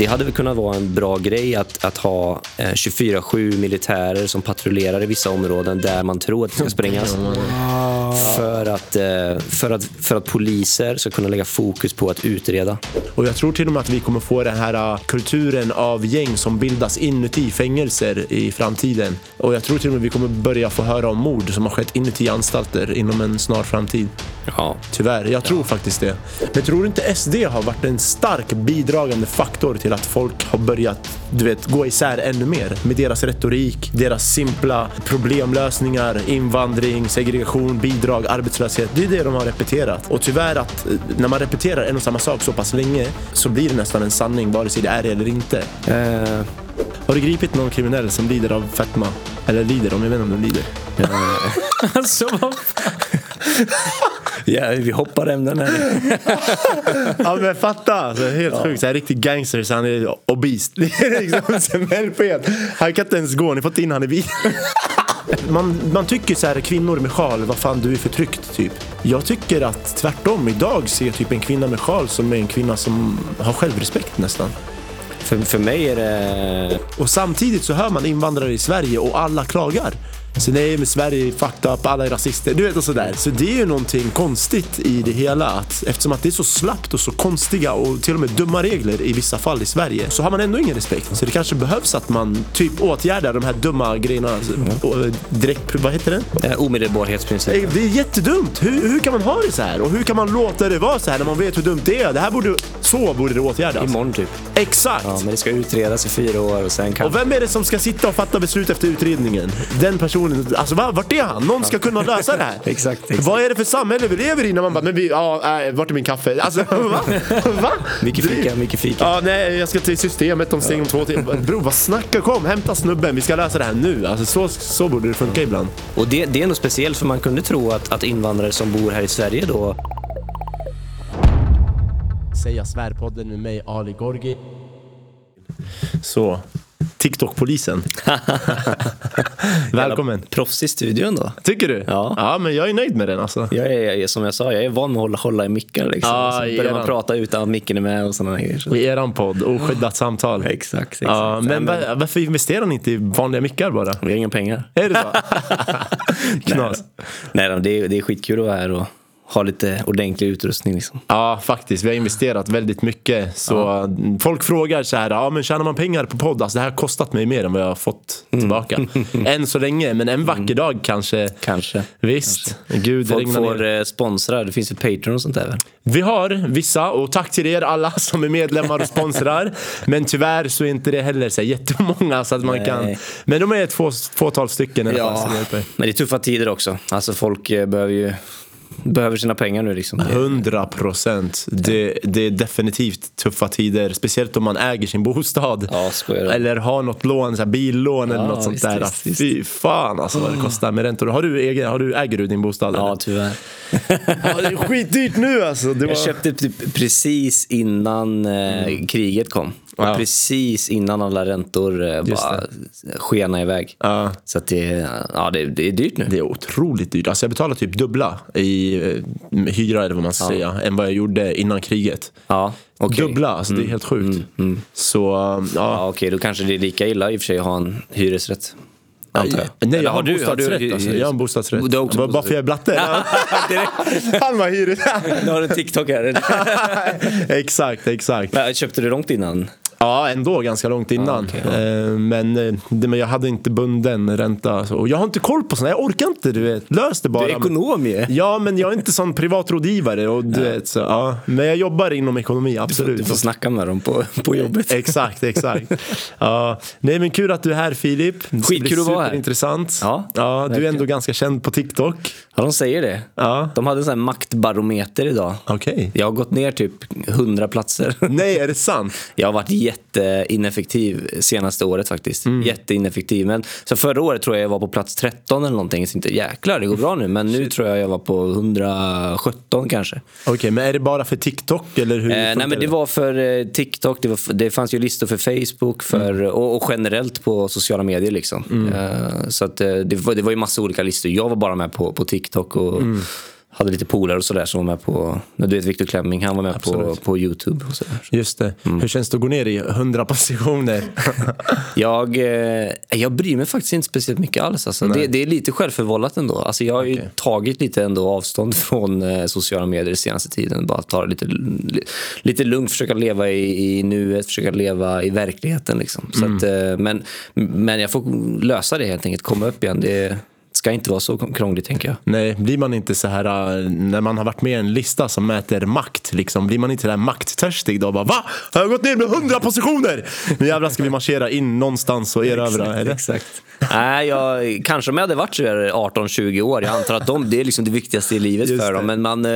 Det hade väl kunnat vara en bra grej att, att ha eh, 24-7 militärer som patrullerar i vissa områden där man tror att det ska sprängas. För att, eh, för, att, för att poliser ska kunna lägga fokus på att utreda. Och jag tror till och med att vi kommer få den här uh, kulturen av gäng som bildas inuti fängelser i framtiden. Och jag tror till och med att vi kommer börja få höra om mord som har skett inuti anstalter inom en snar framtid. Ja. Tyvärr, jag tror faktiskt det. Men tror du inte SD har varit en stark bidragande faktor till att folk har börjat du vet, gå isär ännu mer? Med deras retorik, deras simpla problemlösningar, invandring, segregation, bidrag, arbetslöshet. Det är det de har repeterat. Och tyvärr att eh, när man repeterar en och samma sak så pass länge så blir det nästan en sanning vare sig det är det eller inte. Eh, Har du gripit någon kriminell som lider av fetma? Eller lider, om jag vet inte om de lider. Alltså, vad ja, vi hoppar ämnen här. Ja men fatta! Alltså, helt sjukt. Så här, riktig gangster så han är obese. Det är liksom. Han kan inte ens gå, ni får inte in han i bilen. Man, man tycker så här, kvinnor med sjal, vad fan du är förtryckt typ. Jag tycker att tvärtom, idag ser jag typ en kvinna med sjal som är en kvinna som har självrespekt nästan. För, för mig är det... Och samtidigt så hör man invandrare i Sverige och alla klagar. Så nej men Sverige är fucked up, alla är rasister. Du vet och sådär. Så det är ju någonting konstigt i det hela. Att eftersom att det är så slappt och så konstiga och till och med dumma regler i vissa fall i Sverige. Så har man ändå ingen respekt. Så det kanske behövs att man typ åtgärdar de här dumma grejerna. Och, eh, direkt, vad heter det? Eh, omedelbarhetsprincip. Nej, Det är jättedumt. Hur, hur kan man ha det så här? Och hur kan man låta det vara så här när man vet hur dumt det är? Det här borde, så borde det åtgärdas. Imorgon typ. Exakt. Ja, men det ska utredas i fyra år och sen kan... Och vem är det som ska sitta och fatta beslut efter utredningen? Den personen, alltså va, vart är han? Någon ska kunna lösa det här. Exakt, exakt. Vad är det för samhälle vi lever i när man bara, men vi, ja, äh, vart är min kaffe? Alltså va? va? Mycket fika, mycket fika. Ja, nej, jag ska till systemet, de stänger om två timmar. Bror, vad snackar Kom, hämta snubben, vi ska lösa det här nu. Alltså, så, så borde det funka ibland. Och det, det är nog speciellt för man kunde tro att, att invandrare som bor här i Sverige då Säga svärpodden med mig, Ali Gorgi. Så, TikTok-polisen. Välkommen. Proffs i studion då. Tycker du? Ja. Ja, men jag är nöjd med den alltså. Jag är, jag är som jag sa, jag är van med att hålla, hålla i mickar liksom. Ja, så börjar man prata utan att micken är med och sådana grejer. I eran podd, Oskyddat samtal. Exakt, exakt. Ja, men Nej, va- varför investerar ni inte i vanliga mickar bara? Vi har inga pengar. Är det så? Knas. Nej, då, det, är, det är skitkul att vara här och ha lite ordentlig utrustning liksom. Ja, faktiskt. Vi har investerat väldigt mycket. Så Folk frågar så här, ja men tjänar man pengar på podd? Alltså, det här har kostat mig mer än vad jag har fått tillbaka. Än så länge, men en vacker dag kanske. Kanske. Visst, gud Folk får ner. eh, sponsra, det finns ju Patreon och sånt där väl? Vi har vissa, och tack till er alla som är medlemmar och sponsrar. men tyvärr så är inte det heller så här jättemånga så att man Nej. kan. Men de är ett få, fåtal stycken Ja, men det är tuffa tider också. Alltså folk eh, behöver ju behöver sina pengar nu liksom. Det- 100 procent. Det, det är definitivt tuffa tider. Speciellt om man äger sin bostad. Ja? Eller har något lån, så billån eller Ja, något sånt visst, där. visst, visst. Fy fan alltså vad det kostar med räntor. Har du, egen, har du, äger du din bostad? Ja, eller? tyvärr. ja, det är skitdyrt nu alltså. Var... Jag köpte typ precis innan eh, kriget kom. Och Ja. precis innan alla räntor eh, bara skenade iväg. Ja. Så att det, ja, det, det är dyrt nu. Det är otroligt dyrt. Alltså jag betalar typ dubbla i eh, hyra eller vad man ska säga än vad jag gjorde innan kriget. Ja, okej. Dubbla, alltså det är helt sjukt. Så ja, Ja, okej, då kanske det är lika illa i och för sig att ha en hyresrätt. Antar jag. Nej, jag har, du- bostadsrätt. du- alltså. Jag har en bostadsrätt. Du har också Bara- Bara för jag är blatte. Han var hyres... Nu har du en TikTok här. exakt, exakt. Men Köpte du långt innan? Ja, ändå ganska långt innan. okej, ja. Eh, men, eh, men jag hade inte bunden ränta. Och jag har inte koll på sånt. Jag orkar inte, du vet. Lös det bara. Du är ekonom ju. Ja, men jag är inte sån privatrådgivare. Och, du vet, så, ja. Men jag jobbar inom ekonomi, absolut. Du får snacka med dem på, på jobbet. Exakt, exakt. Ja. Nej men kul att du är här Filip. Skitkul att vara här. Superintressant. Ja, ja, du är ändå ganska känd på TikTok. Ja, de säger det. Ja. De hade en sån här maktbarometer idag. Okej. Jag har gått ner typ 100 platser. Nej, är det sant? Jag har varit jätteineffektiv senaste året faktiskt. Jätteineffektiv. Men, så förra året tror jag jag var på plats 13 eller någonting. Så inte jäklar, det går bra nu. Men nu tror jag jag var på 117 kanske. Okej, men är det bara för TikTok eller hur Eh, nej, men det var för eh, TikTok, det, var, det fanns ju listor för Facebook för, och, och generellt på sociala medier. Liksom. Eh, så att, eh, det, var, det var ju massa olika listor. Jag var bara med på, på TikTok. Och, hade lite polare och sådär som var med på, du vet Viktor Klemming, han var med på, Absolut. på YouTube och sådär. Just det. Mm. Hur känns det att gå ner i 100 positioner? Jag, eh, jag bryr mig faktiskt inte speciellt mycket alls. Alltså. Det, det är lite självförvållat ändå. Alltså, jag har ju Okej. tagit lite ändå avstånd från eh, sociala medier senaste tiden. Bara ta det lite, li- lite lugnt, försöka leva i, i nuet, försöka leva i verkligheten. Liksom. Så att, eh, men, men jag får lösa det helt enkelt, komma upp igen. Det ska inte vara så krångligt tänker jag. Nej, blir man inte så här äh, när man har varit med i en lista som mäter makt, liksom, blir man inte där makttörstig då? Bara, Va? Har jag gått ner med 100 positioner? Nu jävlar ska vi marschera in någonstans och erövra? Exakt. Nej, jag, kanske om jag hade varit så där 18-20 år. Jag antar att de, det är liksom det viktigaste i livet Just för det. dem. Men man,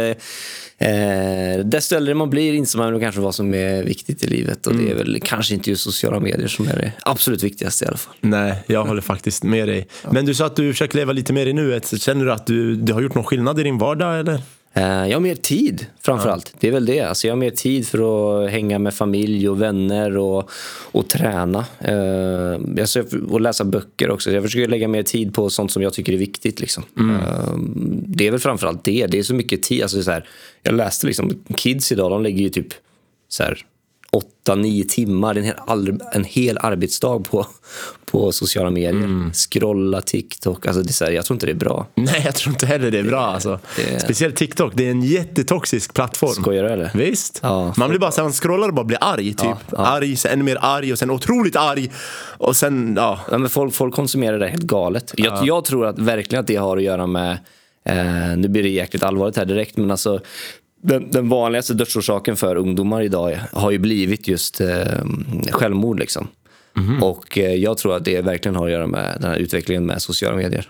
eh, desto äldre man blir inser man kanske vad som är viktigt i livet. Och Mm. det är väl kanske inte just sociala medier som är det absolut viktigaste i alla fall. Nej, jag håller faktiskt med dig. Men du sa att du försöker leva lite mer i nuet. Känner du att du, du har gjort någon skillnad i din vardag, eller? Eh, Jag har mer tid framför allt. Det är väl det. Alltså jag har mer tid för att hänga med familj och vänner och, och träna. Jag ser, och läsa böcker också. Jag försöker lägga mer tid på sånt som jag tycker är viktigt. Liksom. Eh, Det är väl framför allt det. Det är så mycket tid. Alltså så här, jag läste liksom, kids idag, de lägger ju typ så här, 8-9 timmar, en hel, en hel arbetsdag på, på sociala medier. Scrolla TikTok. Alltså det är här, jag tror inte det är bra. Nej, jag tror inte heller det är bra. Alltså. det- Speciellt TikTok, det är en jättetoxisk plattform. Skojar du eller? Visst. Ja, man blir bara så här, man scrollar och bara blir arg. Typ. Arg, sen ännu mer arg och sen otroligt arg. Och sen, ja. Ja, men folk, folk konsumerar det helt galet. Jag, jag tror att verkligen att det har att göra med, eh, nu blir det jäkligt allvarligt här direkt, men alltså den, den vanligaste dödsorsaken för ungdomar idag har ju blivit just eh, självmord. Liksom. Och eh, jag tror att det verkligen har att göra med den här utvecklingen med sociala medier.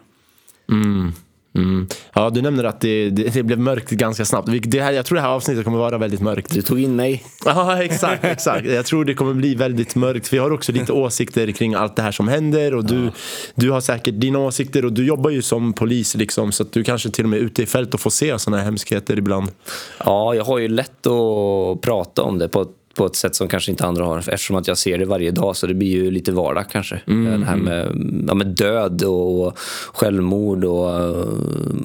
Mm. Ja, du nämner att det, det, det blev mörkt ganska snabbt. Det här, jag tror det här avsnittet kommer vara väldigt mörkt. Du tog in mig. Ja, exakt, exakt. Jag tror det kommer bli väldigt mörkt. Vi har också lite åsikter kring allt det här som händer. Och du, du har säkert dina åsikter och du jobbar ju som polis. Liksom, så att du kanske till och med är ute i fält och får se sådana här hemskheter ibland. Ja, jag har ju lätt att prata om det på ett, på ett sätt som kanske inte andra har eftersom att jag ser det varje dag så det blir ju lite vardag kanske. Det här med, ja, med död och självmord och,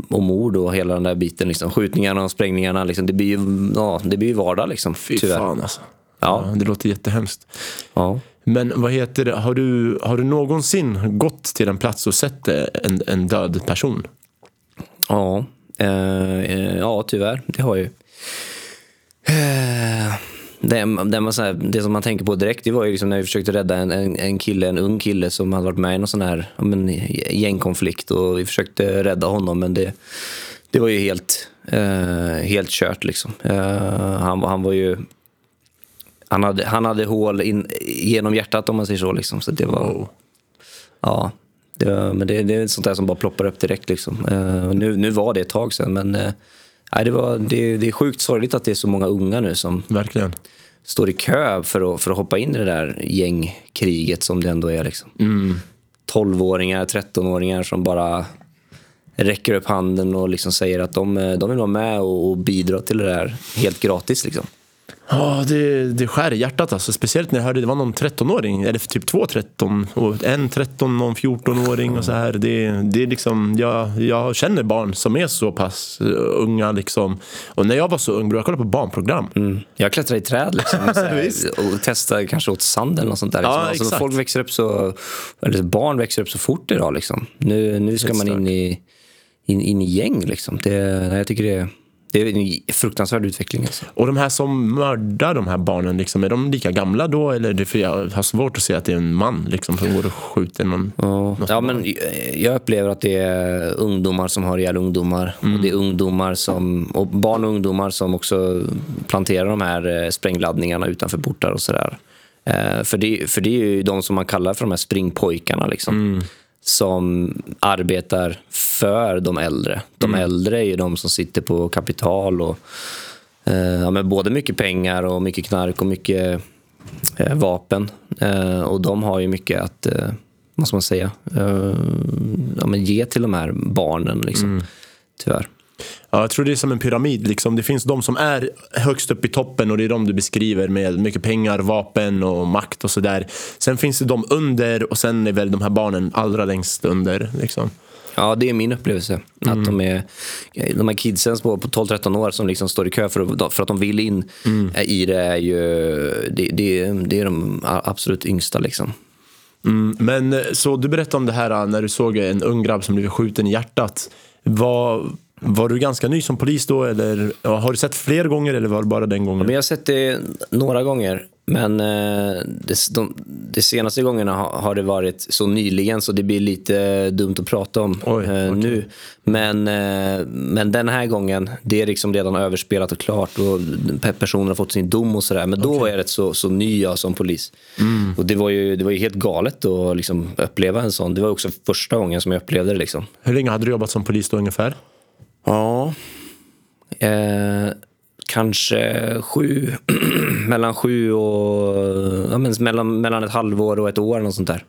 och mord och hela den där biten. Liksom. Skjutningarna och sprängningarna, liksom, det, blir ju, ja, det blir ju vardag liksom, Fy tyvärr. fan alltså. Ja. Ja, det låter jättehemskt. Ja. Men vad heter det, har du, har du någonsin gått till en plats och sett en, en död person? Ja, eh, eh, ja tyvärr. Det har jag ju. Det, det, man, så här, det som man tänker på direkt det var ju liksom när vi försökte rädda en, en, en kille, en ung kille som hade varit med i någon sån här men, gängkonflikt och vi försökte rädda honom men det, det var ju helt, eh, helt kört liksom. Eh, han, han var ju han hade, han hade hål in, genom hjärtat om man säger så. Liksom. så det var, Ja, det, men det, det är sånt där som bara ploppar upp direkt. Liksom. Eh, nu, nu var det ett tag sedan, men eh, nej, det, var, det, det är sjukt sorgligt att det är så många unga nu som Verkligen. står i kö för att, för att hoppa in i det där gängkriget som det ändå är. Liksom. 12-åringar, 13-åringar som bara räcker upp handen och liksom säger att de, de vill vara med och, och bidra till det där helt gratis. Liksom. Ja, det, det skär i hjärtat alltså. Speciellt när jag hörde det var någon 13-åring, eller typ två 13 och en 13 och en 14-åring och så här. Det, det är liksom, jag, jag känner barn som är så pass eh, unga liksom. Och när jag var så ung, jag kollade på barnprogram. Mm. Jag klättrar i träd liksom, här, och testar kanske åt sand eller något sånt där. Liksom. Ja, alltså, exakt. folk växer upp så, eller barn växer upp så fort idag. Liksom. Nu, nu ska man in i, in, in i gäng. Liksom. Det, jag tycker det, det är en fruktansvärd utveckling. Alltså. Och de här som mördar de här barnen, liksom, är de lika gamla då? Eller det, för jag har svårt att se att det är en man liksom, som går och skjuter någon. Ja, ja, men jag upplever att det är ungdomar som har ihjäl ungdomar. Och det är ungdomar som, och barn och ungdomar som också planterar de här eh, sprängladdningarna utanför portar och sådär. Eh, För det, för det är ju de som man kallar för de här springpojkarna. Liksom, Som arbetar för de äldre. De äldre är ju de som sitter på kapital och eh, ja, men både mycket pengar och mycket knark och mycket eh, vapen. Eh, och de har ju mycket att, eh, vad ska man säga, eh, ja, men ge till de här barnen. Liksom, Tyvärr. Ja, jag tror det är som en pyramid. Liksom. Det finns de som är högst upp i toppen och det är de du beskriver med mycket pengar, vapen och makt och sådär. Sen finns det de under och sen är väl de här barnen allra längst under. Liksom. Ja, det är min upplevelse. Mm. Att de, är, de här kidsen på, på 12-13 år som liksom står i kö för att, för att de vill in Mm. i det är ju det, det, det är de absolut yngsta. Liksom. Mm, men eh, så du berättade om det här eh, när du såg en ung grabb som blev skjuten i hjärtat. Var, var du ganska ny som polis då eller ja, har du sett fler gånger eller var det bara den gången? Men jag har sett det några gånger. Men eh, det, de, de senaste gångerna har, har det varit så nyligen så det blir lite dumt att prata om Oj, eh, okej. nu. Men, eh, men den här gången, det är liksom redan överspelat och klart och pe- personen har fått sin dom och sådär. Men då var jag rätt så, så ny jag som polis. Mm. Och det var, ju, det var ju helt galet att liksom uppleva en sån. Det var också första gången som jag upplevde det. Liksom. Hur länge hade du jobbat som polis då ungefär? Ja. Eh, kanske sju, mellan sju och... Ja, men mellan, mellan ett halvår och ett år, något sånt där,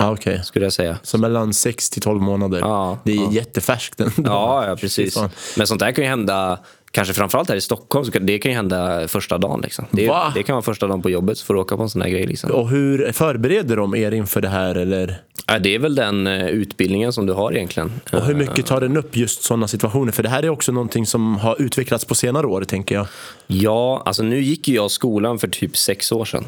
Ah, Okej, skulle jag säga. så mellan 6 till 12 månader. Ja, det är ja. jättefärskt ändå. Ja, ja precis. Men sånt där kan ju hända, kanske framförallt här i Stockholm, så kan, det kan ju hända första dagen. Liksom. Det, det kan vara första dagen på jobbet, så får du åka på en sån här grej. Liksom. Och hur förbereder de er inför det här? Eller? Ja, det är väl den eh, utbildningen som du har egentligen. Och hur mycket tar den upp just sådana situationer? För det här är också någonting som har utvecklats på senare år, tänker jag. Ja, alltså nu gick ju jag skolan för typ sex år sedan.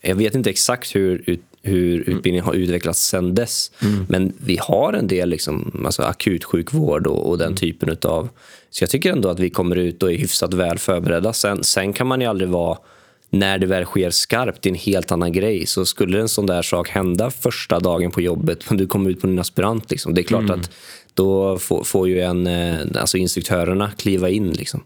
Jag vet inte exakt hur, hur utbildningen har utvecklats sedan dess. Men vi har en del liksom, alltså akutsjukvård och, och den typen av... Så jag tycker ändå att vi kommer ut och är hyfsat väl förberedda. Sen, sen kan man ju aldrig vara... När det väl sker skarpt, det är en helt annan grej. Så skulle en sån där sak hända första dagen på jobbet, men du kommer ut på din aspirant, liksom, det är klart att då får, får ju en, eh, alltså instruktörerna kliva in. Liksom.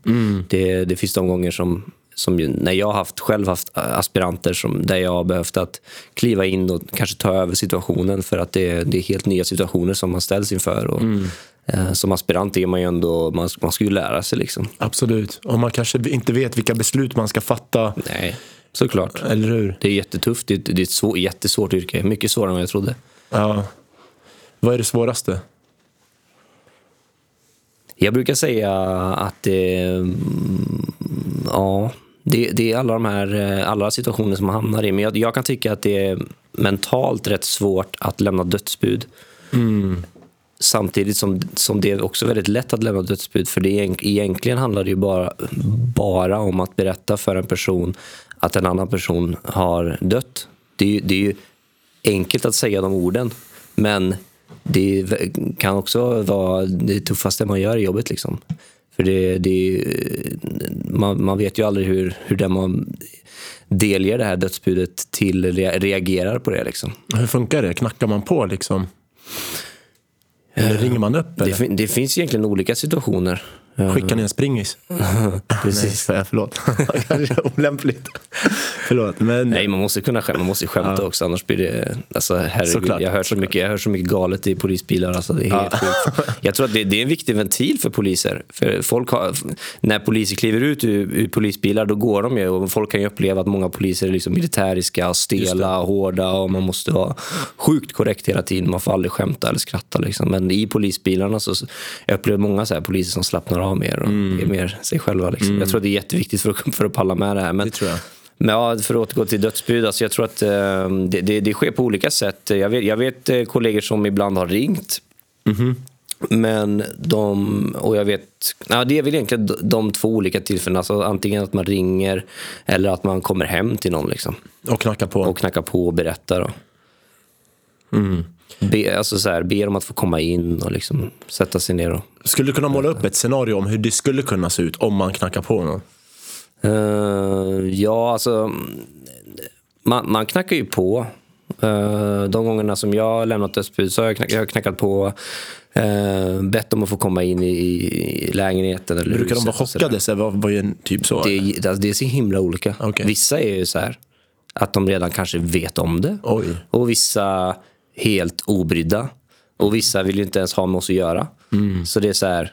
Det, det finns de gånger som, som när jag haft, själv haft aspiranter som, där jag har behövt att kliva in och kanske ta över situationen för att det, det är helt nya situationer som man ställs inför. Och, eh, som aspirant är man ju ändå, man, man ska ju lära sig. Liksom. Absolut. Och man kanske inte vet vilka beslut man ska fatta. Nej, såklart. Eller hur? Det är jättetufft. Det är, det är ett svår, jättesvårt yrke. Mycket svårare än vad jag trodde. Ja. Vad är det svåraste? Jag brukar säga att det, mm, ja, det, det är alla de här eh, alla situationer som man hamnar i. Men jag, jag kan tycka att det är mentalt rätt svårt att lämna dödsbud. Samtidigt som, som det är också väldigt lätt att lämna dödsbud. För det är, egentligen handlar det ju bara, bara om att berätta för en person att en annan person har dött. Det är, ju- det är ju enkelt att säga de orden. Men det kan också vara det tuffaste man gör i jobbet. Liksom. För det, det är, man, man vet ju aldrig hur, hur den man delger det här dödsbudet till reagerar på det. Liksom. Hur funkar det? Knackar man på liksom? Eller ringer man upp? Det, Eller? fin- det finns egentligen olika situationer. Skickar ni en springis? Precis. Nej, förlåt. Kanske olämpligt. förlåt. Men Nej, man måste kunna skämta, man måste skämta också, annars blir det... Alltså, herregud, Såklart, jag, hör så mycket, jag hör så mycket galet i polisbilar. Alltså, det är helt sjukt. Jag tror att det, det är en viktig ventil för poliser. För folk har, när poliser kliver ut ur, ur polisbilar, då går de ju. Och folk kan ju uppleva att många poliser är liksom militäriska, stela, hårda och man måste vara sjukt korrekt hela tiden. Man får aldrig skämta eller skratta. Liksom. Men i polisbilarna så jag upplever många så här poliser som slappnar av mer och är mer sig själva. Liksom. Jag tror att det är jätteviktigt för att, för att palla med det här. Men, Det tror jag. men ja, för att återgå till dödsbud, alltså jag tror att eh, det, det, det sker på olika sätt. Jag vet, jag vet eh, kollegor som ibland har ringt. Men de, och jag vet, ja, det är väl egentligen de, två olika tillfällena. Alltså antingen att man ringer eller att man kommer hem till någon liksom, Och knacka på. och knackar på och berättar. Då. Be, alltså så här, ber om att få komma in och liksom sätta sig ner. Och, Skulle du kunna måla upp ett scenario om hur det skulle kunna se ut om man knackar på någon? Eh, ja, alltså... Man, man knackar ju på. Eh, de gångerna som jag har lämnat dödsbud så har jag, knack, jag har knackat på. Uh, bett om att få komma in i, i lägenheten. Eller Brukar de vara chockade? Så vad, vad är typ så? Det är, alltså, det är så himla olika. Okej. Vissa är ju så här att de redan kanske vet om det. Oj. Och vissa helt obrydda. Och vissa vill ju inte ens ha med oss att göra. Mm. Så det är så här,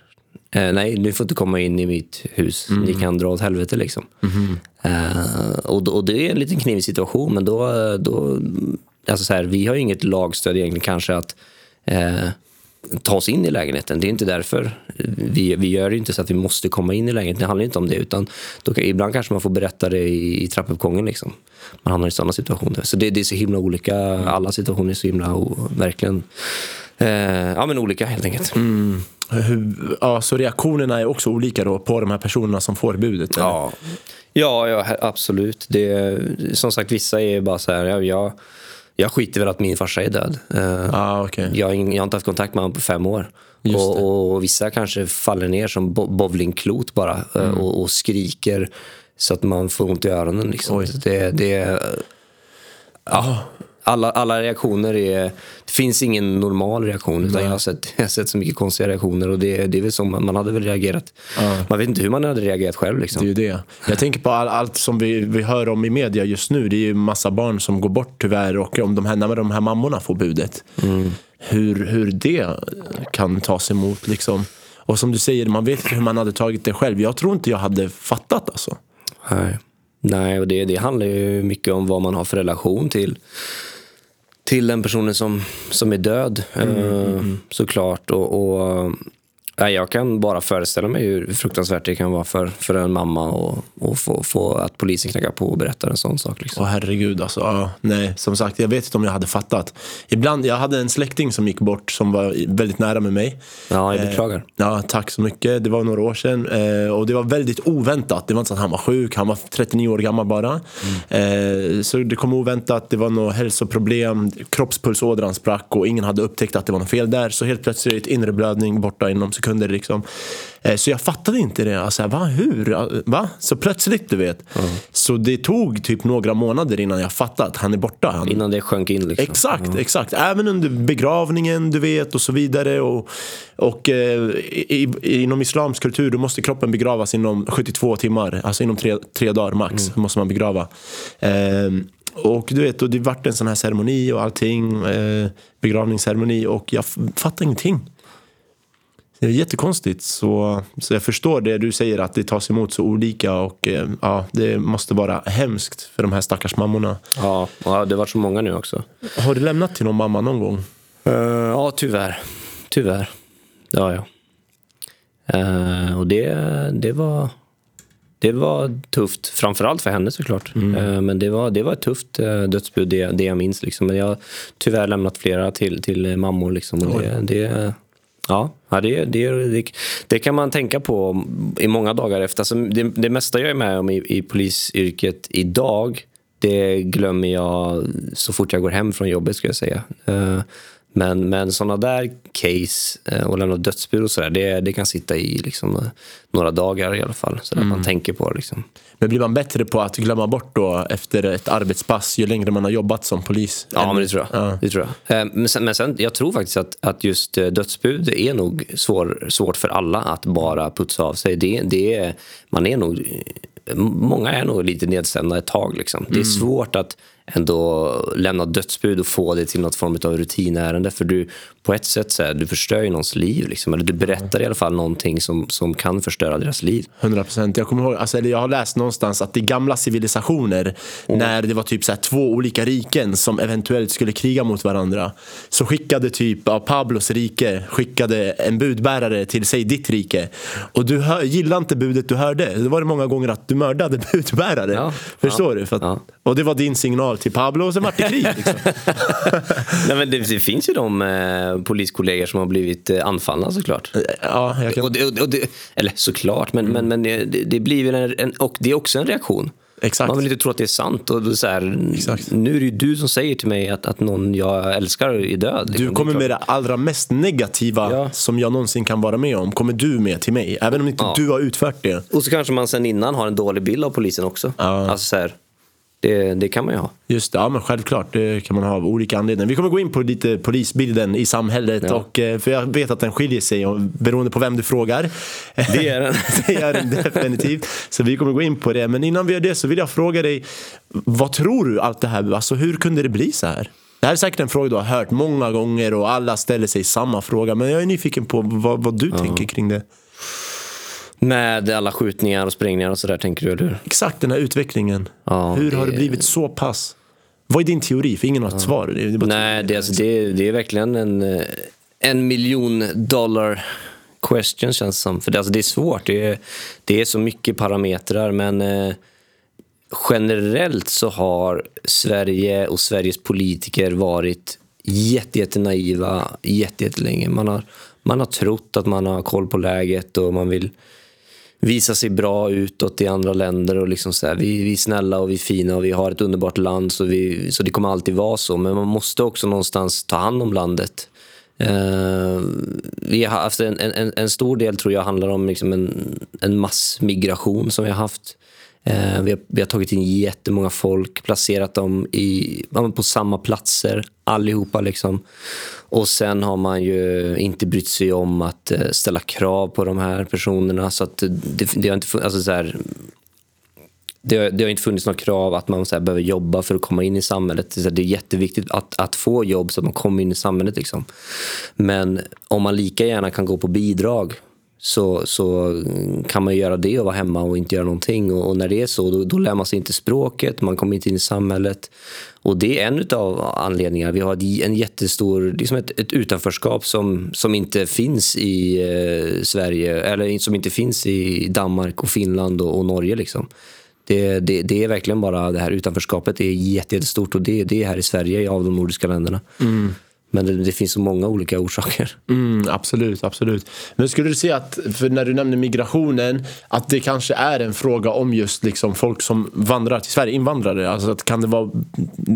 eh, nej, ni får inte komma in i mitt hus. Mm. Ni kan dra åt helvete liksom. Mm-hmm. Eh, och, och det är en liten knivig situation, men då, då alltså så här, vi har ju inget lagstöd egentligen kanske att eh, ta oss in i lägenheten. Det är inte därför. Vi, vi gör det inte så att vi måste komma in i lägenheten. Det handlar inte om det. Utan då, ibland kanske man får berätta det i, i trappuppgången. Liksom. Man hamnar i sådana situationer. Så det, det är så himla olika. Alla situationer är så himla, o- verkligen, eh, ja men olika helt enkelt. Hur, ja, så reaktionerna är också olika då på de här personerna som får budet? eller? Ja, ja, ja absolut. Det, som sagt, vissa är bara så här, ja, jag, jag skiter väl att min farsa är död. Eh, Ah, okej. jag, jag har inte haft kontakt med honom på fem år. Och, och vissa kanske faller ner som bo- bowlingklot bara eh, Mm. och, och skriker så att man får ont i öronen. Liksom. Det, det, ja, alla, alla reaktioner är... Det finns ingen normal reaktion. Utan jag, har sett, jag har sett så mycket konstiga reaktioner. Och det, det är väl som man, man hade väl reagerat. Man vet inte hur man hade reagerat själv. Liksom. Det är ju det. Jag tänker på all, allt som vi, vi hör om i media just nu. Det är ju massa barn som går bort tyvärr. Och om de här, när de här mammorna får budet. Hur, hur det kan tas emot liksom. Och som du säger, man vet inte hur man hade tagit det själv. Jag tror inte jag hade fattat alltså. Nej, Nej och det, det handlar ju mycket om vad man har för relation till, till den personen som, som är död. eh, Såklart. Och, och, jag kan bara föreställa mig hur fruktansvärt det kan vara för, för en mamma och, och få, få att polisen knackar på och berättar en sån sak. Liksom. Åh herregud alltså. Ja, nej, som sagt, jag vet inte om jag hade fattat. Ibland, jag hade en släkting som gick bort som var väldigt nära med mig. Ja, jag beklagar. Ja, tack så mycket. Det var några år sedan. Eh, och det var väldigt oväntat. Det var inte så att han var sjuk. Han var 39 år gammal bara. Eh, så det kom oväntat. Det var något hälsoproblem. Kroppspulsådran sprack och ingen hade upptäckt att det var något fel där. Så helt plötsligt inre blödning borta inom sekunder. Liksom. Eh, så jag fattade inte det. Alltså, va? Hur? Va? Så plötsligt, du vet. Så det tog typ några månader innan jag fattade att han är borta. Han, Innan det sjönk in. Liksom. Exakt, exakt. Även under begravningen, du vet, och så vidare. Och, och eh, i, i, inom islams kultur, då måste kroppen begravas inom 72 timmar. Alltså inom tre, tre dagar max måste man begrava. Ehm, och du vet, och det vart en sån här ceremoni och allting. Eh, begravningsceremoni. Och jag f- fattar ingenting. Det är jättekonstigt. Så, så jag förstår det du säger, att det tas emot så olika. Och eh, ja, det måste vara hemskt för de här stackars mammorna. Ja, ja, det har varit så många nu också. Har du lämnat till någon mamma någon gång? Eh, ja, tyvärr. Tyvärr. Ja, ja. Eh, och det, det, var, det var tufft. Framförallt för henne såklart. Eh, men det var, det var ett tufft uh, dödsbud, det, det jag minns. Liksom. Men jag har tyvärr lämnat flera till, till mammor. Liksom. Och det, det, ja, det, det, det, det kan man tänka på i många dagar efter. Alltså, det, det mesta jag är med om i, i polisyrket idag det glömmer jag så fort jag går hem från jobbet Ska jag säga. Eh, men, men sådana där case eh, och lämna dödsbud och sådär, det, det kan sitta i liksom, eh, några dagar i alla fall. Så att man tänker på det. Liksom. Men blir man bättre på att glömma bort då efter ett arbetspass ju längre man har jobbat som polis? Ja, men det tror jag. Ja. Det tror jag. Eh, Men, sen, men sen, jag tror faktiskt att, att just dödsbud är nog svår, svårt för alla att bara putsa av sig. Det, det är, man är nog, många är nog lite nedstämda ett tag. Liksom. Det är svårt att ändå lämna dödsbud och få det till något form av rutinärende. För du, på ett sätt så här, du förstör ju någons liv. Liksom. Eller du berättar i alla fall någonting som, som kan förstöra deras liv. 100 procent. Jag kommer ihåg, alltså, eller jag har läst någonstans att i gamla civilisationer när det var typ så här, två olika riken som eventuellt skulle kriga mot varandra så skickade typ ja, Pablos rike skickade en budbärare till sig ditt rike och du hör, gillade inte budet du hörde. Då var det många gånger att du mördade budbärare. Ja. Förstår du? För att, Ja. Och det var din signal till Pablo och sen vart det krig. Liksom. Nej, men det, det finns ju de eh, poliskollegor som har blivit eh, anfallna såklart. ja, jag kan... Och det, och det- eller såklart, men, men, men det, blir väl en, en... Och det är också en reaktion. Exakt. Man vill inte tro att det är sant. Och så här. Nu är det ju du som säger till mig att, att någon jag älskar är död. liksom. Du kommer med det allra mest negativa Ja. som jag någonsin kan vara med om. Kommer du med till mig. Även om inte Ja. du har utfört det. Och så kanske man sen innan har en dålig bild av polisen också. Alltså så här, det, det kan man ju ha. Just det, ja men självklart. Det kan man ha av olika anledningar. Vi kommer gå in på lite polisbilden i samhället. Ja. Och, eh, för jag vet att den skiljer sig och- beroende på vem du frågar. Det är den. det är den definitivt. Så vi kommer gå in på det. Men innan vi gör det så vill jag fråga dig. Vad tror du allt det här, alltså hur kunde det bli så här? Det här är säkert en fråga du har hört många gånger och alla ställer sig samma fråga. Men jag är nyfiken på vad, vad du tänker kring det. Med alla skjutningar och sprängningar och sådär tänker du, eller hur? Exakt den här utvecklingen. Ja, hur har det blivit så pass? Vad är din teori? För ingen har ett svar. Det är Nej, det, alltså, det, det är verkligen en, eh, en miljon dollar question känns det som. För det, alltså, det är svårt. Det är, det är så mycket parametrar. Men eh, generellt så har Sverige och Sveriges politiker varit jätte, jätte naiva jätte, jättelänge. Man har, man har trott att man har koll på läget och man vill visa sig bra utåt i andra länder. och liksom så här, vi, vi är snälla och vi är fina och vi har ett underbart land så, vi, så det kommer alltid vara så. Men man måste också någonstans ta hand om landet. Uh, vi har haft en, en, en, stor del tror jag handlar om liksom en, en massmigration som vi har haft. Eh, vi, har, vi har tagit in jättemånga folk, placerat dem i, på samma platser, allihopa. Liksom. Och sen har man ju inte brytt sig om att eh, ställa krav på de här personerna. Så att det, det har inte alltså så här, det, det, har inte funnits några krav att man så här, behöver jobba för att komma in i samhället. Det är jätteviktigt att, att få jobb så att man kommer in i samhället. Liksom. Men om man lika gärna kan gå på bidrag så, så kan man göra det och vara hemma och inte göra någonting. Och, och när det är så, då, då lär man sig inte språket, man kommer inte in i samhället. Och det är en av anledningarna. Vi har en jättestor, liksom ett, ett utanförskap som, som inte finns i eh, Sverige, eller som inte finns i Danmark och Finland och, och Norge. Liksom. Det, det, det, är verkligen bara det här utanförskapet det är jättestort och det, det är här i Sverige av de nordiska länderna. Mm. Men det, det, finns så många olika orsaker. Mm, absolut, absolut. Men skulle du säga att, för när du nämner migrationen, att det kanske är en fråga om just liksom folk som vandrar till Sverige, invandrare? Alltså att kan det vara,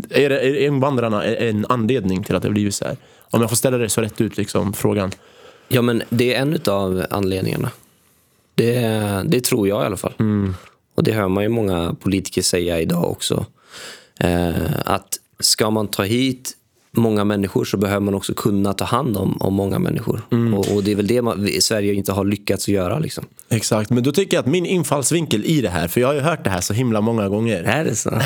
är, är invandrarna en anledning till att det blivit så här? Om jag får ställa det så rätt ut, liksom, frågan. Ja, men det är en av anledningarna. Det, det tror jag i alla fall. Mm. Och det hör man ju många politiker säga idag också. Eh, att ska man ta hit många människor så behöver man också kunna ta hand om, om många människor. Mm. Och, och, det är väl det man, Sverige inte har lyckats göra. Liksom. Exakt, men då tycker jag att min infallsvinkel i det här, för jag har ju hört det här så himla många gånger. Är det så?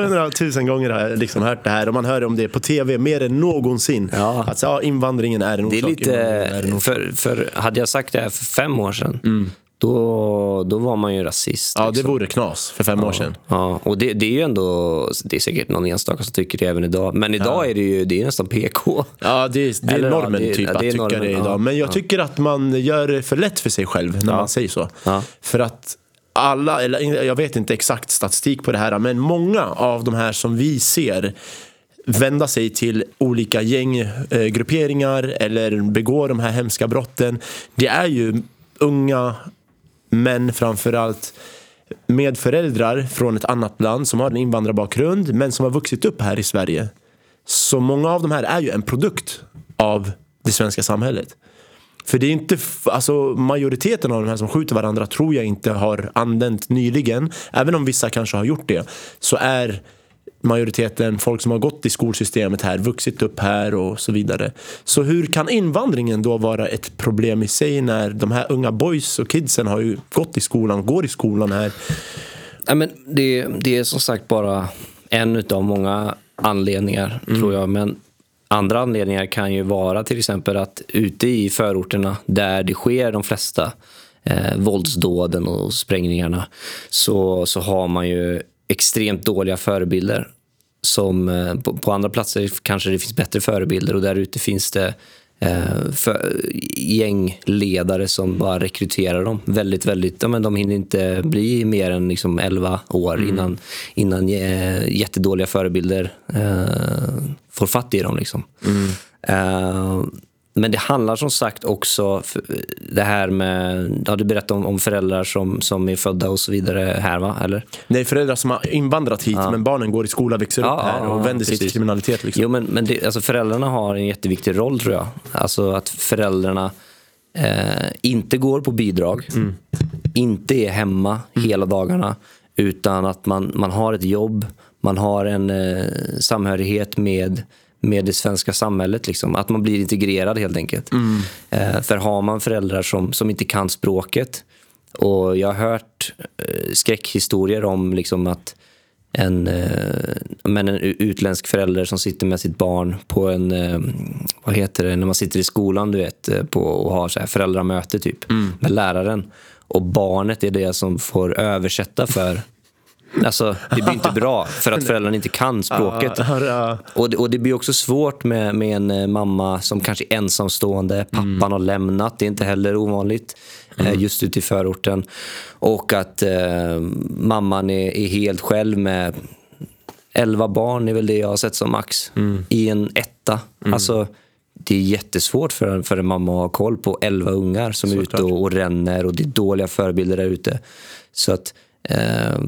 hundratusen gånger har jag liksom hört det här och man hör om det på tv mer än någonsin. Ja. Att ja, invandringen är en orsak. Det är lite, är för, för hade jag sagt det här för fem år sedan mm då, då var man ju rasist. Ja, liksom. det vore knas för fem ja, år sedan. Ja, och det, det är ju ändå, det är säkert någon enstaka som tycker det även idag. Men idag ja. är det ju det är nästan PK. Ja, det är, det är Eller, normen ja, det, typ att tycka normen, det idag. Men jag tycker att man gör det för lätt för sig själv när man säger så. För att alla, eller jag vet inte exakt statistik på det här, men många av de här som vi ser vända sig till olika gänggrupperingar eller begå de här hemska brotten. Det är ju unga men framförallt med föräldrar från ett annat land som har en invandrarbakgrund men som har vuxit upp här i Sverige. Så många av de här är ju en produkt av det svenska samhället. För det är inte, alltså majoriteten av de här som skjuter varandra tror jag inte har använt nyligen. Även om vissa kanske har gjort det. Så är majoriteten folk som har gått i skolsystemet här, vuxit upp här och så vidare. Så hur kan invandringen då vara ett problem i sig när de här unga boys och kidsen har ju gått i skolan, går i skolan här? Ja, men det, det är som sagt bara en av många anledningar, mm. tror jag. Men andra anledningar kan ju vara till exempel att ute i förorterna där det sker de flesta eh, våldsdåden och sprängningarna så, så har man ju extremt dåliga förebilder. Som, eh, på, på, andra platser kanske det finns bättre förebilder och där ute finns det eh, för, gängledare som bara rekryterar dem. Väldigt, väldigt, ja, men de hinner inte bli mer än liksom 11 år mm. innan, innan eh, jättedåliga förebilder eh, får fatt i dem. Liksom. Mm. Eh, men det handlar som sagt också det här med, ja, du berättade om, om, föräldrar som, som är födda och så vidare här va? Eller? Nej, föräldrar som har invandrat hit ja. men barnen går i skola, växer ja, upp här och vänder sig till kriminalitet. Liksom. Jo, men, men det, alltså, föräldrarna har en jätteviktig roll tror jag. Alltså att föräldrarna eh, inte går på bidrag, mm. inte är hemma mm. hela dagarna utan att man, man har ett jobb, man har en eh, samhörighet med med det svenska samhället. Liksom. Att man blir integrerad helt enkelt. Mm. Eh, för har man föräldrar som, som inte kan språket och jag har hört eh, skräckhistorier om liksom att en, eh, men en utländsk förälder som sitter med sitt barn på en, eh, vad heter det, när man sitter i skolan du vet, eh, på, och har så här föräldramöte typ, mm. med läraren. Och barnet är det som får översätta för Alltså, det blir inte bra för att föräldrarna inte kan språket. Och det, och det blir också svårt med, med en eh, mamma som kanske är ensamstående. Pappan har lämnat, det är inte heller ovanligt. eh, Just ute i förorten. Och att eh, mamman är, är helt själv med 11 barn är väl det jag har sett som max. I en etta. Alltså, det är jättesvårt för en, för en mamma att ha koll på 11 ungar som är ute och, och ränner och det är dåliga förebilder där ute. Så att eh,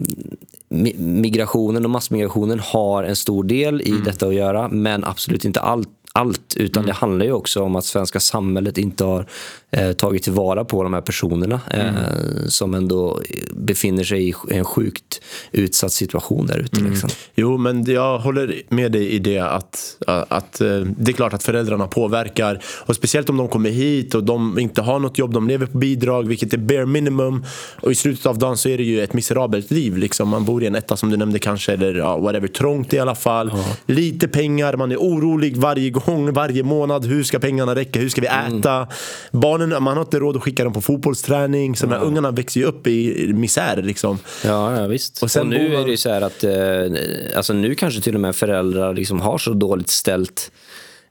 mi- migrationen och massmigrationen har en stor del i detta att göra men absolut inte allt. allt utan det handlar ju också om att svenska samhället inte har eh, tagit tillvara på de här personerna eh, som ändå befinner sig i en sjukt utsatt situation där ute. Liksom. Jo, men jag håller med dig i det att, att eh, det är klart att föräldrarna påverkar. Och Speciellt om de kommer hit och de inte har något jobb, de lever på bidrag, vilket är bare minimum. Och i slutet av dagen så är det ju ett miserabelt liv. Liksom. Man bor i en etta som du nämnde kanske, eller ja, whatever, trångt i alla fall. Lite pengar, man är orolig varje gång, varje månad. Hur ska pengarna räcka? Hur ska vi äta? Barnen, man har inte råd att skicka dem på fotbollsträning. Så de här ungarna växer ju upp i misär. Liksom. Ja, ja visst. Och Och, nu man- är det ju så här att eh, alltså nu kanske till och med föräldrar liksom har så dåligt ställt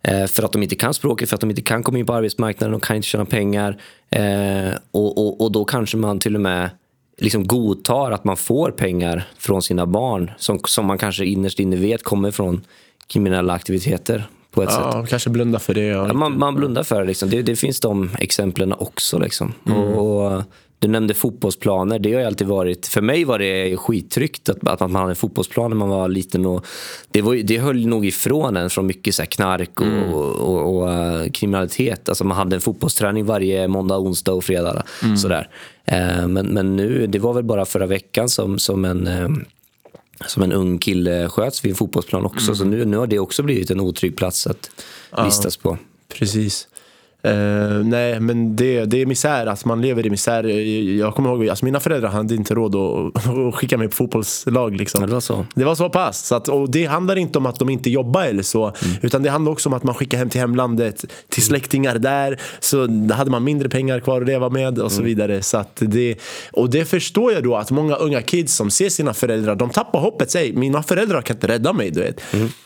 eh, för att de inte kan språket, för att de inte kan komma in på arbetsmarknaden, de kan inte tjäna pengar. Eh, och, och, och då kanske man till och med liksom godtar att man får pengar från sina barn som, som man kanske innerst inne vet kommer från kriminella aktiviteter på ett sätt. Ja, kanske blunda för det. Ja. Man, man blundar för det. Liksom. det. Det finns de exemplen också. Liksom. Mm. Och, och, du nämnde fotbollsplaner. Det har alltid varit... För mig var det skittryggt att, att man hade en fotbollsplan när man var liten. Och det, var, det höll nog ifrån en från mycket så knark och, Mm. och, och, och eh, kriminalitet. Alltså man hade en fotbollsträning varje måndag, onsdag och fredag. Mm. Sådär. Eh, men, men nu, det var väl bara förra veckan som, som en... som en ung kille sköts vid en fotbollsplan också. Mm. Så nu, nu har det också blivit en otrygg plats att vistas på. Precis. Eh, nej, men det, det är misär. Alltså man lever i misär. Jag kommer ihåg, alltså mina föräldrar hade inte råd att, att skicka mig på fotbollslag. Liksom. Ja, det var så. Det var så pass. Så att, och det handlar inte om att de inte jobbar eller så. Utan det handlar också om att man skickar hem till hemlandet, till släktingar där. Så hade man mindre pengar kvar att leva med och så vidare. Så att det, och det förstår jag då att många unga kids som ser sina föräldrar, de tappar hoppet. Säg, mina föräldrar kan inte rädda mig. Du vet.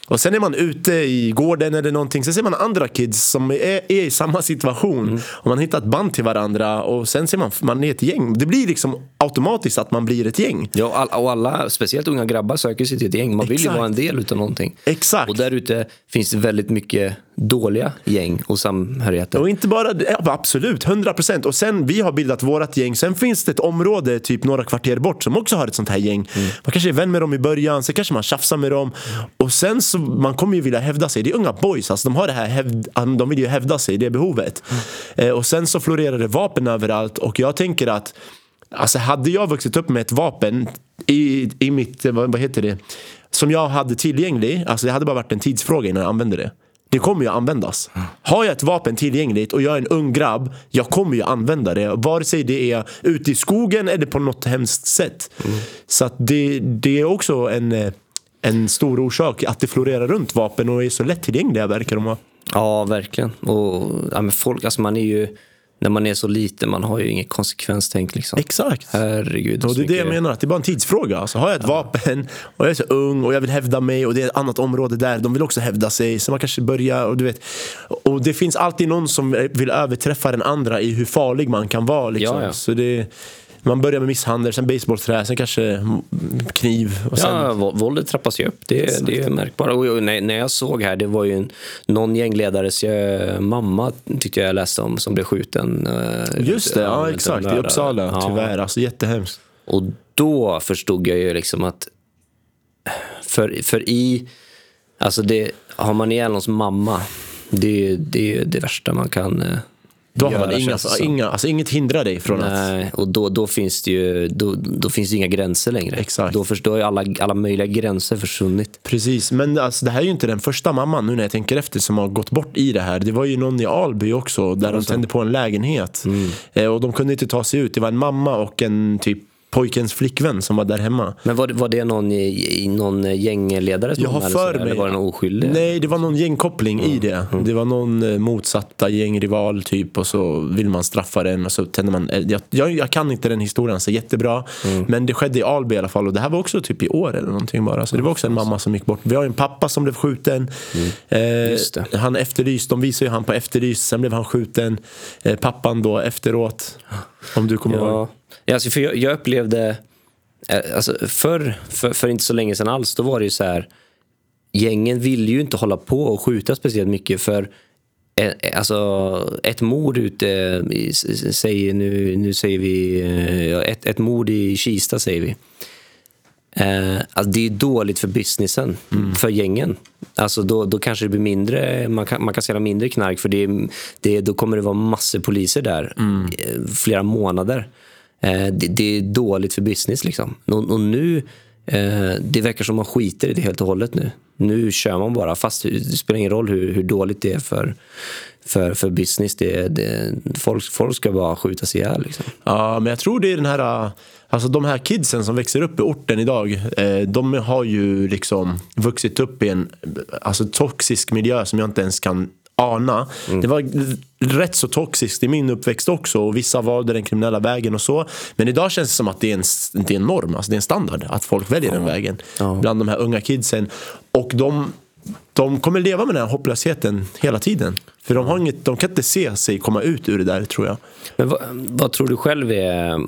Och sen är man ute i gården eller någonting. Sen ser man andra kids som är, är i samma situation. Och man hittar ett band till varandra. Och sen ser man man är ett gäng. Det blir liksom automatiskt att man blir ett gäng. Ja, och all- och alla, speciellt unga grabbar, söker sig till ett gäng. Man vill Exakt. ju vara en del utav någonting. Exakt. Och där ute finns det väldigt mycket dåliga gäng och samhörigheter. Och inte bara ja, absolut, 100 procent. Och sen vi har bildat vårt gäng. Sen finns det ett område, typ några kvarter bort, som också har ett sånt här gäng. Man kanske är vän med dem i början, sen kanske man tjafsar med dem. Och sen så, man kommer ju vilja hävda sig. Det är unga boys, alltså de har det här, hävd, de vill ju hävda sig, det behovet. Eh, och sen så florerar det vapen överallt. Och jag tänker att Alltså hade jag vuxit upp med ett vapen i, i mitt, vad, vad heter det, som jag hade tillgänglig, alltså det hade bara varit en tidsfråga innan jag använde det. Det kommer ju användas. Har jag ett vapen tillgängligt och jag är en ung grabb, jag kommer ju använda det. Vare sig det är ute i skogen eller på något hemskt sätt. Så att det, det är också en, eh, en stor orsak att det florerar runt vapen och är så lättillgängliga verkar de vara. Ja, verkligen. Och, ja, folk, alltså man är ju, när man är så liten, man har ju inget konsekvenstänk. Liksom. Exakt. Herregud. Och det är det jag menar, att det är bara en tidsfråga. Alltså, har jag ett vapen och jag är så ung och jag vill hävda mig och det är ett annat område där, de vill också hävda sig. Så man kanske börjar, och du vet. Och det finns alltid någon som vill överträffa den andra i hur farlig man kan vara. Liksom. Ja, ja. Så det, man börjar med misshandel, sen basebollträ, sen kanske kniv. Och sen, Ja, vå- våldet trappas ju upp. Det, det är märkbart. Och när, när jag såg här, det var ju en, någon gängledares eh, mamma, tyckte jag läste om, som blev skjuten. eh, Just det, ja exakt. I. Uppsala, Ja. tyvärr. Alltså jättehemskt. Och då förstod jag ju liksom att för, för i, alltså det, har man ihjäl någons mamma, det, det är det värsta man kan eh, Då har man inga, som. inga, alltså, inget hindrar dig från att... Nej, och då, då finns det ju då, då finns inga gränser längre. Exakt. Då förstår ju alla, alla möjliga gränser försvunnit. Precis, men alltså, det här är ju inte den första mamman nu när jag tänker efter som har gått bort i det här. Det var ju någon i Alby också där de tände på en lägenhet. Eh, och de kunde inte ta sig ut. Det var en mamma och en typ pojkens flickvän som var där hemma. Men var, var det någon, i, någon gängledare som Jag har för mig... Eller var det någon oskyldig? Nej, det var någon gängkoppling i det. Mm. Det var någon eh, motsatta gängrival typ och så vill man straffa den och så tänder man eld. jag, jag, jag kan inte den historien så jättebra. Mm. Men det skedde i Alby i alla fall och det här var också typ i år eller någonting bara. Så det var också en mamma som gick bort. Vi har ju en pappa som blev skjuten. Eh, Mm. Det. han efterlyst, de visade ju han på efterlyst, sen blev han skjuten. Eh, pappan då efteråt. Om du kommer ihåg. Ja, ja alltså för jag, jag upplevde... eh, Alltså förr, för, för inte så länge sedan alls, då var det ju så här... Gängen ville ju inte hålla på och skjuta speciellt mycket för eh, Alltså ett mord ute, säger, nu, nu säger vi, eh, ett, ett mord i Kista säger vi. Eh, alltså det är dåligt för businessen, för gängen. Alltså då, då kanske det blir mindre, man kan, man kan sälja mindre knark för det, det, då kommer det vara massor poliser där eh, flera månader. Eh, det, det är dåligt för business liksom. Och, och nu, eh, det verkar som man skiter i det helt och hållet nu. Nu kör man bara, fast det spelar ingen roll hur, hur dåligt det är för, för, för business. Det, det, folk, folk ska bara skjutas ihjäl liksom. Ja, men jag tror det är den här... Eh, alltså de här kidsen som växer upp i orten idag, eh, de har ju liksom vuxit upp i en alltså, toxisk miljö som jag inte ens kan ana. Det var rätt så toxiskt i min uppväxt också och vissa valde den kriminella vägen och så. Men idag känns det som att det är en, det är en norm, alltså det är en standard att folk väljer den vägen bland de här unga kidsen. Och de, de kommer leva med den här hopplösheten hela tiden. För de, har inget, de kan inte se sig komma ut ur det där tror jag. Men vad, vad tror du själv är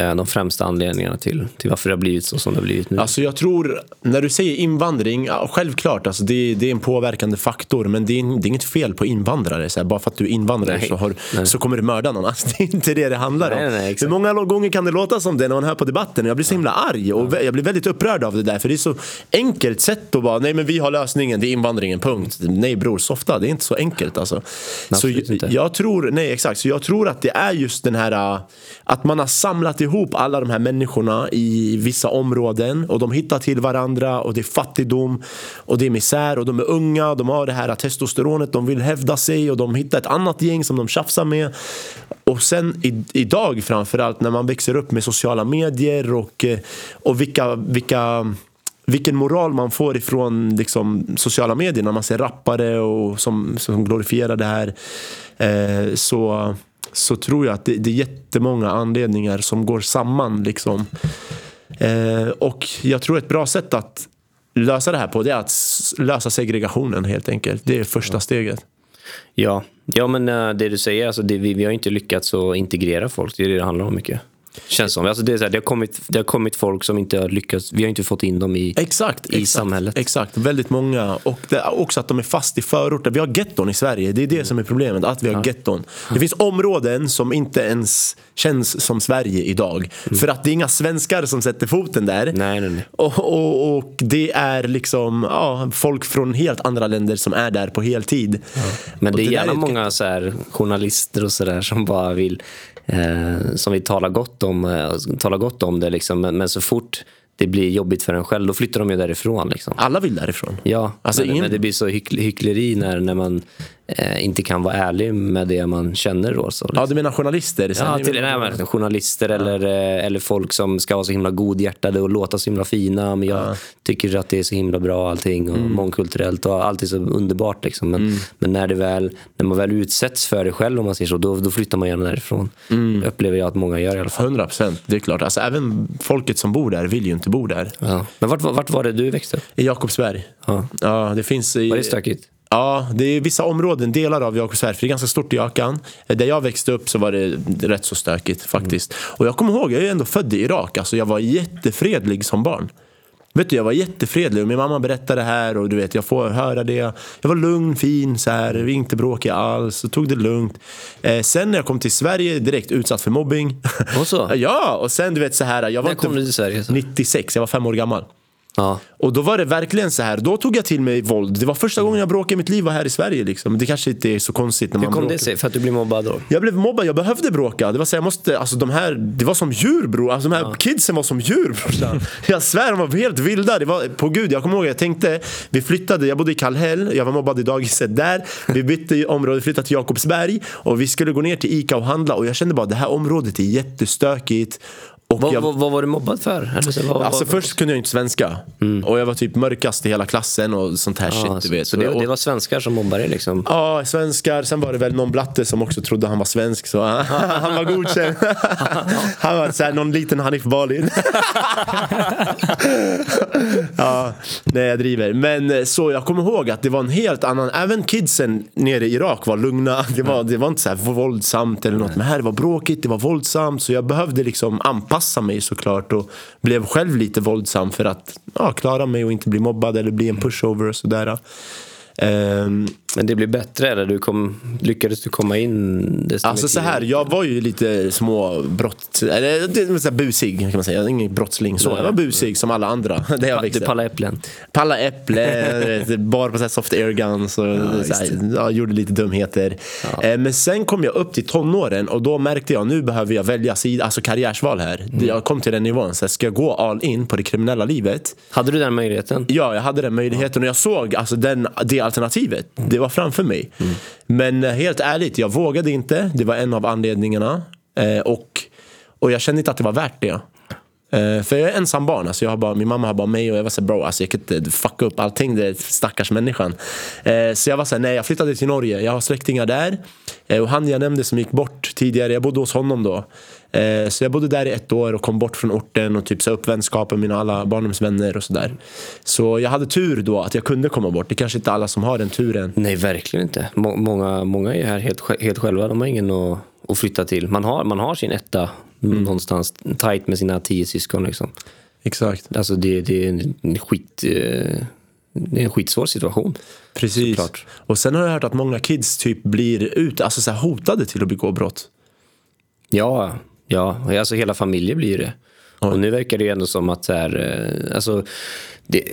de främsta anledningarna till, till varför det har blivit så som det har blivit nu? Alltså jag tror, när du säger invandring, ja, självklart alltså det, det är en påverkande faktor men det är, det är inget fel på invandrare. Så här, bara för att du är invandrare Nej. så, har, Nej. så kommer du mörda någon. Alltså, det är inte det det handlar om. Nej, nej, exakt. Hur många gånger kan det låta som det när man hör på debatten? Jag blir så himla arg och jag blir väldigt upprörd av det där. För det är så enkelt sätt att bara, nej men vi har lösningen, det är invandringen, punkt. Nej bror, softa, det är inte så enkelt alltså. Så inte. jag tror, nej exakt, så jag tror att det är just den här äh, att man har samlat ihop alla de här människorna i vissa områden och de hittar till varandra och det är fattigdom och det är misär och de är unga, de har det här testosteronet, de vill hävda sig och de hittar ett annat gäng som de tjafsar med. Och sen i, idag framförallt när man växer upp med sociala medier och, eh, och vilka, vilka vilken moral man får ifrån liksom, sociala medier när man ser rappare och som, som glorifierar det här. Eh, så, så tror jag att det, det är jättemånga anledningar som går samman. Liksom. Eh, och jag tror ett bra sätt att lösa det här på det är att lösa segregationen helt enkelt. Det är första steget. Ja, ja men eh, det du säger, alltså det, vi, vi har inte lyckats att integrera folk. Det är det det handlar om mycket. Känns som. Alltså det, är så här, det, har kommit, det har kommit folk som inte har lyckats. Vi har inte fått in dem i, Exakt, i exakt, samhället. Exakt, väldigt många. Och det är också att de är fast i förorter. Vi har getton i Sverige. Det är det som är problemet, att vi har getton. Det finns områden som inte ens känns som Sverige idag. För att det är inga svenskar som sätter foten där. Mm. Nej, nej, nej. Och, och, och det är liksom ja, folk från helt andra länder som är där på heltid. Men Och det är gärna ett många så här, journalister och sådär som bara vill eh, som vill tala gott om, eh, tala gott om det. Liksom. Men, men så fort det blir jobbigt för en själv, då flyttar de ju därifrån. Liksom. Alla vill därifrån. Ja, Alltså, men, ingen- men det blir så hyckl- hyckleri när, när man eh, inte kan vara ärlig med det man känner. Då, så, liksom. Ja, du menar journalister? Ja, till, nej, men, journalister eller, eh, eller folk som ska vara så himla godhjärtade och låta så himla fina. Men jag tycker att det är så himla bra allting och Mm. mångkulturellt och allt är så underbart. Liksom. Men, men när, det väl, när man väl utsätts för det själv, om man säger så, då, då flyttar man gärna därifrån. Mm. Det upplever jag att många gör i alla fall. 100 procent, det är klart. Alltså, även folket som bor där vill ju inte bo där. Ja. Men vart, var- vart var det du växte upp? I Jakobsberg. Ja. Ja, det finns i... Var det stökigt? Ja, det är vissa områden, delar av Jakobsberg, för det är ganska stort i Jakan. Där jag växte upp så var det rätt så stökigt faktiskt. Och jag kommer ihåg, jag är ändå född i Irak, alltså jag var jättefredlig som barn. Vet du, jag var jättefredlig och min mamma berättade det här och du vet, jag får höra det. Jag var lugn, fin, så här, inte bråkiga alls och tog det lugnt. Eh, sen när jag kom till Sverige, direkt utsatt för mobbing. Och så? ja, och sen du vet så här, jag var När kom du till Sverige? Så? 96, jag var fem år gammal. Ja. Och då var det verkligen så här, då tog jag till mig våld. Det var första gången jag bråkade i mitt liv var här i Sverige. Liksom. Det kanske inte är så konstigt när Hur man kom bråkar. det sig? För att du blev mobbad då? Jag blev mobbad, jag behövde bråka. Det var så jag måste, alltså de här, det var som djur bror. Alltså de här kidsen var som djur brorsan. Jag svär, de var helt vilda. Det var, på gud, jag kommer ihåg, jag tänkte, vi flyttade, jag bodde i Kallhäll, jag var mobbad i dagiset där. Vi bytte område, flyttade till Jakobsberg och vi skulle gå ner till Ica och handla och jag kände bara det här området är jättestökigt. Vad, jag, vad, vad var du mobbad för? Eller så, vad, alltså först kunde jag inte svenska. Och jag var typ mörkast i hela klassen och sånt här Ja, shit, du vet. Så det, Och- det var svenskar som mobbade dig liksom? Ja, svenskar. Sen var det väl någon blatte som också trodde han var svensk. Så han var godkänd. Han var så här, någon liten Hanif Bali. ja, nej jag driver. Men eh, så jag kommer ihåg att det var en helt annan. Även kidsen nere i Irak var lugna. Det var, det var inte så här våldsamt eller något. Men här var bråkigt, det var våldsamt. Så jag behövde liksom anpassa mig såklart. Och blev själv lite våldsam för att ja, klara mig och inte bli mobbad eller bli en pushover och sådär. Ehm, Men det blev bättre eller du kom, lyckades du komma in desto Alltså så här, jag var ju lite små brott, eller det är så här busig kan man säga. Ingen brottsling så. Jag var busig som alla andra. Det jag Du pallade äpplen? Palla äpplen, bar på så här soft air guns och så här, ja, gjorde lite dumheter. Eh, Men sen kom jag upp till tonåren och då märkte jag nu behöver jag välja sida, alltså karriärsval här. Jag kom till den nivån, så här, ska jag gå all in på det kriminella livet? Hade du den möjligheten? Ja, jag hade den möjligheten och jag såg alltså, den, det alternativet. Det var framför mig. Men eh, helt ärligt, jag vågade inte. Det var en av anledningarna. Eh, och, och jag kände inte att det var värt det. Eh, för jag är ensam barn. Alltså jag har bara, min mamma har bara mig och jag var så bro, alltså jag kan inte eh, fucka upp allting. Det är stackars människan. Eh, så jag var så här, nej jag flyttade till Norge. Jag har släktingar där. Eh, och han jag nämnde som gick bort tidigare, jag bodde hos honom då. Eh, så jag bodde där i ett år och kom bort från orten och typ sa upp vänskapen med mina alla barndomsvänner och sådär. Så jag hade tur då att jag kunde komma bort. Det är kanske inte alla som har den turen. Nej, verkligen inte. Må, många, många är här helt, helt själva. De har ingen att, att flytta till. Man har, man har sin etta Mm. någonstans tight med sina tio syskon. Liksom. Exakt. Alltså det, det är en skit... eh, Det är en skitsvår situation. Precis. Såklart. Och sen har jag hört att många kids typ blir ut, alltså så hotade till att begå brott. Ja, ja. Alltså hela familjer blir det. Och nu verkar det ju ändå som att så här, eh, alltså, det,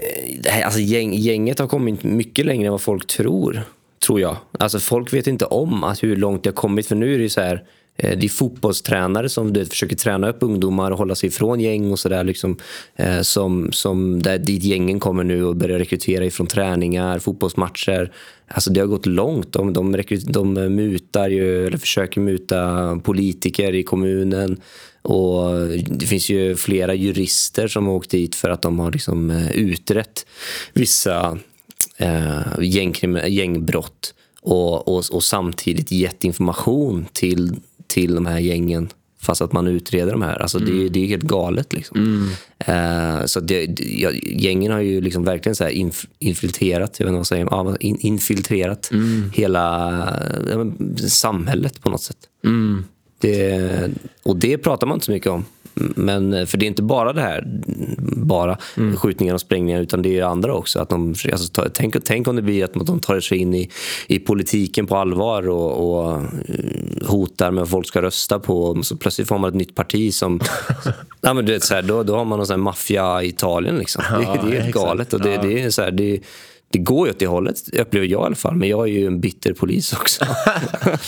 det här, alltså gäng, gänget har kommit mycket längre än vad folk tror. Tror jag. Alltså folk vet inte om att hur långt det har kommit. För nu är det ju så här, Eh, det är fotbollstränare som du vet, försöker träna upp ungdomar och hålla sig ifrån gäng och sådär. Liksom, eh, som, som där dit gängen kommer nu och börjar rekrytera ifrån träningar, fotbollsmatcher. Alltså det har gått långt. De, de, de mutar ju, eller försöker muta politiker i kommunen. Och Det finns ju flera jurister som har åkt dit för att de har liksom eh, utrett vissa eh, gängbrott och, och, och samtidigt gett information till, till de här gängen fast att man utreder de här. Alltså det, det är helt galet. Liksom. Eh, så det, det, gängen har ju liksom verkligen så inf, infiltrerat, jag vet inte vad säger, ja, in, infiltrerat hela ja, samhället på något sätt. Det, och det pratar man inte så mycket om. Men, för det är inte bara det här, bara skjutningar och sprängningar, utan det är andra också. Att de, alltså, ta, tänk, tänk om det blir att de tar sig in i, i politiken på allvar och, och eh, hotar med vad folk ska rösta på. Så plötsligt får man ett nytt parti som... ja, men du vet, så här, då, då har man någon sån här maffia i Italien. Liksom. det, Ja, det är helt exakt. galet. Och det, det, är så här, det, det går ju åt det hållet, upplever jag i alla fall. Men jag är ju en bitter polis också.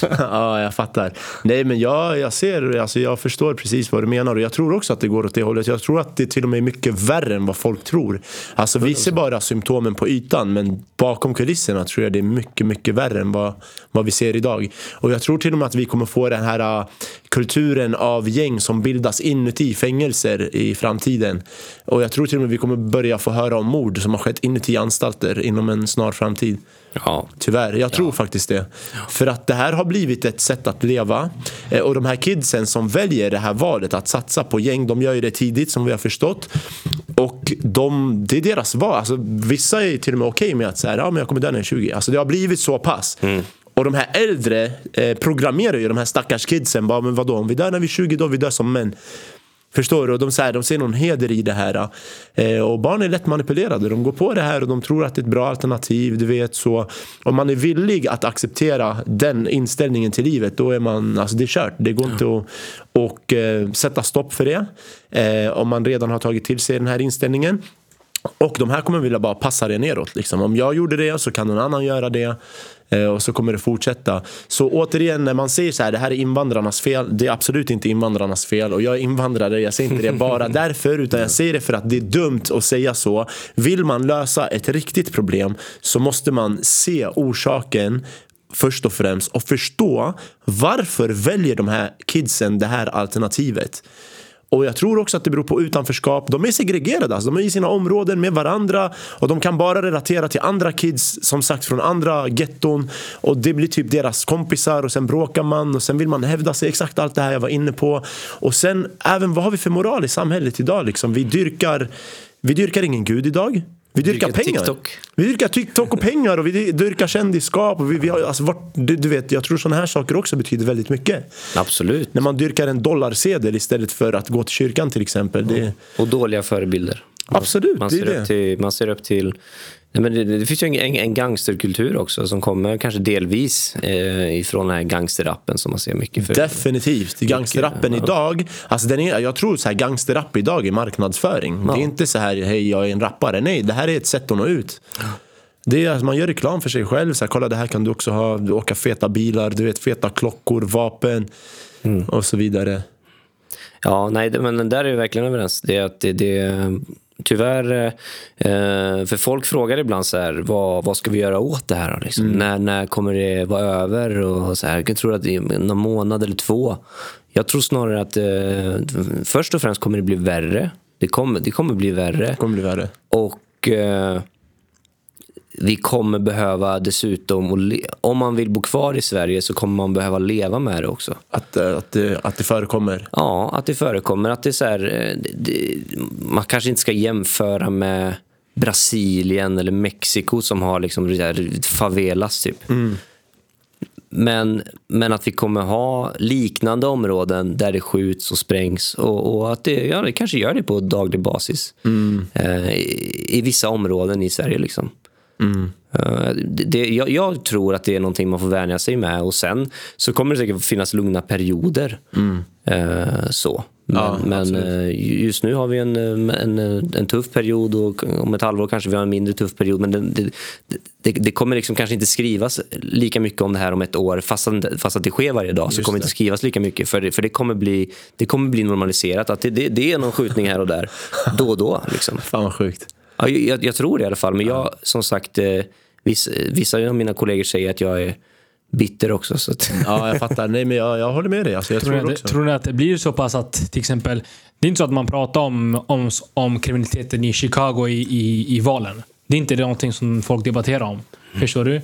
ja, jag fattar. Nej, men jag, jag ser, alltså jag förstår precis vad du menar och jag tror också att det går åt det hållet. Jag tror att det till och med är mycket värre än vad folk tror. Alltså vi ser bara symptomen på ytan, men bakom kulisserna tror jag det är mycket, mycket värre än vad, vad vi ser idag. Och jag tror till och med att vi kommer få den här uh, kulturen av gäng som bildas inuti fängelser i framtiden. Och jag tror till och med vi kommer börja få höra om mord som har skett inuti anstalter inom en snar framtid. ja. Tyvärr, jag tror faktiskt det. För att det här har blivit ett sätt att leva. Eh, Och de här kidsen som väljer det här valet att satsa på gäng, de gör ju det tidigt som vi har förstått. Och de, det är deras val. Alltså, vissa är till och med okej med att säga, ja, men jag kommer dö när jag är 20. Alltså, det har blivit så pass. Och de här äldre eh, programmerar ju de här stackars kidsen. Bara, men vadå, om vi dör när vi är 20, då vi dör som män. Förstår du? Och de, så här, de ser någon heder i det här. Eh, och barn är lätt manipulerade. De går på det här och de tror att det är ett bra alternativ. Du vet, så om man är villig att acceptera den inställningen till livet, då är man, alltså det är kört. Det går inte att och, eh, sätta stopp för det. Eh, om man redan har tagit till sig den här inställningen. Och de här kommer vilja bara passa det neråt. Liksom. Om jag gjorde det så kan någon annan göra det. Eh, Och så kommer det fortsätta. Så återigen, när man säger så här, det här är invandrarnas fel. Det är absolut inte invandrarnas fel. Och jag är invandrare, jag säger inte det bara därför. Utan jag säger det för att det är dumt att säga så. Vill man lösa ett riktigt problem så måste man se orsaken först och främst och förstå varför väljer de här kidsen det här alternativet. Och jag tror också att det beror på utanförskap. De är segregerade, alltså. de är i sina områden med varandra och de kan bara relatera till andra kids, som sagt från andra getton. Och det blir typ deras kompisar och sen bråkar man och sen vill man hävda sig. Exakt allt det här jag var inne på. Och sen även vad har vi för moral i samhället idag? Liksom? Vi, dyrkar, vi dyrkar ingen gud idag. Vi dyrkar, Dyrkar pengar. TikTok. Vi dyrkar TikTok och pengar och vi dyrkar kändisskap. Och vi, vi har, alltså, vart, du, du vet, jag tror sådana här saker också betyder väldigt mycket. Absolut. När man dyrkar en dollarsedel istället för att gå till kyrkan till exempel. Det, Och dåliga förebilder. Absolut, Man det är ser, det. till, man ser upp till... Nej, men det, det finns ju en, en, gangsterkultur också som kommer kanske delvis eh, ifrån den här gangsterrappen som man ser mycket för. Definitivt. Gangsterrappen ja. idag, alltså den är, jag tror så här gangsterrapp idag är marknadsföring. Det är inte så här, hej jag är en rappare. Nej, det här är ett sätt att nå ut. Det är, alltså, man gör reklam för sig själv. Så här, Kolla det här kan du också ha. Du åka feta bilar, du vet feta klockor, vapen och så vidare. Ja, nej, det- men där är vi verkligen överens. Det är att det, det tyvärr, eh, för folk frågar ibland så här, vad, vad ska vi göra åt det här? Liksom? När, när kommer det vara över? Och så här, jag tror att det är någon månad eller två. Jag tror snarare att eh, först och främst kommer det bli värre. Det kommer, det kommer bli värre. Det kommer bli värre. Och eh, vi kommer behöva dessutom, om man vill bo kvar i Sverige så kommer man behöva leva med det också. Att, eh, att, det, att det förekommer. Ja, att det förekommer. Att det är så här, eh, det, man kanske inte ska jämföra med Brasilien eller Mexiko som har liksom favelas typ. Men, men att vi kommer ha liknande områden där det skjuts och sprängs och, och att det, ja, det kanske gör det på daglig basis eh, i, i vissa områden i Sverige. Liksom. Eh, det, jag, jag tror att det är någonting man får vänja sig med och sen så kommer det säkert finnas lugna perioder. Eh, så. Men, Ja, men eh, just nu har vi en, en, en tuff period och om ett halvår kanske vi har en mindre tuff period. Men det, det, det, kommer liksom kanske inte skrivas lika mycket om det här om ett år fast, att- fast att det sker varje dag. Så Just kommer det inte skrivas lika mycket för det, för det, kommer, bli, det kommer bli normaliserat. Att det, det, det är någon skjutning här och där då och då. Liksom. Fan vad sjukt. Ja, jag, jag tror det i alla fall. Men jag, som sagt, eh, vissa, vissa av mina kollegor säger att jag är bitter också. Så att, Ja, jag fattar. Nej, men jag, jag håller med dig. Alltså, jag Tror tror, ni, det tror ni att det blir så pass att till exempel, det är inte så att man pratar om, om, om kriminaliteten i Chicago i, i, i valen. Det är inte det någonting som folk debatterar om. Förstår du?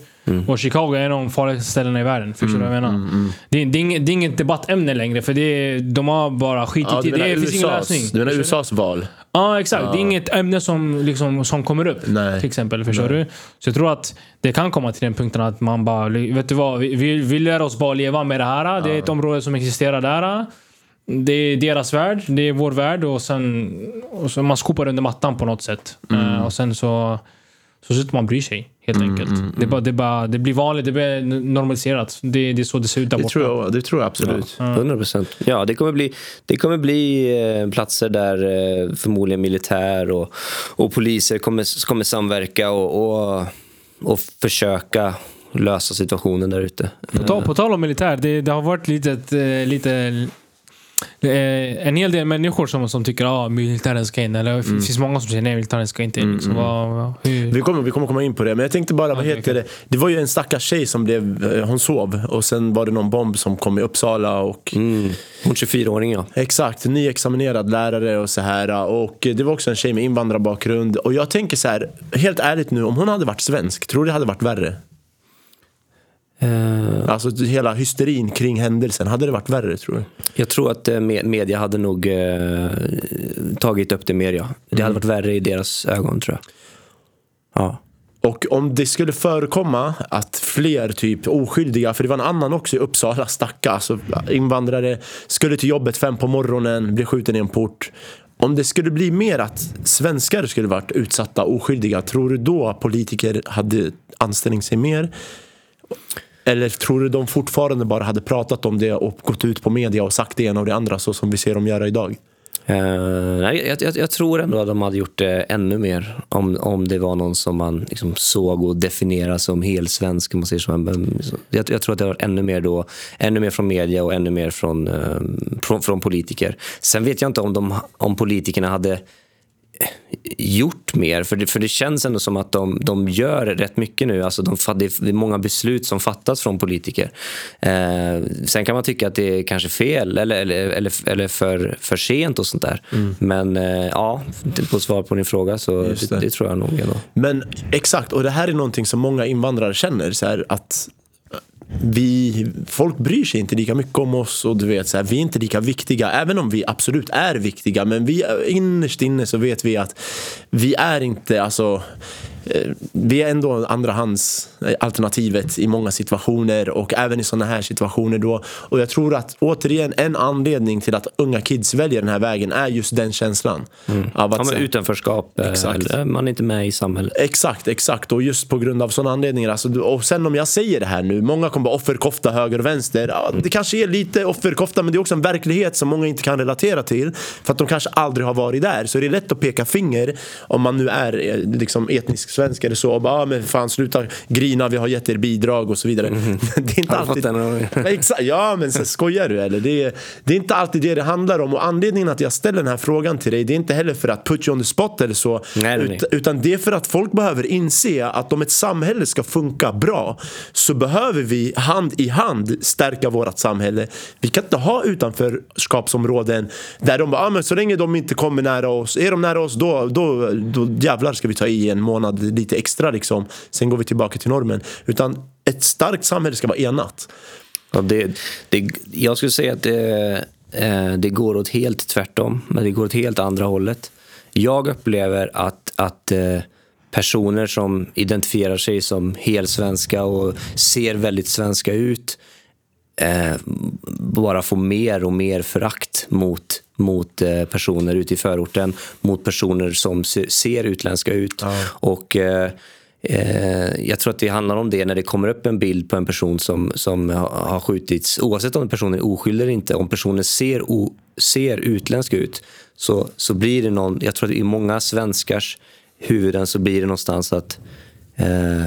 Och Chicago är en av de farligaste ställena i världen. Förstår du vad jag menar? Det, är- det, är inget, det är inget debattämne längre för det är, de har bara skitit Ja, i det. Det finns ingen lösning. du menar? USAs val? Ja, exakt. Det är inget ämne som, liksom, som kommer upp. Nej. Till exempel. Förstår du? Så jag tror att det kan komma till den punkten att man bara, vet du vad, vi, vi, vi lär oss bara leva med det här. Det är ett område som existerar där. Det är deras värld, det är vår värld och sen, och så man skopar under mattan på något sätt. Eh, och sen så, så slutar man bry sig helt enkelt. Det, är bara, det, är bara, det blir vanligt, det blir normaliserat. Det, det är så det ser ut där Det borta. tror jag, det tror jag absolut. 100 procent. Ja, det kommer bli, det kommer bli eh, platser där eh, förmodligen militär och, och poliser kommer, kommer samverka och, och, och försöka lösa situationen där ute. På tal, på tal om militär, det, det har varit lite, eh, lite en hel del människor som, som tycker att ah, militären ska in. Eller det finns många som säger nej, militären ska inte in. Liksom, vad, vad, hur? Vi kommer, vi kommer komma in på det, men jag tänkte bara, vad heter det? Det var ju en stackars tjej som blev, eh, hon sov och sen var det någon bomb som kom i Uppsala och Mm. Hon 24-åring ja. Exakt, nyexaminerad lärare och så här. Och det var också en tjej med invandrarbakgrund. Och jag tänker så här, helt ärligt nu, om hon hade varit svensk, tror du det hade varit värre? Eh, Alltså hela hysterin kring händelsen, hade det varit värre tror du? jag tror att eh, me- media hade nog eh, tagit upp det mer ja. Det hade varit värre i deras ögon tror jag. Ja. Och om det skulle förekomma att fler typ oskyldiga, för det var en annan också i Uppsala, stacka, alltså invandrare, skulle till jobbet fem på morgonen, blir skjuten i en port. Om det skulle bli mer att svenskar skulle varit utsatta, oskyldiga, tror du då politiker hade ansträngt sig mer? Eller tror du de fortfarande bara hade pratat om det och gått ut på media och sagt det ena och det andra så som vi ser dem göra idag? Uh, nej, jag, jag, jag tror ändå att de hade gjort det ännu mer om, om det var någon som man liksom såg och definierade som helsvensk. Man säger så. Jag, jag tror att det var ännu mer då, ännu mer från media och ännu mer från, uh, från, från politiker. Sen vet jag inte om, de, om politikerna hade gjort mer. För det, för det känns ändå som att de, de gör rätt mycket nu. Alltså de, det är många beslut som fattas från politiker. Eh, sen kan man tycka att det är kanske fel eller, eller, eller, eller för, för sent och sånt där. Mm. Men eh, ja, på svar på din fråga så det. Det, det. tror jag nog ändå. Men exakt, och det här är någonting som många invandrare känner. Så här, att vi, folk bryr sig inte lika mycket om oss och du vet, så här, vi är inte lika viktiga. Även om vi absolut är viktiga. Men vi, innerst inne så vet vi att vi är inte, alltså vi är ändå andrahandsalternativet i många situationer och även i sådana här situationer då. Och jag tror att återigen en anledning till att unga kids väljer den här vägen är just den känslan. Mm. Av att, ja, utanförskap, eh, exakt. man är inte med i samhället. Exakt, exakt. Och just på grund av sådana anledningar. Alltså, och sen om jag säger det här nu, många kommer bara offerkofta höger och vänster. Ja, mm. Det kanske är lite offerkofta men det är också en verklighet som många inte kan relatera till. För att de kanske aldrig har varit där. Så det är lätt att peka finger om man nu är eh, liksom etnisk svensk eller så och bara, ah, men fan sluta grina, vi har gett er bidrag och så vidare. Mm. det är inte alltid... Exakt, ja men så skojar du eller? Det är, det är inte alltid det det handlar om och anledningen att jag ställer den här frågan till dig det är inte heller för att put you on the spot eller så. Nej, nej. Utan det är för att folk behöver inse att om ett samhälle ska funka bra så behöver vi hand i hand stärka vårt samhälle. Vi kan inte ha utanförskapsområden där de bara, ah, men så länge de inte kommer nära oss, är de nära oss då, då, då jävlar ska vi ta i en månad lite extra liksom. Sen går vi tillbaka till normen. Utan ett starkt samhälle ska vara enat. Ja, det, det, jag skulle säga att det, eh, det går åt helt tvärtom. Men det går åt helt andra hållet. Jag upplever att, att eh, personer som identifierar sig som helsvenska och ser väldigt svenska ut eh, bara får mer och mer förakt mot mot eh, personer ute i förorten, mot personer som ser utländska ut. Ja. Och eh, eh, Jag tror att det handlar om det när det kommer upp en bild på en person som, som har skjutits, oavsett om personen är oskyldig eller inte, om personen ser, o, ser utländsk ut så, så blir det någon, jag tror att i många svenskars huvuden så blir det någonstans att eh,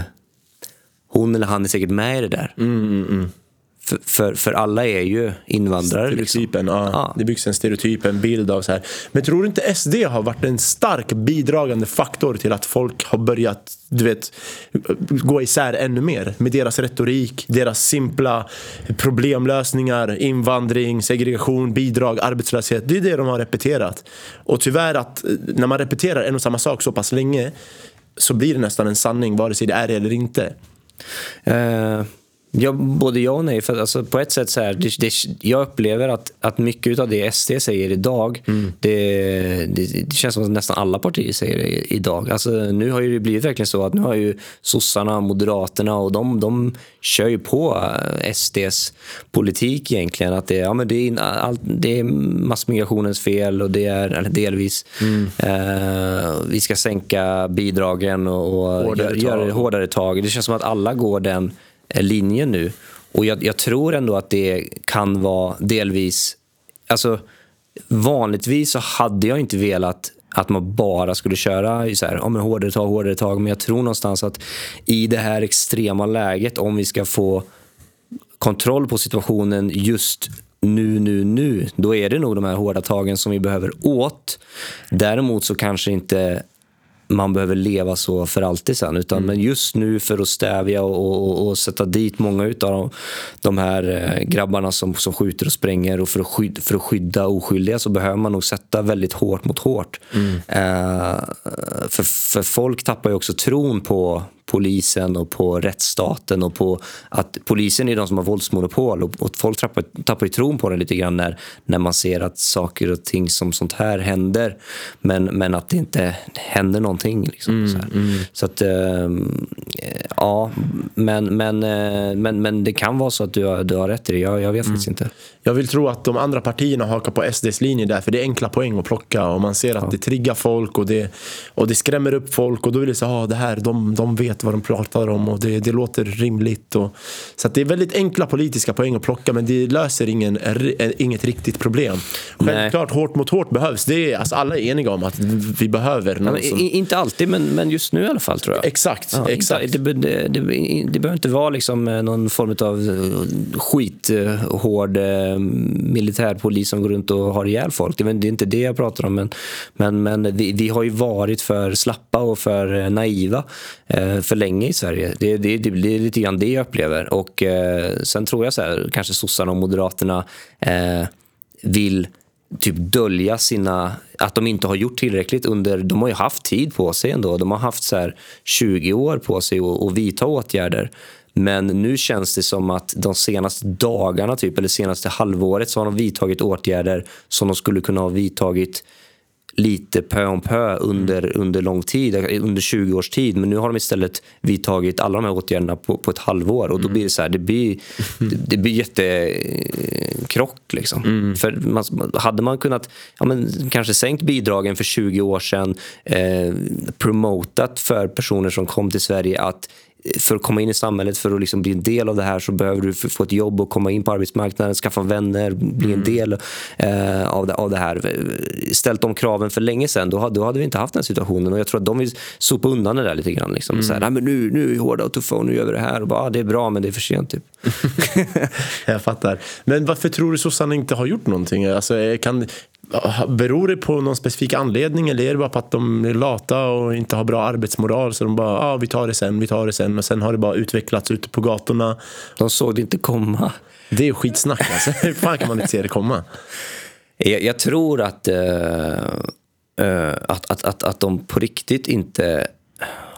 hon eller han är säkert med i det där. Mm, mm, mm. För, för, för, alla är ju invandrare. Liksom. Stereotypen, liksom. ja. ja. Det byggs en stereotyp, en bild av så här. Men tror du inte SD har varit en stark bidragande faktor till att folk har börjat du vet, gå isär ännu mer med deras retorik, deras simpla problemlösningar, invandring, segregation, bidrag, arbetslöshet. Det är det de har repeterat. Och tyvärr att när man repeterar en och samma sak så pass länge så blir det nästan en sanning vare sig det är det eller inte. Uh Ja, både ja och nej. För alltså, på ett sätt så här, det, det, jag upplever att, att mycket av det SD säger idag, mm. det, det, känns som att nästan alla partier säger det idag. Alltså, nu har det blivit verkligen så att nu har ju sossarna, moderaterna och de, de kör ju på eh, SDs politik egentligen. Att det, ja, men det, är, all, det är massmigrationens fel och det är, delvis, mm. eh, vi ska sänka bidragen och, och hårdare, göra tag. hårdare tag. Det känns som att alla går den Eh, linje linjen nu. Och jag, jag, tror ändå att det kan vara delvis... Alltså, vanligtvis så hade jag inte velat att man bara skulle köra så här, ja, men hårdare tag, hårdare tag. Men jag tror någonstans att i det här extrema läget, om vi ska få kontroll på situationen just nu, nu, nu, då är det nog de här hårda tagen som vi behöver åt. Däremot så kanske inte man behöver leva så för alltid sen. Utan, mm. Men just nu för att stävja och, och, och sätta dit många av de, de här eh, grabbarna som, som skjuter och spränger och för att, skydda, för att skydda oskyldiga så behöver man nog sätta väldigt hårt mot hårt. Mm. Eh, för, för folk tappar ju också tron på, polisen och på rättsstaten och på att polisen är de som har våldsmonopol och, och folk tappar, tappar ju tron på den lite grann när, när man ser att saker och ting som sånt här händer men, men att det inte händer någonting. Liksom, mm, så, mm. så, att, äh, ja, men, men, äh, men, men det kan vara så att du har, du har rätt i det. Jag, jag vet mm. faktiskt inte. Jag vill tro att de andra partierna hakar på SDs linje där för det är enkla poäng att plocka och man ser att ja. det triggar folk och det, och det skrämmer upp folk och då vill det säga att det här, de, de vet vad de pratar om och det, det låter rimligt. Och, så det är väldigt enkla politiska poäng att plocka men det löser ingen, inget riktigt problem. Självklart hårt mot hårt behövs. Det är, alltså, alla är eniga om att vi behöver någon ja, som... Inte alltid men, men just nu i alla fall tror jag. Exakt. Ja, exakt. Det, det, det, det behöver inte vara liksom eh, någon form av eh, skithård eh, militärpolis som går runt och har ihjäl folk. Det är inte det jag pratar om. Men, men, men vi, vi har ju varit för slappa och för eh, naiva eh, för länge i Sverige. Det, det, det, det är lite grann det jag upplever. Och eh, sen tror jag så här, kanske sossarna och moderaterna vill typ dölja sina, att de inte har gjort tillräckligt under, de har ju haft tid på sig ändå. De har haft så här 20 år på sig att, att vidta åtgärder. Men nu känns det som att de senaste dagarna, typ, eller senaste halvåret, så har de vidtagit åtgärder som de skulle kunna ha vidtagit lite pö om pö under, mm. under lång tid, under 20 års tid. Men nu har de istället vidtagit alla de här åtgärderna på, på ett halvår. Och då mm. blir det så här, det blir, det, det blir jättekrock. Liksom. Mm. För man, hade man kunnat, ja, men, kanske sänkt bidragen för 20 år sedan, eh, promotat för personer som kom till Sverige att för att komma in i samhället, för att liksom bli en del av det här så behöver du få ett jobb och komma in på arbetsmarknaden, skaffa vänner, bli en mm. del eh, av, det, av det här. Ställt de kraven för länge sedan, då, då hade vi inte haft den situationen. Och jag tror att de vill sopa undan det där lite grann. Liksom. Mm. Så här, men nu, nu är vi hårda och tuffa och nu gör vi det här. Och bara, ah, det är bra, men det är för sent. Typ. jag fattar. Men varför tror du sossarna inte har gjort någonting? Alltså, kan, Beror det på någon specifik anledning eller är det bara på att de är lata och inte har bra arbetsmoral så de bara ah, vi tar det sen, vi tar det sen och sen har det bara utvecklats ute på gatorna. De såg det inte komma. Det är skitsnack alltså. Hur fan kan man inte se det komma? Jag, jag tror att, uh, uh, att, att, att, att de på riktigt inte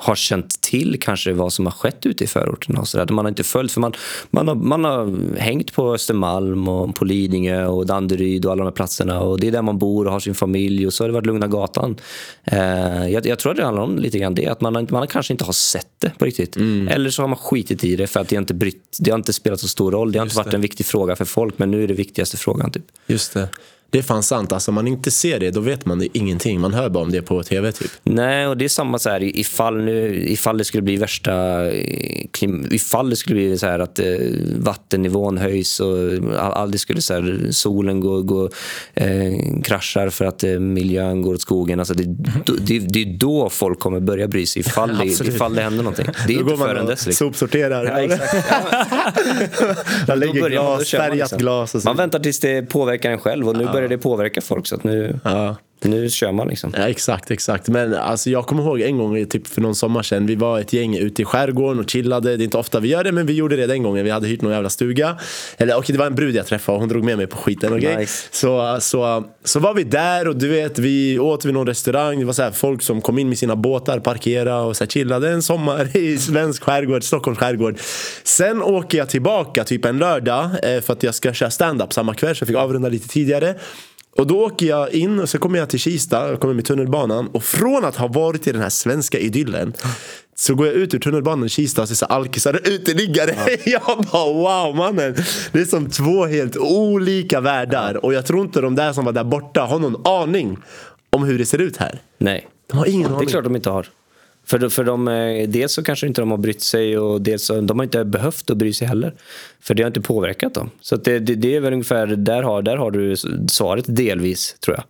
har känt till kanske vad som har skett ute i förorterna. Och så där. Man har inte följt, för man, man, har, man har hängt på Östermalm och på Lidingö och Danderyd och alla de här platserna. Och det är där man bor och har sin familj och så har det varit Lugna Gatan. Eh, jag, jag, tror att det handlar om lite grann det, att man, man kanske inte har sett det på riktigt. Mm. Eller så har man skitit i det för att det inte, brytt, det har inte spelat så stor roll. Det har Just inte varit det. en viktig fråga för folk, men nu är det viktigaste frågan. Typ. Just det. Det är fan sant. Alltså, om man inte ser det, då vet man det ingenting. Man hör bara om det på tv. typ. Nej, och det är samma så här, ifall, nu, ifall det skulle bli värsta... Eh, ifall det skulle bli så här att eh, vattennivån höjs och aldrig skulle så här, solen gå, gå, eh, kraschar för att eh, miljön går åt skogen. Alltså, det, det, det, är då folk kommer börja bry sig, ifall det, ifall det händer någonting. Det är då inte förrän dess. Liksom. Sopsorterar. Ja, exakt. Ja. lägger glas, färgat liksom. glas. Och så. Man väntar tills det påverkar en själv och nu ja börjar det påverka folk. Så att nu, ja nu kör man liksom. Ja, exakt, exakt. Men alltså, jag kommer ihåg en gång typ för någon sommar sedan. Vi var ett gäng ute i skärgården och chillade. Det är inte ofta vi gör det, men vi gjorde det den gången. Vi hade hyrt någon jävla stuga. Eller okej, okay, det var en brud jag träffade och hon drog med mig på skiten. Okay? Nice. Så, så, så var vi där och du vet, vi åt vid någon restaurang. Det var så här, folk som kom in med sina båtar, parkerade och så här, chillade en sommar i svensk skärgård, Stockholms skärgård. Sen åker jag tillbaka typ en lördag eh, för att jag ska köra stand-up samma kväll så jag fick avrunda lite tidigare. Och då åker jag in och så kommer jag till Kista, jag kommer med tunnelbanan. Och från att ha varit i den här svenska idyllen så går jag ut ur tunnelbanan i Kista och ser alkisar och uteliggare. Ja. Jag bara wow mannen. Det är som två helt olika världar. Och jag tror inte de där som var där borta har någon aning om hur det ser ut här. Nej. De har ingen aning. Det är klart de inte har. För, för de, eh, dels så kanske inte de har brytt sig och dels så, de har inte behövt att bry sig heller. För det har inte påverkat dem. Så det, det, det, är väl ungefär, där har, där har du svaret delvis tror jag.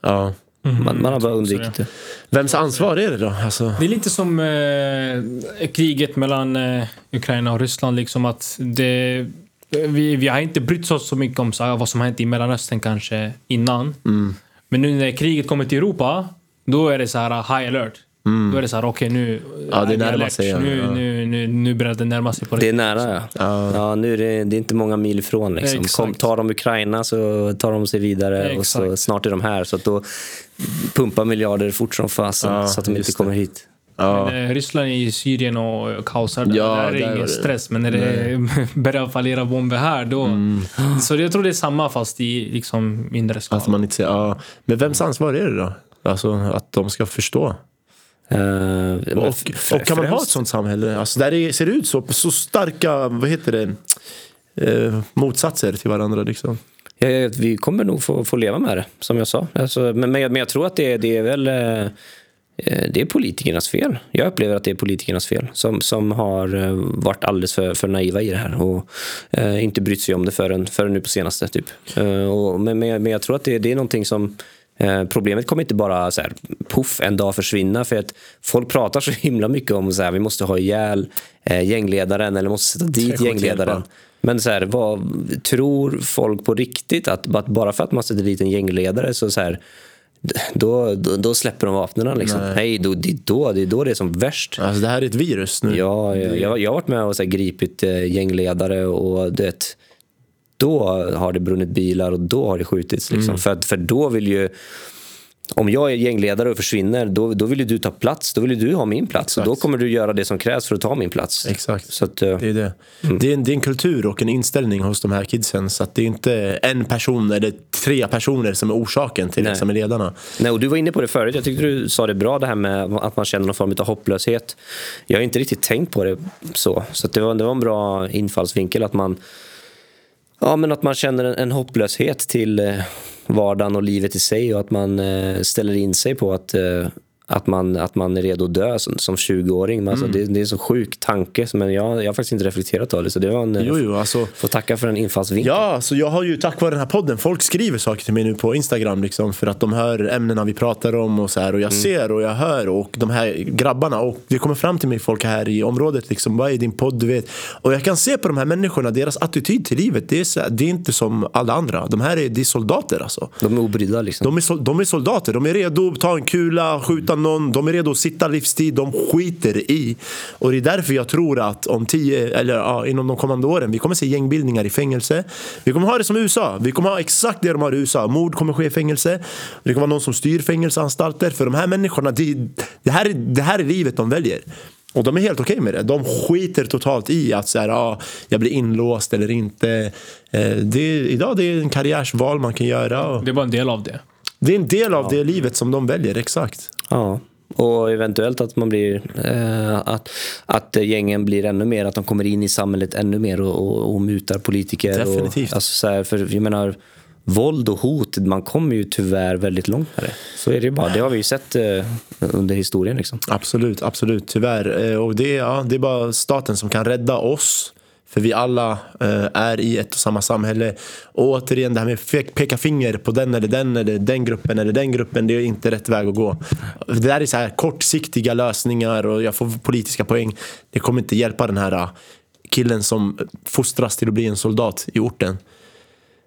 Ja. Mm, man, man, har bara undvikit det. Vems ansvar är det då? Alltså... Det är lite som eh, kriget mellan eh, Ukraina och Ryssland. Liksom att det, vi, vi har inte brytt oss så mycket om så, vad som har hänt i Mellanöstern kanske innan. Mm. Men nu när kriget kommer till Europa, då är det så här high alert. Mm. Då är det så här, okej okay, nu ja, det närmar sig, ja. nu, nu, nu, nu börjar det närma sig. På det är nära ja. ja. ja. nu är det, det är inte många mil ifrån. Liksom. Kom, tar de Ukraina så tar de sig vidare Exakt. och så snart är de här. Så att då pumpar miljarder fort som fasen ja, så att de inte kommer hit. Ja. Men, eh, Ryssland är i Syrien och kaosar. Ja, där är det ingen stress. Men när det börjar fallera bomber här då... Mm. Så jag tror det är samma fast i liksom mindre skala. Att man inte ser, ja. Men vems ansvar är det då? Alltså att de ska förstå? Uh, och, och, kan man ha ett sånt samhälle alltså där det ser ut så, så starka vad heter det, uh, motsatser till varandra? Liksom? Ja, vi kommer nog få, få leva med det, som jag sa. Alltså, men, men, jag, men jag tror att det, det är väl uh, det är politikernas fel. Jag upplever att det är politikernas fel som, som har varit alldeles för, för naiva i det här och inte brytt sig om det förrän, förrän nu på senaste. Typ. och, men, men, jag tror att det, det är någonting som Eh, problemet kommer inte bara så här, puff, en dag försvinna. För att folk pratar så himla mycket om att vi måste ha ihjäl eh, gängledaren eller måste sätta dit gängledaren. Men så här, vad, tror folk på riktigt att, att, bara för att man sätter dit en gängledare så, så här, då, då, då, släpper de vapnen. Liksom. Nej. Nej, då, det, är då, det är då det är som värst. Alltså, det här är ett virus nu. Ja, jag, jag, jag har varit med och så här, gripit eh, gängledare och det, då har det brunnit bilar och då har det skjutits. Liksom. Mm. För, för då vill ju om jag är gängledare och försvinner, då, då vill du ta plats. Då vill du ha min plats. Exakt. Och då kommer du göra det som krävs för att ta min plats. Exakt. Så att, uh, det, är det. Mm. Det, är en, det är en kultur och en inställning hos de här kidsen. Så att det är inte en person eller tre personer som är orsaken till det som är ledarna. Nej, och du var inne på det förut. Jag tyckte du sa det bra, det här med att man känner någon form av hopplöshet. Jag har inte riktigt tänkt på det så. Så det, var, det var en bra infallsvinkel att man, ja, men att man känner en, hopplöshet till eh, vardagen och livet i sig och att man eh, ställer in sig på att eh, att man, att man är redo att dö som, som 20-åring. Alltså, mm. det, det, är en så sjuk tanke, men jag, jag har faktiskt inte reflekterat över det. Så det var en, jo, jo, alltså, får tacka för en infallsvinkel. Ja, alltså, jag har ju tack vare den här podden, folk skriver saker till mig nu på Instagram liksom, för att de hör ämnena vi pratar om och så här, och jag mm. ser och jag hör och de här grabbarna och det kommer fram till mig folk här i området liksom, vad är din podd, du vet. Och jag kan se på de här människorna, deras attityd till livet, det är, så, det är inte som alla andra. De här är, det är soldater alltså. De är obrydda liksom. De är, de är soldater, de är redo att ta en kula, skjuta någon, de är redo att sitta livstid, de skiter i. Och det är därför jag tror att om tio, eller ja, inom de kommande åren, vi kommer se gängbildningar i fängelse. Vi kommer ha det som USA, vi kommer ha exakt det de har i USA. Mord kommer ske i fängelse, det kommer vara någon som styr fängelseanstalter. För de här människorna, det, det, här, det här är livet de väljer. Och de är helt okej okay med det. De skiter totalt i att så här, ah, jag blir inlåst eller inte. Eh, det, idag det är en karriärsval man kan göra. Det är bara en del av det. Det är en del av ja. det livet som de väljer, exakt. Ja. Och eventuellt att man blir eh, att, att gängen blir ännu mer, att de kommer in i samhället ännu mer och, och, och mutar politiker. Definitivt. Och, alltså så här, för jag menar, våld och hot, man kommer ju tyvärr väldigt långt med det. Så är det ju bara. Det har vi ju sett eh, under historien. Liksom. Absolut, absolut. Tyvärr. Eh, och det, ja, det är bara staten som kan rädda oss för vi alla eh, är i ett och samma samhälle. Och återigen, det här med att peka finger på den eller den eller den gruppen eller den gruppen, det är inte rätt väg att gå. Det där är så här kortsiktiga lösningar och jag får politiska poäng. Det kommer inte hjälpa den här eh, killen som fostras till att bli en soldat i orten.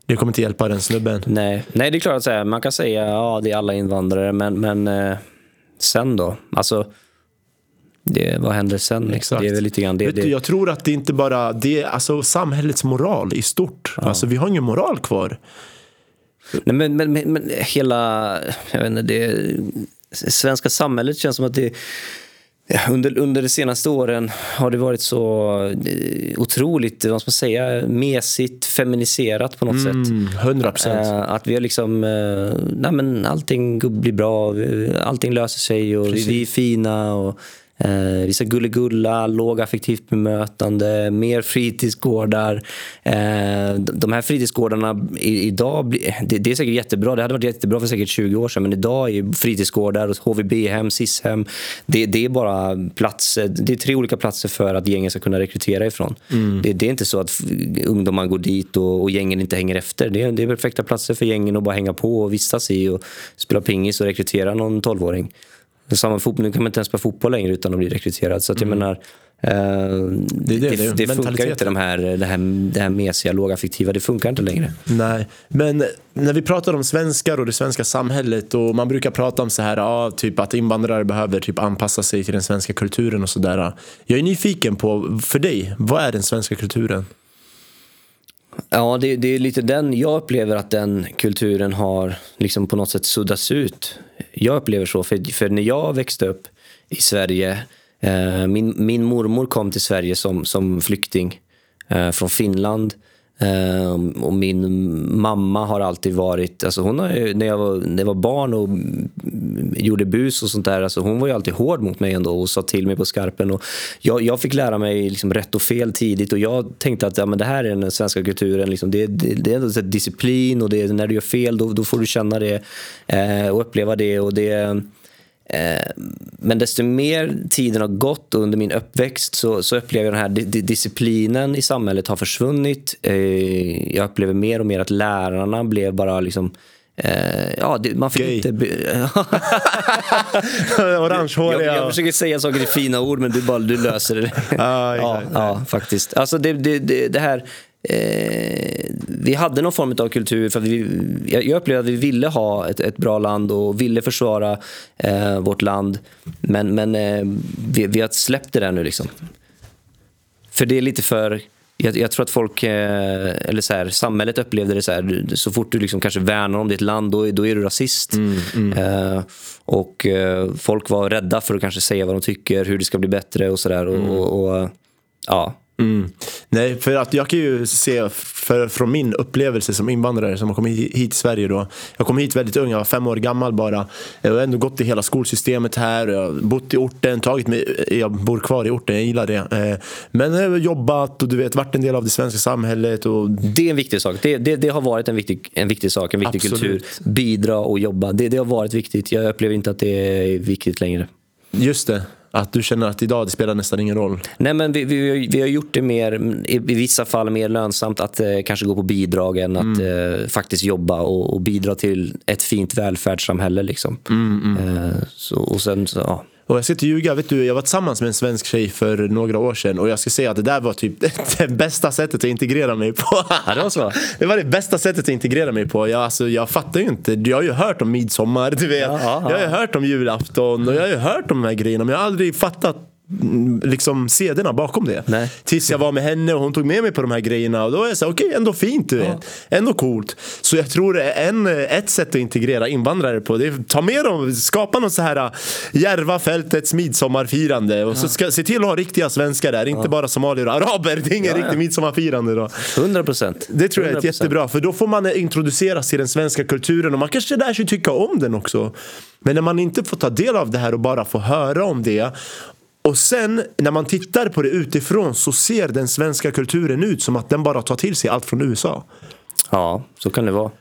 Det kommer inte hjälpa den snubben. Nej, Nej det är klart att säga. man kan säga att ja, det är alla invandrare, men, men eh, sen då? Alltså, det, vad händer sen? Liksom? Det är väl lite grann det, det... Du, jag tror att det inte bara det är alltså samhällets moral i stort. Ja. Alltså, vi har ingen moral kvar. Nej, men, men, men, men hela jag vet inte, det, svenska samhället känns som att det under, under de senaste åren har det varit så eh, otroligt vad ska man säga, mesigt, feminiserat på något mm, sätt. 100 procent. Äh, att vi har liksom, äh, nej men allting blir bra, allting löser sig och Precis. vi är fina. Och, Eh, vissa gulligulla, lågaffektivt bemötande, mer fritidsgårdar. Eh, de här fritidsgårdarna idag, det, det, är säkert jättebra. Det hade varit jättebra för säkert 20 år sedan. Men idag är fritidsgårdar, HVB-hem, SIS-hem. Det, det, är bara platser, det är tre olika platser för att gängen ska kunna rekrytera ifrån. Mm. Det, det, är inte så att ungdomar går dit och, och gängen inte hänger efter. Det, det är perfekta platser för gängen att bara hänga på och vistas i och spela pingis och rekrytera någon 12-åring. Samma fotboll, nu kan man inte ens spela fotboll längre utan att bli rekryterad. Så att jag mm. menar, eh, det, det, det, det funkar inte de här, det, här, det här mesiga, lågaffektiva. Det funkar inte längre. Nej, men när vi pratar om svenskar och det svenska samhället och man brukar prata om så här, ja, typ att invandrare behöver typ anpassa sig till den svenska kulturen och sådär. Jag är nyfiken på, för dig, vad är den svenska kulturen? Ja, det, det, är lite den jag upplever att den kulturen har liksom på något sätt suddats ut. Jag upplever så, för, för när jag växte upp i Sverige, eh, min, min mormor kom till Sverige som, som flykting eh, från Finland. Um, och min mamma har alltid varit, alltså hon har, när, jag var, när jag var barn och gjorde bus och sånt där, alltså hon var ju alltid hård mot mig ändå och sa till mig på skarpen. Och jag, jag fick lära mig liksom rätt och fel tidigt och jag tänkte att ja, men det här är den svenska kulturen. Liksom. Det, det, det är ändå disciplin och det, när du gör fel då, då får du känna det eh, och uppleva det. och det Eh, men desto mer tiden har gått under min uppväxt så, så upplever jag den här disciplinen i samhället har försvunnit. Eh, jag upplever mer och mer att lärarna blev bara liksom eh, ja, man fick Gay. inte... be- jag, Orangehåriga. jag försöker säga saker i fina ord, men du, bara, du löser det. Ja, ja, ja, faktiskt. Alltså det, det, det, det här... Eh, vi hade någon form av kultur. för vi, jag, upplevde att vi ville ha ett, ett bra land och ville försvara eh, vårt land. Men, men eh, vi, vi har släppt det där nu. liksom. För det är lite för... Jag, jag tror att folk, eh, eller så här, samhället upplevde det så här, så fort du liksom kanske värnar om ditt land, då, är- då är du rasist. Eh, och eh, folk var rädda för att kanske säga vad de tycker, hur det ska bli bättre och sådär. Och, och, och, ja. Mm. Nej, för att jag kan ju se för, från min upplevelse som invandrare som har kommit hit till Sverige då. Jag kom hit väldigt ung, jag var fem år gammal bara. Jag har ändå gått i hela skolsystemet här, jag har bott i orten, tagit mig, jag bor kvar i orten, jag gillar det. Eh, Men jag har jobbat och du vet, varit en del av det svenska samhället och Det är en viktig sak. Det, det, det har varit en viktig, en viktig sak, en viktig Absolut. kultur. Bidra och jobba. Det, det har varit viktigt. Jag upplever inte att det är viktigt längre. just det, att du känner att idag det spelar nästan ingen roll. Nej, men vi, vi, vi har gjort det mer, i, vissa fall mer lönsamt att eh, kanske gå på bidrag än att eh, faktiskt jobba och, och bidra till ett fint välfärdssamhälle. Liksom. Eh, så, och sen, så, ja. Och jag ska inte ljuga, vet du, jag var tillsammans med en svensk tjej för några år sedan och jag ska säga att det där var typ det bästa sättet att integrera mig på. Ja, det var så? Det var det bästa sättet att integrera mig på. Jag, alltså, jag fattar ju inte. Jag har ju hört om midsommar, du vet. Ja, ja, Jag har ju hört om julafton och jag har ju hört om de här grejerna men jag har aldrig fattat liksom sederna bakom det. Nej. Tills jag var med henne och hon tog med mig på de här grejerna och då är jag så okej, ändå fint du vet. Ändå coolt. Så jag tror en, ett sätt att integrera invandrare på det är att ta med dem, skapa något så här äh, Järvafältets midsommarfirande och så ska se till att ha riktiga svenskar där, inte bara somalier och araber. Det är ingen Ja, ja. riktig midsommarfirande då. 100 procent. Det tror jag är jättebra, för då får man introduceras till den svenska kulturen och man kanske lär sig tycka om den också. Men när man inte får ta del av det här och bara får höra om det och sen när man tittar på det utifrån så ser den svenska kulturen ut som att den bara tar till sig allt från USA. Ja, så kan det vara.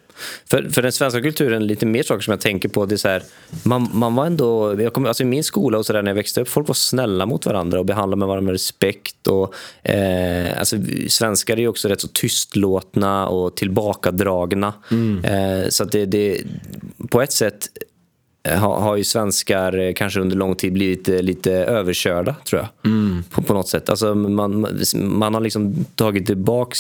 För, för den svenska kulturen, lite mer saker som jag tänker på. Det är så här, man, man var ändå, jag kom, alltså I min skola och så där, när jag växte upp, folk var snälla mot varandra och behandlade med varandra med respekt. Och, eh, alltså, svenskar är ju också rätt så tystlåtna och tillbakadragna. Eh, så det, det, på ett sätt eh, har, ju svenskar eh, kanske under lång tid blivit eh, lite överkörda, tror jag. På, på något sätt. Alltså, man, man har liksom tagit tillbaks,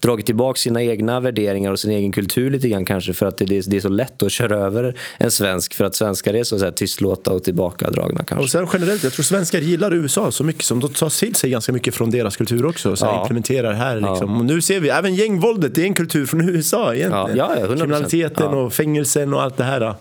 dragit tillbaka sina egna värderingar och sin egen kultur lite grann kanske för att det, är- det är så lätt att köra över en svensk för att svenskar är så, så här tystlåta och tillbakadragna kanske. Och sen generellt, jag tror svenskar gillar USA så mycket som de tar till sig ganska mycket från deras kultur också. Så här, Ja. implementerar här liksom. Och nu ser vi, även gängvåldet, det är en kultur från USA egentligen. Ja, ja, 100%. Kriminaliteten Ja. och fängelsen och allt det här.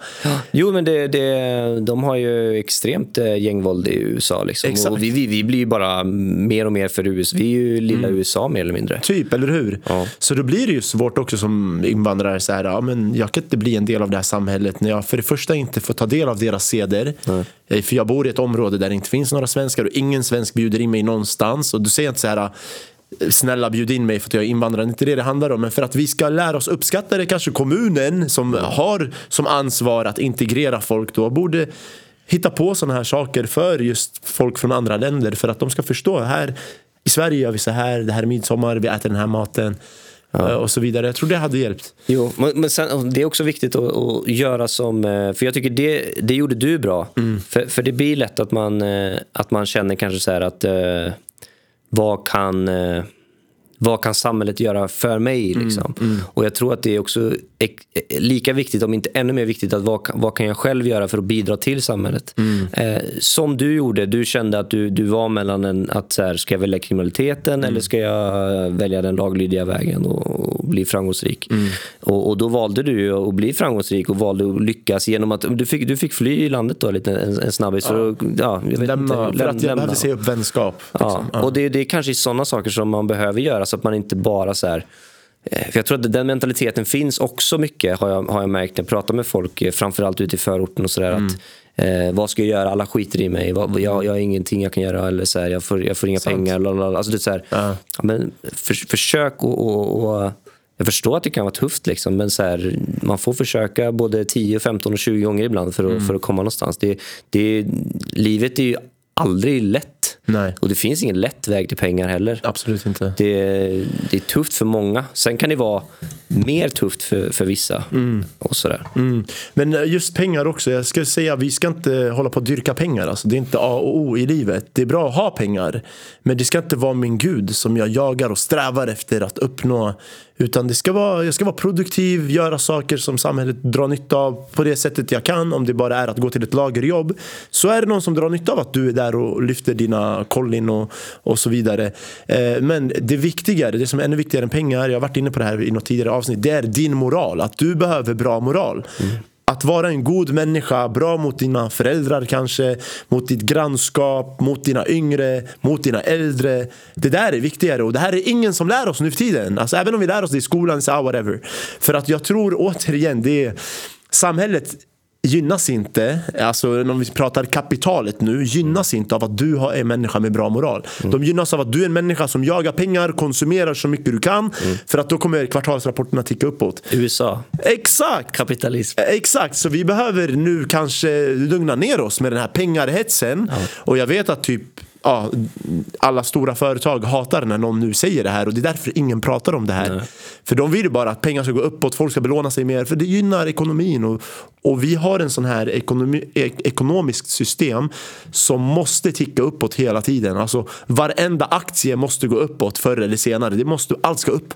Jo, men det, det, de har ju extremt eh, gängvåld i USA. Liksom. Exakt. Och vi, vi, vi blir ju bara mer och mer för USA. Vi är ju lilla USA mer eller mindre. Typ, eller hur? Ja. Så då blir det ju svårt också som invandrare. Så här, ja, men jag kan inte bli en del av det här samhället när jag för det första inte får ta del av deras seder. Eh, För jag bor i ett område där det inte finns några svenskar och ingen svensk bjuder in mig någonstans. Och du säger inte så här snälla bjud in mig för att jag är invandrare. Det är inte det det handlar om. Men för att vi ska lära oss uppskatta det kanske kommunen som har som ansvar att integrera folk då borde hitta på sådana här saker för just folk från andra länder för att de ska förstå. Här i Sverige gör vi så här, det här är midsommar, vi äter den här maten eh, och så vidare. Jag tror det hade hjälpt. Jo, men, sen, det är också viktigt att, att göra som... eh, För jag tycker det, det gjorde du bra. För, för det blir lätt att man, eh, att man känner kanske så här att... eh, Vad kan... eh, Vad kan samhället göra för mig? Liksom? Och jag tror att det är också ek- lika viktigt, om inte ännu mer viktigt, att vad, vad kan jag själv göra för att bidra till samhället? Eh, som du gjorde, du kände att du, du var mellan en, att så här, ska jag välja kriminaliteten eller ska jag eh, välja den laglydiga vägen och bli framgångsrik? Och, och då valde du att bli framgångsrik och valde att lyckas genom att du fick, du fick fly i landet då, lite, en, en snabbis. För, att- ja, jag vet Lämna, inte, för att jag lämna. behövde se upp vänskap. Ja, liksom. Ja. och det, det är kanske sådana saker som man behöver göra så att man inte bara så här... eh, För jag tror att den mentaliteten finns också mycket har jag, har jag märkt när jag pratar med folk, eh, framförallt ute i förorten och sådär. Att, eh, vad ska jag göra? Alla skiter i mig. Vad, jag, jag har ingenting jag kan göra. Eller så här, jag, får, jag får inga pengar. lalala. Alltså, det är så här, Ja. ja, men för, försök och jag förstår att det kan vara tufft, liksom, men så här, man får försöka både 10, 15 och 20 gånger ibland för att, för att komma någonstans. Det, det, livet är ju aldrig lätt. Nej. Och det finns ingen lätt väg till pengar heller. Absolut inte. Det, det är tufft för många. Sen kan det vara mer tufft för, för vissa. Och sådär. Mm. Men eh, just pengar också. Jag ska säga, vi ska inte hålla på att dyrka pengar. Alltså, det är inte A och O i livet. Det är bra att ha pengar. Men det ska inte vara min gud som jag jagar och strävar efter att uppnå. Utan det ska vara, jag ska vara produktiv, göra saker som samhället drar nytta av på det sättet jag kan. Om det bara är att gå till ett lagerjobb. Så är det någon som drar nytta av att du är där och lyfter dina kollin och, och så vidare. Eh, men det viktigare, det som är ännu viktigare än pengar, jag har varit inne på det här i något tidigare avsnitt, det är din moral. Att du behöver bra moral. Mm. Att vara en god människa, bra mot dina föräldrar kanske, mot ditt grannskap, mot dina yngre, mot dina äldre. Det där är viktigare och det här är ingen som lär oss nu för tiden. Alltså, även om vi lär oss det i skolan, så whatever. För att jag tror återigen, det är, samhället gynnas inte, alltså om vi pratar kapitalet nu, gynnas inte av att du har en människa med bra moral. De gynnas av att du är en människa som jagar pengar, konsumerar så mycket du kan för att då kommer kvartalsrapporterna ticka uppåt. USA, Exakt! kapitalism. Exakt, så vi behöver nu kanske lugna ner oss med den här pengarhetsen. Och jag vet att typ ja, alla stora företag hatar när någon nu säger det här och det är därför ingen pratar om det här. För de vill ju bara att pengar ska gå uppåt, folk ska belåna sig mer för det gynnar ekonomin. Och, och vi har en sån här ekonomi, ek, ekonomiskt system som måste ticka uppåt hela tiden. Alltså varenda aktie måste gå uppåt förr eller senare. Det måste, allt ska upp.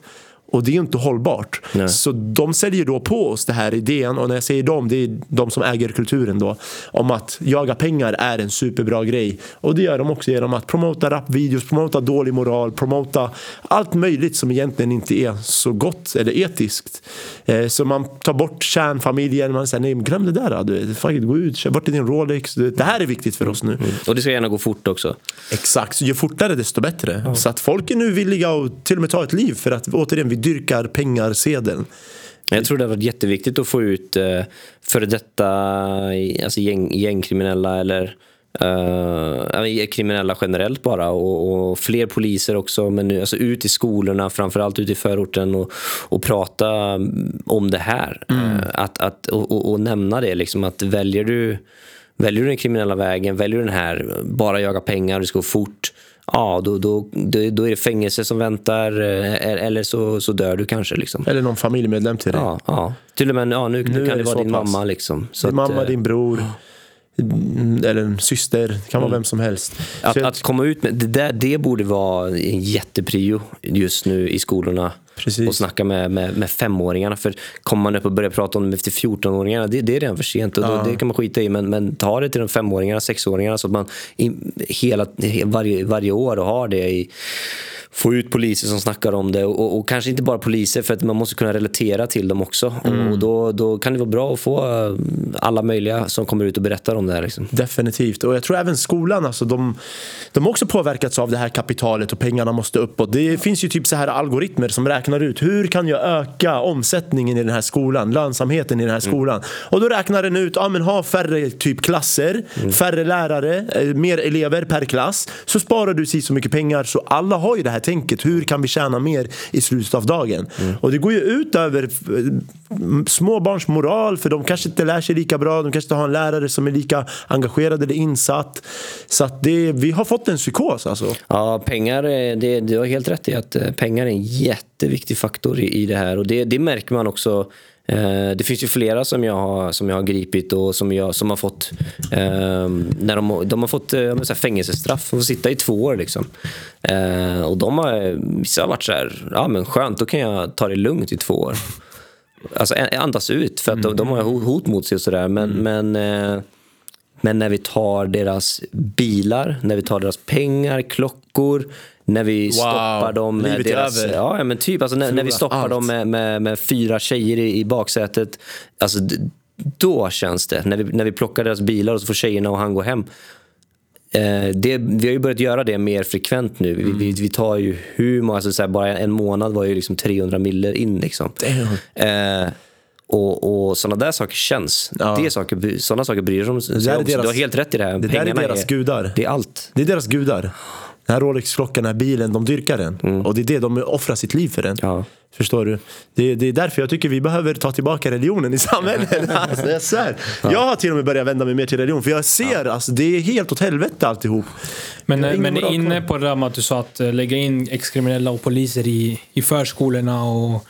Och det är inte hållbart. Nej. Så de säljer då på oss det här idén och när jag säger dem, det är de som äger kulturen då. Om att jaga pengar är en superbra grej. Och det gör de också genom att promota rapvideos, promota dålig moral, promota allt möjligt som egentligen inte är så gott eller etiskt. Eh, så man tar bort kärnfamiljen, man säger nej glöm det där. Du, fuck gå ut, kör bort din Rolex. Det här är viktigt för oss nu. Och det ska gärna gå fort också. Exakt, så ju fortare desto bättre. Så att folk är nu villiga att till och med ta ett liv för att återigen vi dyrkar pengarsedeln. Jag tror det har varit jätteviktigt att få ut eh, före detta alltså gäng, gängkriminella eller eh, kriminella generellt bara och, och fler poliser också men nu, alltså ut i skolorna framförallt ut i förorten och, och prata om det här. Eh, att, att, och, och, och nämna det liksom att väljer du Väljer du den kriminella vägen, väljer du den här, bara jaga pengar, det ska gå fort. Ja, då, då, då, är det fängelse som väntar eh, eller så, så dör du kanske. Liksom. Eller någon familjemedlem till dig. Ja, ja. Till och med ja, nu, nu, kan det vara din pass. mamma. Liksom. Så din att, mamma, eh, din bror. mm, Eller en syster, det kan vara vem som helst. Att, jag- att komma ut med det, där, det borde vara en jätteprio just nu i skolorna. Precis. Och snacka med, med, med femåringarna. För kommer man upp och börjar prata om det efter 14-åringarna, det, det är redan för sent. Och då, Det kan man skita i. Men, men ta det till de femåringarna, sexåringarna så att man i, hela, he- varje, varje år och har det i få ut poliser som snackar om det och, och, kanske inte bara poliser för att man måste kunna relatera till dem också. Mm. Och då, då kan det vara bra att få eh, alla möjliga som kommer ut och berättar om det här. Liksom. Definitivt. Och jag tror även skolan, alltså, de, de har också påverkats av det här kapitalet och pengarna måste uppåt. Det finns ju typ så här algoritmer som räknar ut hur kan jag öka omsättningen i den här skolan, lönsamheten i den här skolan. Och då räknar den ut, ja men ha färre typ klasser, färre lärare, eh, mer elever per klass. Så sparar du så mycket pengar. Så alla har ju det här tänket, hur kan vi tjäna mer i slutet av dagen? Och det går ju ut över eh, småbarns moral, för de kanske inte lär sig lika bra, de kanske inte har en lärare som är lika engagerad eller insatt. Så att det, vi har fått en psykos alltså. Ja, pengar, eh, det, du har helt rätt i att eh, pengar är en jätteviktig faktor i, i det här. Och det, det märker man också. Eh, det finns ju flera som jag har, som jag har gripit och som, jag, som har fått, eh, när de, de har fått eh, fängelsestraff. Får sitta i två år. Liksom. Eh, och de har, vissa har varit så här, ja men skönt, då kan jag ta det lugnt i två år. Alltså andas ut, för att de, de har ho- hot mot sig och sådär. Men, men, eh, men när vi tar deras bilar, när vi tar deras pengar, klockor, när vi stoppar dem med livet deras... över. Ja, men typ. Alltså, när, när vi stoppar allt. dem med, med, med fyra tjejer i, i baksätet. Alltså, då känns det. När vi, när vi plockar deras bilar och så får tjejerna och han gå hem. Eh, det, vi har ju börjat göra det mer frekvent nu. Vi, vi, vi tar ju hur många, alltså, så här, bara en månad var ju liksom 300 miller in. Liksom. Eh, och, och sådana där saker känns. Ja. Det är saker, sådana saker bryr de sig är om. Du har helt rätt i det här. det där är deras gudar. Det är allt. Det är deras gudar. Den här Rolex-klockan, den här bilen, de dyrkar den. Och det är det, de offrar sitt liv för den. Ja. Förstår du? Det, det är därför jag tycker vi behöver ta tillbaka religionen i samhället. Alltså, jag svär. Jag har till och med börjat vända mig mer till religion. För jag ser, alltså, det är helt åt helvete alltihop. Men, ingen men inne på det där med att du sa att eh, lägga in ex-kriminella och poliser i, i förskolorna och,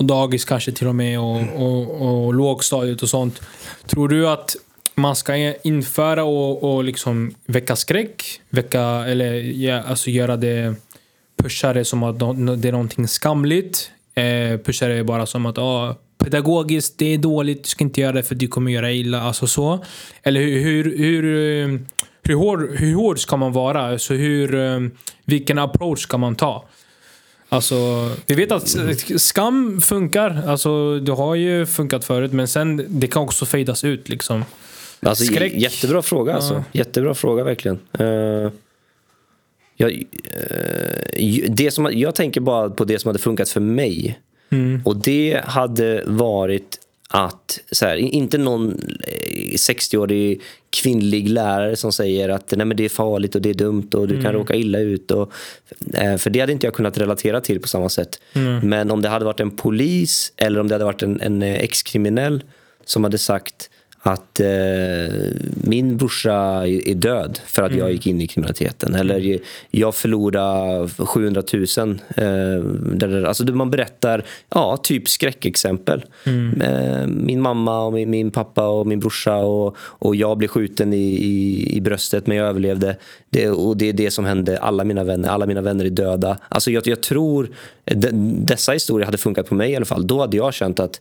och dagis kanske till och med och, och, och lågstadiet och sånt. Tror du att man ska införa och, och liksom väcka skräck? Väcka, eller ja, alltså göra det, pusha det som att det är någonting skamligt? Eh, pusha det bara som att ah, pedagogiskt, det är dåligt, du ska inte göra det för du kommer göra illa. Alltså så. Eller hur, hur, hur, hur, hård, hur hård ska man vara? Alltså hur, eh, vilken approach ska man ta? Alltså, vi vet att skam funkar. Alltså, det har ju funkat förut, men sen det kan också fejdas ut liksom. Alltså, Skräck. Jättebra fråga alltså. Ja. Jättebra fråga verkligen. Uh, jag, eh, ju- det som, jag tänker bara på det som hade funkat för mig. Mm. Och det hade varit att, så här, inte någon eh, 60-årig kvinnlig lärare som säger att Nej, men det är farligt och det är dumt och du Mm. kan råka illa ut. Och, eh, för det hade inte jag kunnat relatera till på samma sätt. Men om det hade varit en polis eller om det hade varit en, en eh, ex-kriminell som hade sagt att eh, min brorsa är död för att jag gick in i kriminaliteten. Eller jag förlorade 700 000. Eh, där, alltså man berättar ja, typ skräckexempel. Eh, min mamma, och min, min pappa och min brorsa och, och jag blev skjuten i, i, i bröstet men jag överlevde. Det, och det är det som hände alla mina vänner. Alla mina vänner är döda. Alltså jag, jag tror de, dessa historier hade funkat på mig i alla fall. Då hade jag känt att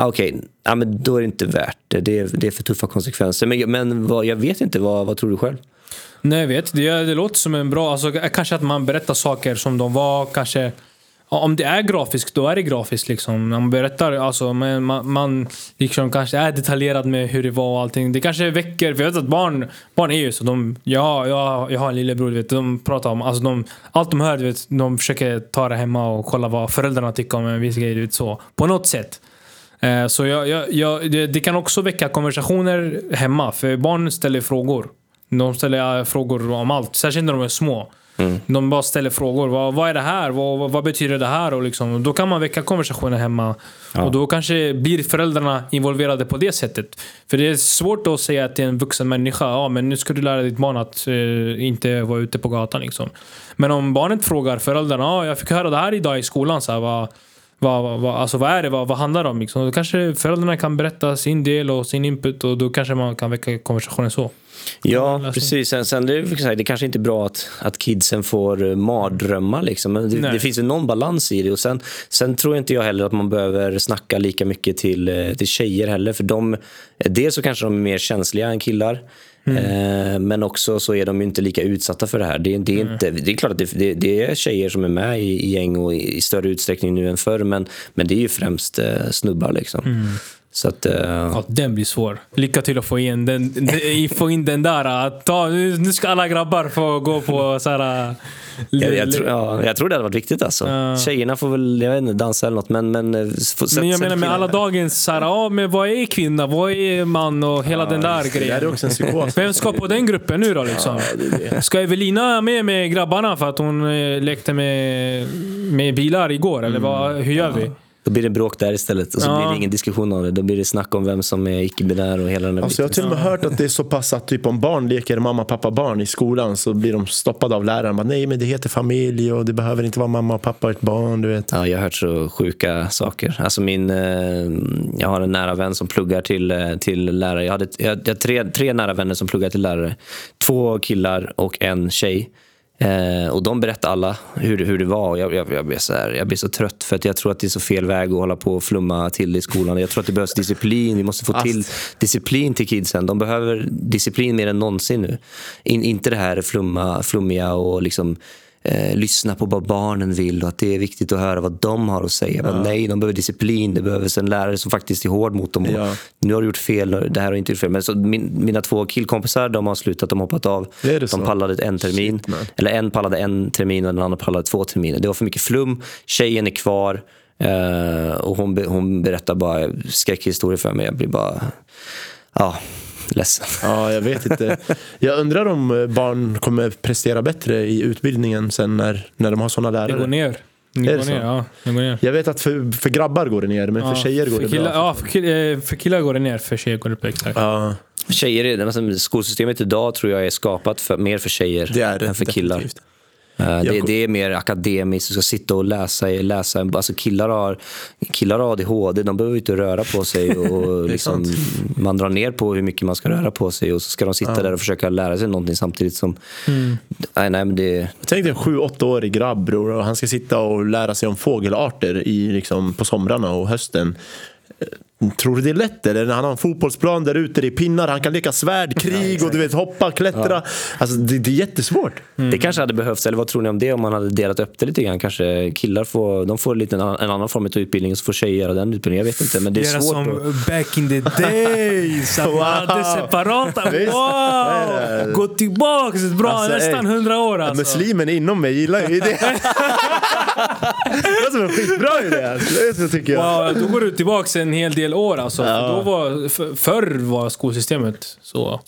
Ah, Okej, ja, men då är det inte värt det. Det är, det är för tuffa konsekvenser. Men, men vad, jag vet inte, vad, vad tror du själv? Nej, jag vet. Det, det låter som en bra... Alltså, eh, kanske att man berättar saker som de var. Kanske, om det är grafiskt, då är det grafiskt. Liksom. Man berättar, alltså, men man, man liksom kanske är detaljerad med hur det var och allting. Det kanske väcker... För jag vet att barn, barn är ju så. De, jag, jag, jag har en lillebror, du vet, de pratar om... Alltså, de, allt de hör, vet, de försöker ta det hemma och kolla vad föräldrarna tycker om en viss grej. Vet, så. På något sätt. Eh, Så jag, jag, jag, det, det kan också väcka konversationer hemma, för barn ställer frågor. De ställer eh, frågor om allt, särskilt när de är små. De bara ställer frågor. Vad, vad är det här? Vad, vad, betyder det här? Och liksom, då kan man väcka konversationer hemma. Och då kanske blir föräldrarna involverade på det sättet. För det är svårt att säga till en vuxen människa ja, men nu ska du lära ditt barn att eh, inte vara ute på gatan. Liksom. Men om barnet frågar föräldrarna ja, jag fick höra det här idag i skolan. Så här, vad, vad, vad, alltså vad är det? Vad, vad handlar det om? Liksom? Då kanske föräldrarna kan berätta sin del och sin input och då kanske man kan väcka konversationen så. Ja, precis. Sen, sen det, är, det är kanske inte bra att, att kidsen får eh, mardrömmar. Liksom. Men det, det finns ju någon balans i det. Och sen, sen tror inte jag heller att man behöver snacka lika mycket till, eh, till tjejer heller. För de, dels så kanske de är mer känsliga än killar. Eh, men också så är de inte lika utsatta för det här. Det, det, är, inte, det är klart att det, det, det är tjejer som är med i, i gäng och i, i större utsträckning nu än förr. Men, men det är ju främst eh, snubbar. Liksom. Så att, eh, Ja, den blir svår. Lycka till att få in den, den, få in den där. Att ta, nu, ska alla grabbar få gå på så här... Jag, jag, tror, ja, jag tror det hade varit viktigt alltså. Ja. Tjejerna får väl jag vet inte, dansa eller något men... Men, eh, sätt- Men jag menar med alla dagens så här, ja men vad är kvinna, vad är man och hela den där Det där är grejen. också en psykos. Vem ska på den gruppen nu då liksom? Ska Evelina med med grabbarna för att hon eh, lekte med, med bilar igår? Eller vad, hur gör vi? Då blir det bråk där istället och så Ja. blir det ingen diskussion om det. Då blir det snack om vem som är icke-binär och hela den där Alltså jag har biten. till och med hört att det är så pass att typ om barn leker mamma, pappa, barn i skolan så blir de stoppade av läraren. Bara, Nej men det heter familj och det behöver inte vara mamma, pappa och ett barn. Du vet. Ja, jag har hört så sjuka saker. Alltså min, eh, jag har en nära vän som pluggar till, eh, till lärare. Jag hade, jag, jag har tre, tre nära vänner som pluggar till lärare. Två killar och en tjej. Eh, och de berättar alla hur, hur det var. Och Jag, jag, jag, blir så här, jag blir så trött för att jag tror att det är så fel väg att hålla på och flumma till det i skolan. Jag tror att det behövs disciplin. Vi måste få till disciplin till kidsen. De behöver disciplin mer än någonsin nu. In, inte det här flumma, flummiga och liksom eh, lyssna på vad barnen vill och att det är viktigt att höra vad de har att säga. Men nej, de behöver disciplin. Det behövs en lärare som faktiskt är hård mot dem. Och Ja. Nu har du gjort fel, det här har du inte gjort fel. Men så min, mina två killkompisar de har slutat, de har hoppat av. Det de så? pallade en termin. Shit. Eller en pallade en termin och den andra pallade två terminer. Det var för mycket flum. Tjejen är kvar. eh, och hon, hon berättar bara skräckhistorier för mig. Jag blir bara... Ja, ledsen. Ja, jag vet inte. Jag undrar om eh, barn kommer prestera bättre i utbildningen sen när, när de har sådana Det går lärare. ner. Det går det ner, ja. Det går ner. Jag vet att för, för grabbar går det ner, men Ja, för tjejer går det killar, bra. Ja, för killar, eh, för killar går det ner, för tjejer går det upp exakt. Ja, Tjejer, är- alltså, skolsystemet idag tror jag är skapat för, mer för tjejer det är det. än för killar. definitivt. Eh, Det, det är mer akademiskt, du ska sitta och läsa. läsa alltså killar, har, killar har ADHD, de behöver inte röra på sig. Och liksom, man drar ner på hur mycket man ska röra på sig och så ska de sitta där och försöka lära sig någonting samtidigt som... Nej, nej, men det, Tänk dig en 7-8-årig grabb bror och han ska sitta och lära sig om fågelarter i, liksom, på somrarna och hösten. Tror du det är lätt eller? Han har en fotbollsplan där ute, det är pinnar, han kan leka svärd, krig och du vet hoppa, klättra. Alltså det, det är jättesvårt. det kanske hade behövts, eller vad tror ni om det om man hade delat upp det lite grann? Kanske killar får, de får lite en, annan- en annan form av utbildning och så får tjejer göra den utbildningen. Jag vet inte, men det är Göra svårt. som att- back in the days. Att man Wow. hade separata. Wow! Gå tillbaks bra, Alltså, nästan hundra år alltså. Muslimen inom mig gillar ju det. det var som en skitbra idé. alltså. Det är tycker jag. Wow, då går du tillbaks en hel del år alltså. För då var, för, förr var skolsystemet så.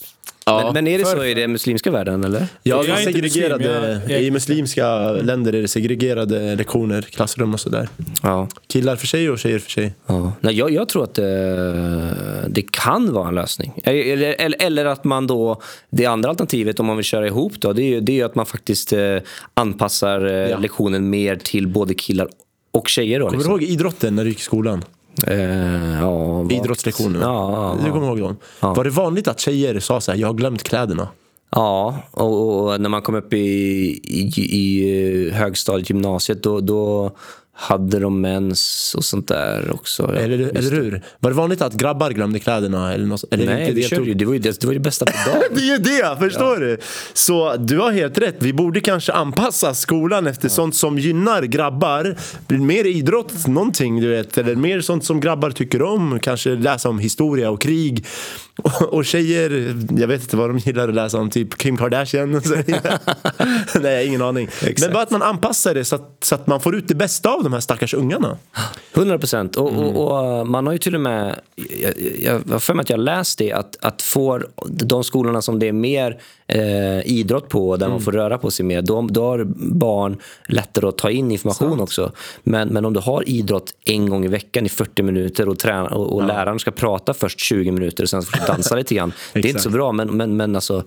Men, men är det så För- i den muslimska världen, eller? Ja, Jag är segregerade, muslim, jag- jag- I muslimska länder är det segregerade lektioner, klassrum och sådär. Ja. Killar för sig och tjejer för sig. Ja. Nej, jag, jag tror att det, det kan vara en lösning. Eller, eller, eller att man då... Det andra alternativet, om man vill köra ihop, då, det är ju det är ju att man faktiskt eh, anpassar eh, Ja. lektionen mer till både killar och tjejer. Då, Kommer liksom. du ihåg idrotten när du gick i skolan? Eh, ja, Idrottslektionerna? Ja, Du ja, kommer ihåg dem? Ja. Var det vanligt att tjejer sa så här, jag har glömt kläderna? ja och, och när man kom upp i, i, i eh, högstadiet, gymnasiet, då, då hade de mens och sånt där också. Ja, Eller, det. hur? Var det vanligt att grabbar glömde kläderna? Eller något, eller Nej, körde ju, det, var ju det, det var det bästa på dagen. Det är ju det, förstår du? Så du har helt rätt. Vi borde kanske anpassa skolan efter sånt som gynnar grabbar. Mer idrott, någonting du vet. Eller mer sånt som grabbar tycker om. Kanske läsa om historia och krig. Och, och tjejer, jag vet inte vad de gillar att läsa om. Typ Kim Kardashian. och. Nej, ingen aning. Men bara att man anpassar det så att, så att man får ut det bästa av de här stackars ungarna. 100 procent. Och, Mm. och, och man har ju till och med... Jag, jag har för mig att jag läst det, att, att får de skolorna som det är mer eh, idrott på, där Mm. man får röra på sig mer, då, då har barn lättare att ta in information också. Men, men om du har idrott en gång i veckan i 40 minuter och, träna, och, och läraren ska prata först 20 minuter och sen får du dansa lite grann. det är inte så bra, men, men, men alltså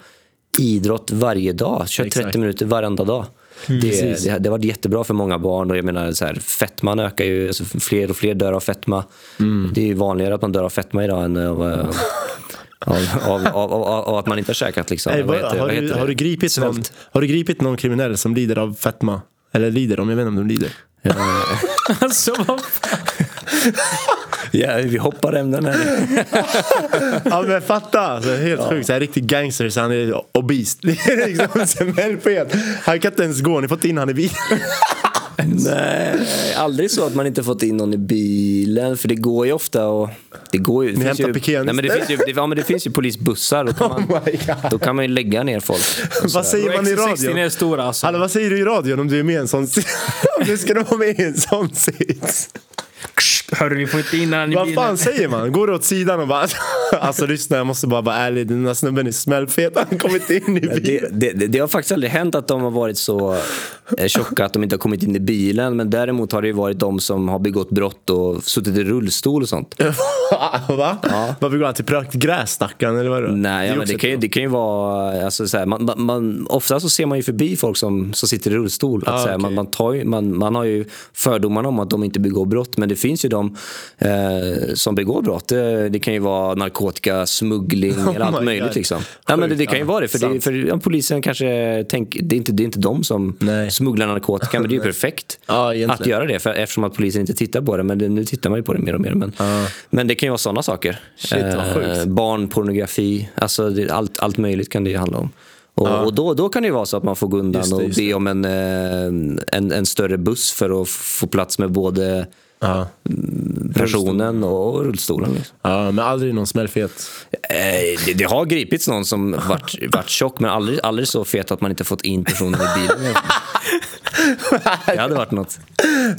idrott varje dag. Kör 30 Exakt. minuter varenda dag. Det, Precis. det, det har varit jättebra för många barn. Och jag menar, så här, fettman ökar ju. Alltså, fler och fler dör av fetma. Det är ju vanligare att man dör av fetma idag än av, eh, av, av, av, av, att man inte har käkat. Liksom. Nej, Vad heter- har, vad du, har, du gripit någon, har du gripit någon kriminell som lider av fetma? Eller lider de? Jag vet inte om de lider. alltså, vad Ja, vi hoppar ämnen här. Ja men fatta! Alltså, helt sjukt. Så här, riktig gangster så han är obese. Det är liksom. Han kan inte ens gå. Ni har fått in han i bilen. Nej, aldrig så att man inte fått in någon i bilen. För det går ju ofta och... Det går ju, det finns ju, nej, men det, finns ju, det, ja, men det finns ju polisbussar. Då kan man, Oh då kan man ju lägga ner folk. Vad säger man i XC60 radion? är stora alltså. Hallå, vad säger du i radion om du är med i en sån sits? Ska du vara med i en sån sits. Hörru, vi får inte in han i Vad fan säger man? Går du åt sidan och bara... Alltså lyssna, jag måste bara vara ärlig. Den här snubben är smällfet. Han kommer inte in i bilen. Det, det, det har faktiskt aldrig hänt att de har varit så eh, tjocka att de inte har kommit in i bilen. Men däremot har det ju varit de som har begått brott och suttit i rullstol och sånt. Va? Varför går han till prökt gräs stackaren? Eller vad Nej, ja, är men också det, kan ju, det kan ju vara... Alltså, så här, man, man- man, ofta så ser man ju förbi folk som, som sitter i rullstol. Att, Ah, så här, man, okej. man, tar ju, man, man har ju fördomarna om att de inte begår brott. Men det finns ju de eh, som begår brott. Det, det kan ju vara narkotikasmuggling eller Oh allt my möjligt. God. Liksom. Ja, men det, det kan ju Ja, vara det. För, det, för ja, polisen kanske tänker... Det är inte, det är inte de som Nej. smugglar narkotika, men det är ju perfekt Ja, att göra det. För, eftersom att polisen inte tittar på det. Men nu tittar man ju på det mer och mer. Men, men det kan ju vara sådana saker. Shit, vad sjukt. barnpornografi, alltså allt, allt möjligt kan det ju handla om. Och, och då, då kan det ju vara så att man får gå undan Just det, och just be om en, eh, en, en större buss för att få plats med både Ja. personen och rullstolen. Liksom. ja, men aldrig någon smällfet. Eh, det, det har gripits någon som varit, varit tjock men aldrig, aldrig så fet att man inte fått in personen i bilen. Det hade varit något.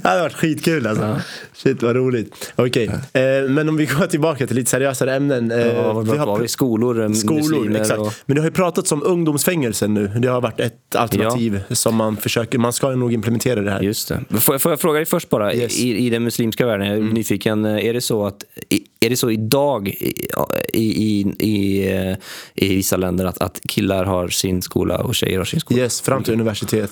Det hade varit skitkul alltså. Shit vad roligt. Okej, eh, men om vi går tillbaka till lite seriösare ämnen. Eh, Ja, vad vi har? Skolor, eh, Skolor, exakt. och... Men det har ju pratats om ungdomsfängelsen nu. Det har varit ett alternativ som man försöker, man ska nog implementera det här. Just det. Får jag, får jag fråga dig först bara, Yes. i, i den muslimska världen, jag är nyfiken, är det så att är det så idag i, i, i, eh, i vissa länder att, att killar har sin skola och tjejer har sin skola? Yes, fram till universitet.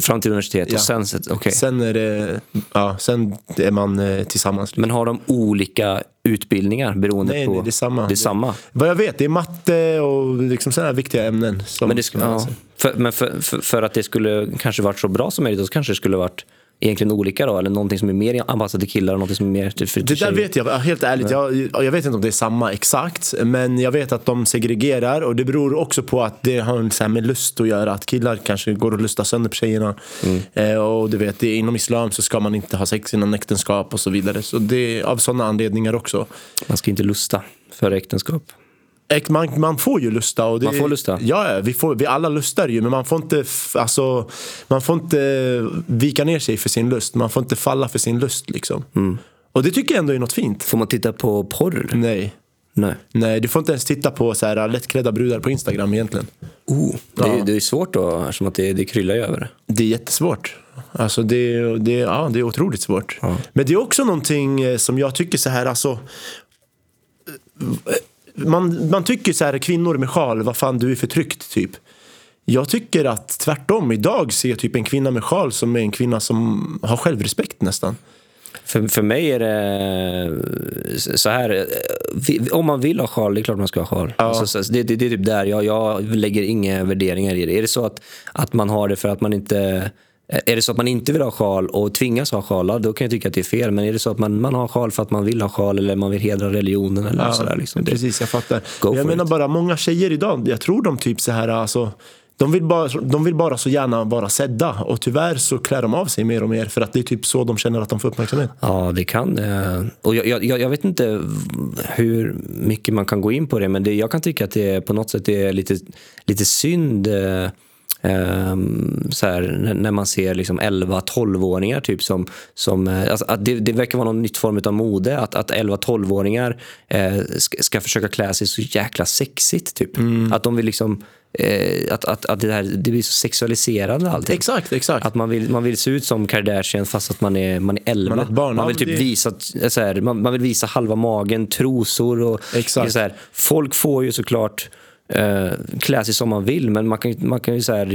Fram till universitet Ja. och sen, så- okej. Sen är det, ja, sen är man eh, tillsammans. Men har de olika utbildningar beroende Nej, på? nej, det är samma. Det är samma. Vad jag vet, det är matte och liksom sådana här viktiga ämnen. Som, Men, det, sk- ja, för, men för, för, för att det skulle kanske varit så bra som möjligt, då kanske det skulle varit egentligen olika då? Eller någonting som är mer anpassat till killar och någonting som är mer till, för, till Det där vet jag, helt ärligt. Jag, jag vet inte om det är samma exakt. Men jag vet att de segregerar och det beror också på att det har så här med lust att göra. Att killar kanske går och lustar sönder på tjejerna. Eh, och du vet, inom islam så ska man inte ha sex innan äktenskap och så vidare. Så det är av sådana anledningar också. Man ska inte lusta före äktenskap. Man, man får ju lusta. Och det, Man får lusta? Ja, ja, vi, får, vi alla lustar ju. Men man får, inte, alltså, man får inte vika ner sig för sin lust. Man får inte falla för sin lust. Liksom. Mm. Och det tycker jag ändå är något fint. Får man titta på porr? Nej. Nej. Nej, du får inte ens titta på så här lättklädda brudar på Instagram egentligen. Oh, det, Ja. är, det är svårt då, eftersom att det, det kryllar ju över. Det är jättesvårt. Alltså det, det, ja, det är otroligt svårt. Men det är också någonting eh, som jag tycker så här, alltså. Eh, Man, man tycker så här, kvinnor med sjal, vad fan du är förtryckt typ. Jag tycker att tvärtom, idag ser jag typ en kvinna med sjal som är en kvinna som har självrespekt nästan. För, för mig är det så här, eh, om man vill ha sjal, det är klart man ska ha sjal. Alltså, så- det, det, det är typ där, jag, jag lägger inga värderingar i det. Är det så att, att man har det för att man inte är det så att man inte vill ha sjal och tvingas ha sjal, då kan jag tycka att det är fel. Men är det så att man, man har sjal för att man vill ha sjal eller man vill hedra religionen eller sådär. Liksom, det, Precis, jag fattar. Jag menar it. bara, många tjejer idag, jag tror de typ så här, alltså. De vill, bara, de vill bara så gärna vara sedda och tyvärr så klär de av sig mer och mer för att det är typ så de känner att de får uppmärksamhet. Ja, det kan det. Och jag, jag, jag vet inte hur mycket man kan gå in på det, men det, jag kan tycka att det på något sätt är lite, lite synd eh, så här, när, man ser liksom 11-12-åringar typ som, som eh, alltså, att det, det verkar vara någon nytt form av mode att, att 11-12-åringar eh, ska, försöka klä sig så jäkla sexigt typ. Att de vill liksom eh, att, att, att det, här, det blir så sexualiserande allting. Exakt, exakt. Att man vill, man vill se ut som Kardashian fast att man är, man är 11. Man barn. Man vill typ det- visa, att- så här, man, man vill visa halva magen, trosor och Exakt. Så här, Folk får ju såklart eh, klä sig som man vill men man kan, man kan ju så här,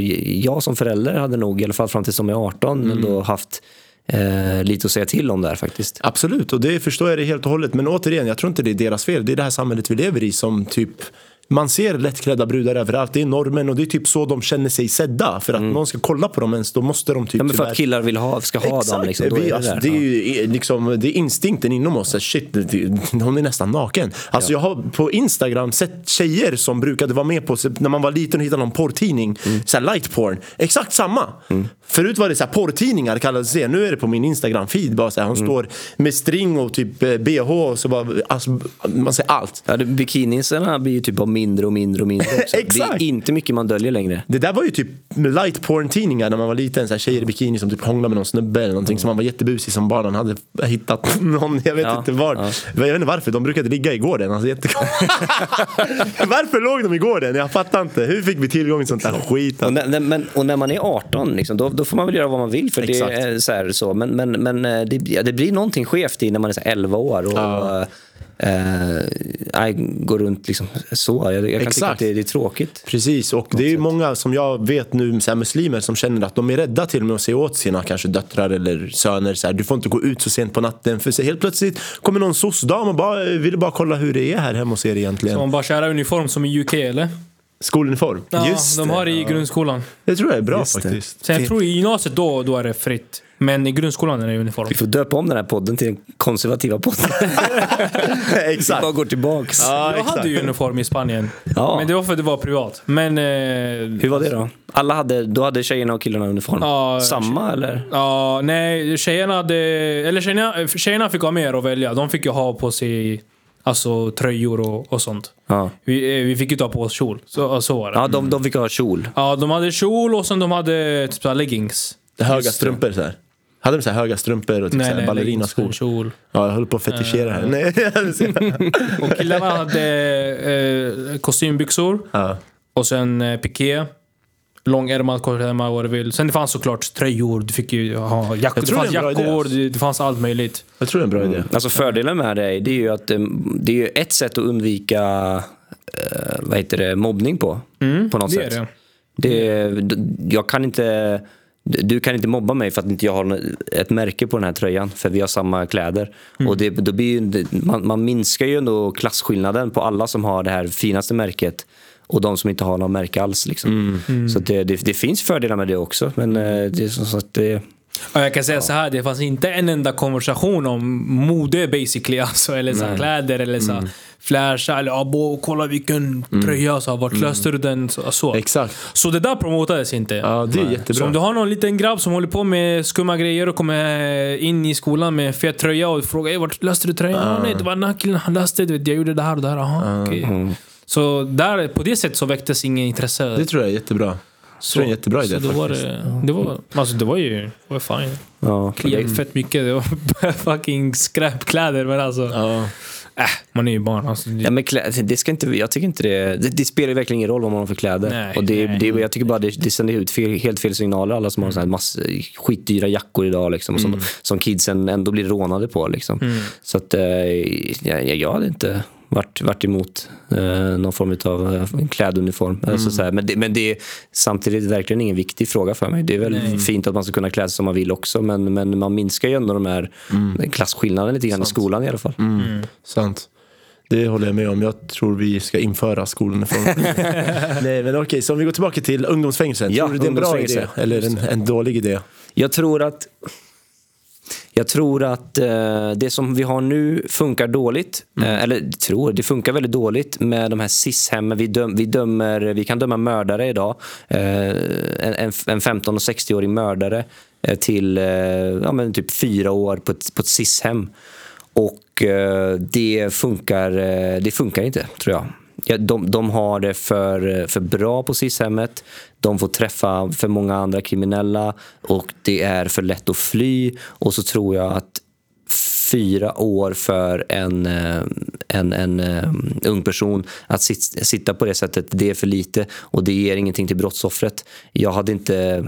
jag som förälder hade nog i alla fall fram tills som är 18 Mm. ändå haft eh, lite att säga till om där faktiskt. Absolut, och det förstår jag det helt och hållet. Men återigen, jag tror inte det är deras fel. Det är det här samhället vi lever i som typ man ser lättklädda brudar överallt, det är normen och det är typ så de känner sig sedda. För att någon ska kolla på dem ens, då måste de typ Ja, men för att killar vill ha, ska ha dem. Liksom, vi, är det, alltså, där. det, är Ja. ju liksom, det är instinkten inom oss. att Shit, det, det, hon är nästan naken. Alltså, Jag har på Instagram sett tjejer som brukade vara med på, när man var liten och hittade någon porrtidning, Mm. så light porn. Exakt samma. Förut var det så här porrtidningar kallades det. Nu är det på min Instagram-feed. Bara så här, hon Mm. står med string och typ eh, bh och så bara, alltså, man ser allt. Ja, det- bikinisarna blir ju typ bara mindre och mindre och mindre. Också. Det Exakt. är inte mycket man döljer längre. Det där var ju typ light porn-tidningar när man var liten. Så här, tjejer i bikini som typ hånglade med någon snubbe eller någonting. Som man var jättebusig som barnen hade hittat någon, jag vet Ja, inte var. ja. Jag vet inte varför, de brukade ligga i gården. Alltså, varför låg de i gården? Jag fattar inte. Hur fick vi tillgång till sånt där skit? Och när, men, och när man är 18, liksom, då, då får man väl göra vad man vill. För Exakt. det är så här, så. Men, men, men eh, det, det blir någonting skevt i när man är så här 11 år. Och, Ja. Eh, eh, går runt liksom så. Jag, jag kan tycka Exakt. att det, det är tråkigt. Precis, och det är ju många som jag vet nu, så här, muslimer, som känner att de är rädda till och med att se åt sina kanske döttrar eller söner. Så här, du får inte gå ut så sent på natten. För så helt plötsligt kommer någon soc-dam och bara, vill bara kolla hur det är här hemma hos er egentligen. De bara köra uniform som i UK eller? Skoluniform. Ja, Just de det. har det i grundskolan. Det tror jag är bra Just det. faktiskt. Sen jag tror i gymnasiet då, då är det fritt. Men i grundskolan är det uniform. Vi får döpa om den här podden till den konservativa podden. Vi Exakt. bara går tillbaks. Ja, jag exakt. hade ju uniform i Spanien. Ja. Men det var för att det var privat. Men... Eh, Hur var det då? Alla hade, då hade tjejerna och killarna uniform? Ja, Samma eller? Ja, nej, tjejerna hade... Eller tjejerna, tjejerna fick ha mer att välja. De fick ju ha på sig alltså, tröjor och, och sånt. Ja. Vi, eh, vi fick ju ta på oss kjol. Så, så var det. Ja, de, de fick ha kjol. Ja, de hade kjol och sen de hade typ så leggings. Höga strumpor så här. Hade de så här höga strumpor och typ så här ballerinaskor? Ja, jag håller på att fetischera här. Nej, Och killarna hade eh, kostymbyxor. ja. Och sen eh, piké. Långärmat, kortärmat, vad du vill. Sen det fanns såklart tröjor, du fick ju ha jackor. Jag Det fanns det är bra idé, jackor, alltså. det, fanns allt möjligt. Jag tror det är en bra idé. Alltså fördelen med det, är- det är ju att eh, det är ju ett sätt att undvika eh, vad heter det, mobbning på. på något det är sätt. det. Det, jag kan inte... Du kan inte mobba mig för att inte jag har ett märke på den här tröjan, för vi har samma kläder. Och det, då blir ju, man, man minskar ju ändå klasskillnaden på alla som har det här finaste märket och de som inte har något märke alls. Liksom. Så att det, det, det finns fördelar med det också, men eh, det är som sagt... Det, Och jag kan säga så här, det fanns inte en enda konversation om mode basically. Alltså, eller så kläder eller så Mm. Flasha eller abo, kolla vilken tröja. Så vart löste du den? Så, så. Exakt. så det där promotades inte. Ja, det är Så jättebra. om du har någon liten grabb som håller på med skumma grejer och kommer in i skolan med fet tröja och frågar "Ey, vart löste du tröjan? Ah, nej, det var den här killen, han löste det. Jag gjorde det här och det här. Aha, okej. Så där, på det sättet så väcktes ingen intresse. Det tror jag är jättebra. Tror det är en jättebra idé så det var, faktiskt. det, var, alltså det var ju det var fine. ja, Kliade fett mycket. Det var fucking skräpkläder. Men alltså, Ja. Äh, man är ju barn. Alltså, det, Ja, men klä, det ska inte, jag tycker inte det, det, det spelar verkligen ingen roll vad man har för kläder. Nej, och det, nej. det, jag tycker bara det, det sänder ut fel, helt fel signaler. Alla som har så här mass, skitdyra jackor idag liksom, som, som kidsen ändå blir rånade på. Liksom. Så att, eh, jag, jag hade inte varit, varit emot eh, någon form av eh, kläduniform. Alltså, så här, men det, men det är samtidigt verkligen ingen viktig fråga för mig. Det är väl Nej. fint att man ska kunna klä sig som man vill också men, men man minskar ju ändå de här klasskillnaderna lite grann i skolan i alla fall. Sant. Det håller jag med om. Jag tror vi ska införa skoluniform. Nej, men okej, så om vi går tillbaka till ungdomsfängelsen. Ja, tror du det är en bra idé eller en, en dålig idé? Jag tror att jag tror att eh, det som vi har nu funkar dåligt. Eh, eller tror, det funkar väldigt dåligt med de här SIS-hemmen. Vi, döm, vi, dömer, vi kan döma mördare idag. Eh, en, en, en 15 och 60-årig mördare eh, till eh, ja, men typ fyra år på ett, på ett SIS-hem. Och eh, det, funkar, eh, det funkar inte, tror jag. Ja, de, de har det för, för bra på SIS-hemmet. De får träffa för många andra kriminella och det är för lätt att fly. Och så tror jag att fyra år för en, eh, en, en eh, ung person att sit, sitta på det sättet, det är för lite och det ger ingenting till brottsoffret. Jag hade inte...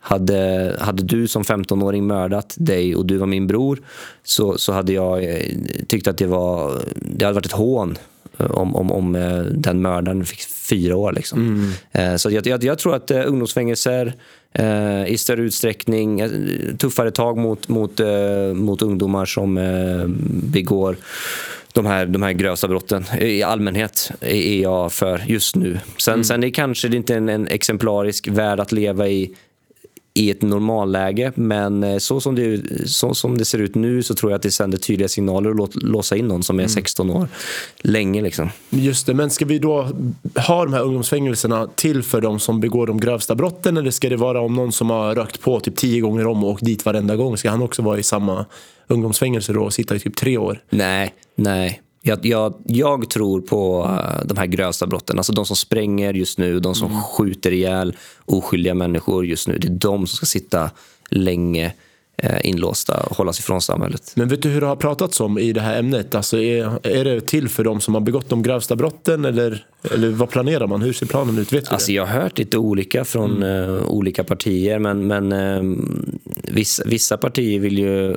Hade, hade du som 15-åring mördat dig och du var min bror så, så hade jag eh, tyckt att det, var, det hade varit ett hån om, om, om eh, den mördaren fick fyra år. Liksom. Eh, Så jag, jag, jag tror att eh, ungdomsfängelser eh, i större utsträckning, eh, tuffare tag mot, mot, eh, mot ungdomar som eh, begår de här, de här grövsta brotten i allmänhet är jag för just nu. Sen, sen är kanske det inte en, en exemplarisk värld att leva i i ett normalläge. Men eh, så som, det, så som det ser ut nu så tror jag att det sänder tydliga signaler att låsa in någon som är 16 år länge. Liksom. Just det, men ska vi då ha de här ungdomsfängelserna till för de som begår de grövsta brotten eller ska det vara om någon som har rökt på typ tio gånger om och åkt dit varenda gång? Ska han också vara i samma ungdomsfängelse då och sitta i typ tre år? Nej, nej. Jag, jag, jag tror på eh, de här grövsta brotten. Alltså de som spränger just nu, de som skjuter ihjäl oskyldiga människor just nu. Det är de som ska sitta länge eh, inlåsta och hållas ifrån samhället. Men vet du hur det har pratats om i det här ämnet? Alltså är, är det till för de som har begått de grövsta brotten eller, eller vad planerar man? Hur ser planen ut? Vet Alltså jag har hört lite olika från eh, olika partier, men, men eh, vissa, vissa partier vill ju...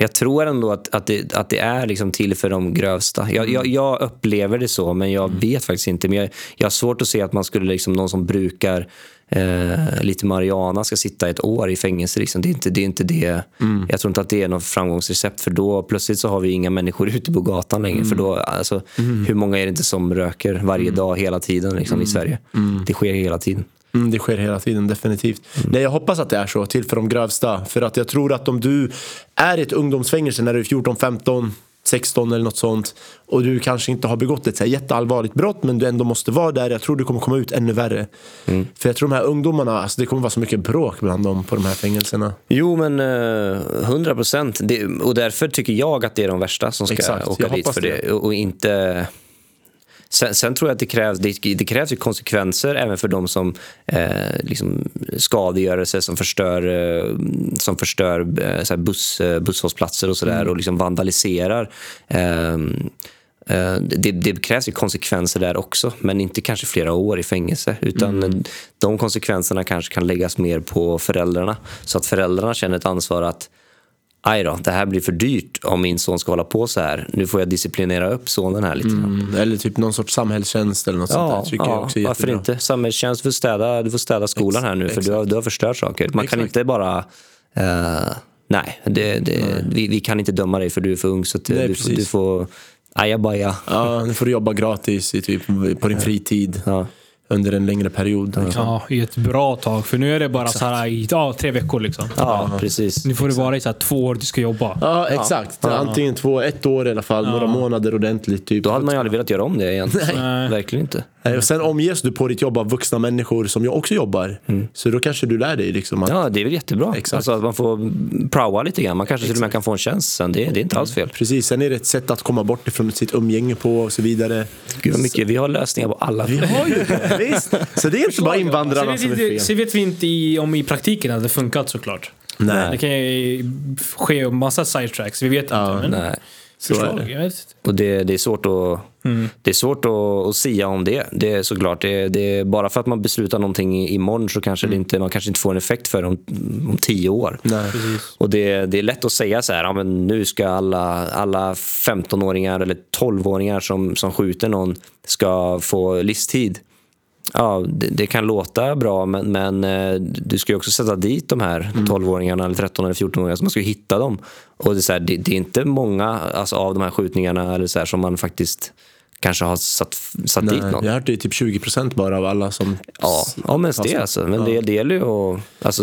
Jag tror ändå att, att, det, att det är liksom till för de grövsta. Jag, jag, jag upplever det så, men jag vet faktiskt inte. Men jag, jag har svårt att se att man skulle, liksom, någon som brukar eh, lite marijuana ska sitta ett år i fängelse. Liksom. Det, är inte, det är inte det. Jag tror inte att det är något framgångsrecept. För då plötsligt så har vi inga människor ute på gatan längre. För då, alltså, Hur många är det inte som röker varje dag, hela tiden liksom, i Sverige? Det sker hela tiden. Mm, det sker hela tiden, definitivt. Nej, jag hoppas att det är så, till för de grövsta. För att jag tror att om du är i ett ungdomsfängelse när du är 14, 15, 16 eller något sånt och du kanske inte har begått ett så jätteallvarligt brott men du ändå måste vara där. Jag tror du kommer komma ut ännu värre. För jag tror de här ungdomarna, alltså det kommer vara så mycket bråk bland dem på de här fängelserna. Jo, men eh, 100 procent. Och därför tycker jag att det är de värsta som ska Exakt, åka jag dit för det. det. Och inte... Sen, sen tror jag att det krävs, det, det krävs ju konsekvenser även för de som eh, liksom skadegörelse, som förstör, eh, som förstör eh, så buss, eh, busshållplatser och sådär Mm. och liksom vandaliserar. Ehm, eh, det, det krävs ju konsekvenser där också, men inte kanske flera år i fängelse. Utan Mm. de konsekvenserna kanske kan läggas mer på föräldrarna. Så att föräldrarna känner ett ansvar att aj då, det här blir för dyrt om min son ska hålla på så här. Nu får jag disciplinera upp sonen här lite. Mm, eller typ någon sorts samhällstjänst eller något sånt Ja, där. Tycker jag ja också är varför jättebra. inte? Samhällstjänst, du får städa, du får städa skolan här nu för du har, du har förstört saker. Man kan inte bara... eh, nej, det, det, Vi, vi kan inte döma dig för du är för ung. Så att, Nej, du, du får ajabaja. Ja, nu får du jobba gratis i typ, på din fritid Ja. Under en längre period. Liksom. Ja, i ett bra tag. För nu är det bara så här i ja, tre veckor liksom. Ja, precis. Nu får det vara i så här två år du ska jobba. Ja, exakt. Antingen två, ett år i alla fall, några månader ordentligt. Typ. Då hade man ju aldrig velat göra om det igen. Nej. Verkligen inte. Nej, Och sen omges du på ditt jobb av vuxna människor som jag också jobbar. Så då kanske du lär dig liksom att Ja, det är väl jättebra. Exakt. Alltså att man får praoa lite grann. Man kanske till och med kan få en tjänst sen. Det, det är inte alls fel. Precis, sen är det ett sätt att komma bort ifrån sitt umgänge på och så vidare. Gud vad mycket. Vi har lösningar på alla Vi har ju det, visst. Så det är inte bara invandrarna Sen som är vet, vi- fel. sen vet vi inte i, om i praktiken hade det funkat såklart. Nej. Det kan ju ske massa sidetracks, vi vet Ja, inte. Men Så är det. Och det, det är svårt att, det är svårt att, att sia om det. Det är såklart. Det, det är bara för att man beslutar någonting i- imorgon så kanske det inte, man kanske inte får en effekt för det om, om tio år. Nej. Och det, det är lätt att säga så här, ja, men nu ska alla, alla 15-åringar eller 12-åringar som, som skjuter någon ska få livstid. Ja, det, det kan låta bra, men, men eh, du ska ju också sätta dit de här 12-åringarna, eller 13 eller 14-åringarna, så man ska hitta dem. Och det är, här, det, det är inte många alltså, av de här skjutningarna eller så här, som man faktiskt kanske har satt, satt dit Nej, någon. jag har hört det är typ 20% bara av alla som... Ja, ja men det alltså. Men det, det gäller ju att... Alltså,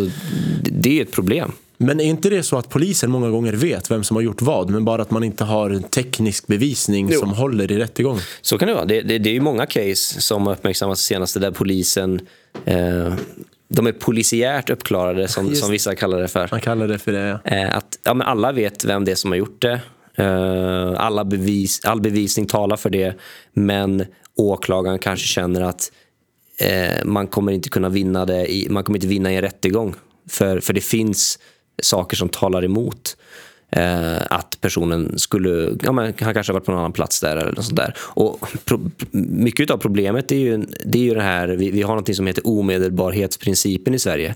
det, det är ett problem. Men är inte det så att polisen många gånger vet vem som har gjort vad, men bara att man inte har en teknisk bevisning som håller i rättegång? Så kan det vara. Det, det, det är ju många case som har uppmärksammats senaste där polisen... Eh, de är polisiärt uppklarade, som, Just som vissa kallar det för. Man kallar det för det, ja. Eh, att ja, men alla vet vem det är som har gjort det. Eh, alla bevis, all bevisning talar för det. Men åklagaren kanske känner att eh, man kommer inte kunna vinna det i, man kommer inte vinna i en rättegång. För, för det finns saker som talar emot eh, att personen skulle, ja, men han kanske har varit på någon annan plats där eller något sånt där. Och pro, mycket av problemet är ju, det är ju det här, vi, vi har något som heter omedelbarhetsprincipen i Sverige.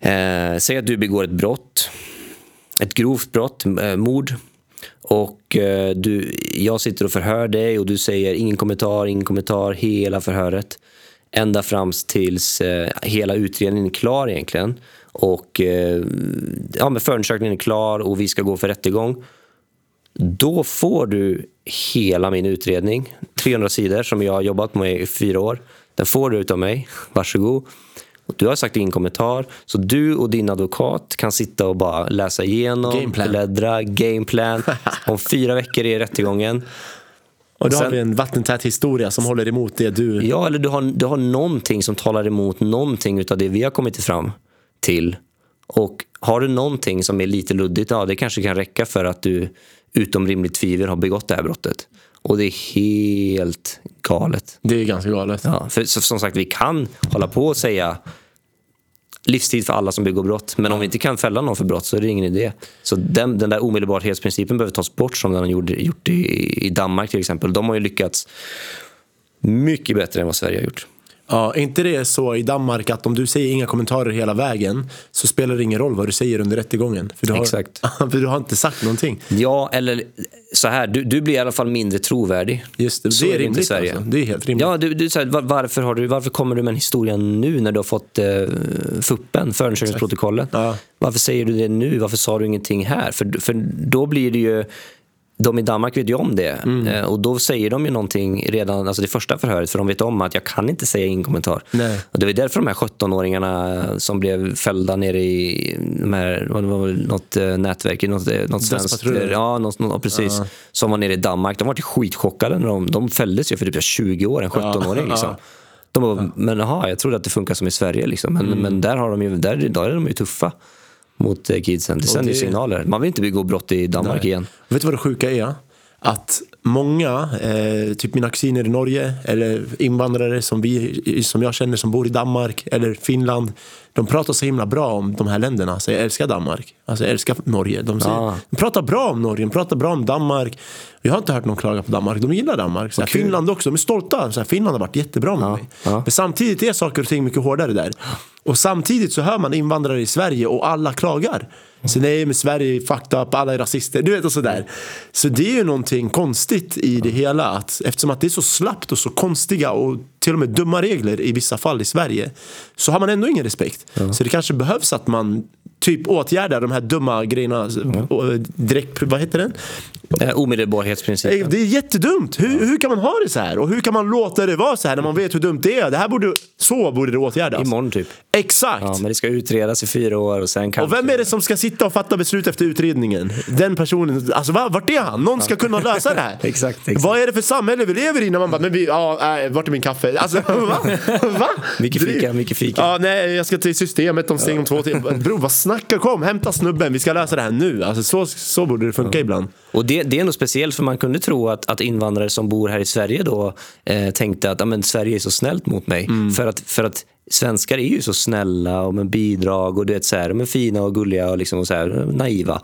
Eh, säg att du begår ett brott, ett grovt brott, eh, mord. Och eh, du, jag sitter och förhör dig och du säger ingen kommentar, ingen kommentar, hela förhöret. Ända fram tills eh, hela utredningen är klar egentligen. Och eh, ja, men förundersökningen är klar och vi ska gå för rättegång. Då får du hela min utredning, 300 sidor som jag har jobbat med i fyra år. Den får du utav mig. Varsågod. Du har sagt ingen kommentar, så du och din advokat kan sitta och bara läsa igenom, Gameplan. bläddra, gameplan. Om fyra veckor är rättegången. Och då sen- har vi en vattentät historia som håller emot det du... Ja, eller du har, du har någonting som talar emot någonting utav det vi har kommit fram till. Och har du någonting som är lite luddigt, ja det kanske kan räcka för att du utom rimligt tvivel har begått det här brottet. Och det är helt galet. Det är ganska galet. Ja, för som sagt, vi kan hålla på och säga livstid för alla som begår brott. Men om vi inte kan fälla någon för brott så är det ingen idé. Så den, den där omedelbarhetsprincipen behöver tas bort som den har gjort, gjort i, i Danmark till exempel. De har ju lyckats mycket bättre än vad Sverige har gjort. Ja, är inte det så i Danmark att om du säger inga kommentarer hela vägen så spelar det ingen roll vad du säger under rättegången? För du har, Exakt. för du har inte sagt någonting. Ja, eller så här, du, du blir i alla fall mindre trovärdig. Just det, Så det är inte i rimligt Sverige. alltså. Det är helt rimligt. Ja, du, du, så här, var, varför, har du, varför kommer du med en historia nu när du har fått eh, FUPen, förundersökningsprotokollet? Ja. Varför säger du det nu? Varför sa du ingenting här? För, för då blir det ju... De i Danmark vet ju om det. Mm. Eh, och då säger de ju någonting redan, alltså det första förhöret, för de vet om att jag kan inte säga ingen kommentar. Nej. Och det var därför de här 17-åringarna som blev fällda nere i de här, något eh, nätverk, något, eh, något svenskt... Ja, något, något, ja, precis. Som var nere i Danmark. De var skitchockade när de, de fälldes ju för typ 20 år, en 17-åring. Liksom. ja. De bara, men jaha, jag trodde att det funkar som i Sverige. Liksom. Men, men där, har de ju, där, där är de ju tuffa mot eh, kidsen. Det sänder det- signaler. Man vill inte begå brott i Danmark Nej. igen. Vet du vad det sjuka är? att många, eh, typ mina kusiner i Norge eller invandrare som, vi, som jag känner som bor i Danmark eller Finland. De pratar så himla bra om de här länderna. Så jag älskar Danmark. Alltså jag älskar Norge. De, säger, Ah. de pratar bra om Norge, de pratar bra om Danmark. Jag har inte hört någon klaga på Danmark. De gillar Danmark. Så här, Finland också. De är stolta. Så här, Finland har varit jättebra med mig. ja. Men samtidigt är saker och ting mycket hårdare där. Och samtidigt så hör man invandrare i Sverige och alla klagar. Så nej, men Sverige är fucked up, alla är rasister. Du vet och sådär. Så det är ju någonting konstigt i det hela. Att, eftersom att det är så slappt och så konstiga och till och med dumma regler i vissa fall i Sverige. Så har man ändå ingen respekt. Så det kanske behövs att man typ åtgärdar de här dumma grejerna. och Direkt, vad heter den? Eh, omedelbarhetsprincipen. Det är jättedumt. Hur, hur kan man ha det så här? Och hur kan man låta det vara så här när man vet hur dumt det är? Det här borde, så borde det åtgärdas. Imorgon typ. Exakt. Ja, men det ska utredas i fyra år och sen kanske... Och vem är det som ska sitta och fatta beslut efter utredningen? Den personen. Alltså va, vart är han? Någon ska kunna lösa det här. Exakt, exakt. Vad är det för samhälle vi lever i när man bara, men vi, ja, äh, vart är min kaffe? Alltså va? va? Mycket fika, mycket fika. Ja, nej, jag ska till systemet om stäng om två timmar. Bror, vad snackar Kom, hämta snubben, vi ska lösa det här nu. Alltså så, så borde det funka ibland. Och det, det är nog speciellt för man kunde tro att, att invandrare som bor här i Sverige då eh, tänkte att men Sverige är så snällt mot mig. För, att, för att svenskar är ju så snälla och med bidrag och du vet, så här, är fina och gulliga och liksom så här, naiva.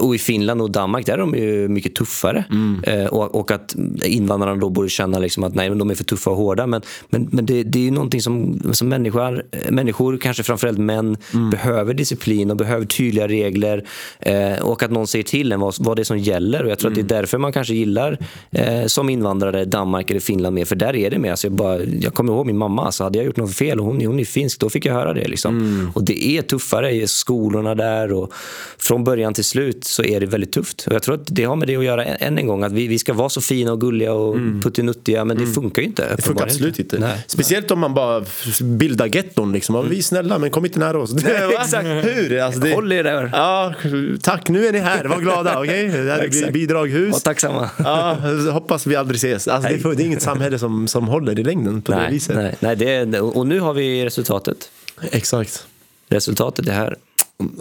Och i Finland och Danmark där är de ju mycket tuffare. Eh, och, och att invandrarna då borde känna liksom att nej, men de är för tuffa och hårda. Men, men, men det, det är ju någonting som, som människor, människor, kanske framförallt män, behöver disciplin och behöver tydliga regler. Eh, och att någon säger till en vad, vad det är som gäller. Och jag tror att det är därför man kanske gillar eh, som invandrare Danmark eller Finland mer. För där är det mer. Alltså jag, bara, jag kommer ihåg min mamma. Alltså hade jag gjort något fel och hon, hon är finsk, då fick jag höra det. Liksom. Och det är tuffare i skolorna där. Och från början till slut så är det väldigt tufft. Och jag tror att det har med det att göra än en gång. Att vi, vi ska vara så fina och gulliga och puttinuttiga. Men det funkar ju inte. Det funkar absolut inte. Nej. Speciellt om man bara bildar getton. Liksom. Ja, Vi är snälla men kom inte nära oss. Exakt. Hur? Alltså, det... Håll er där. Ja, tack nu är ni här, var glada. Okej? Det här blir bidraghus. Var tacksamma. Ja, hoppas vi aldrig ses. Alltså, det, är, det är inget samhälle som, som håller i längden på det Nej, viset. nej, nej det är, och nu har vi resultatet. Exakt. Resultatet är här.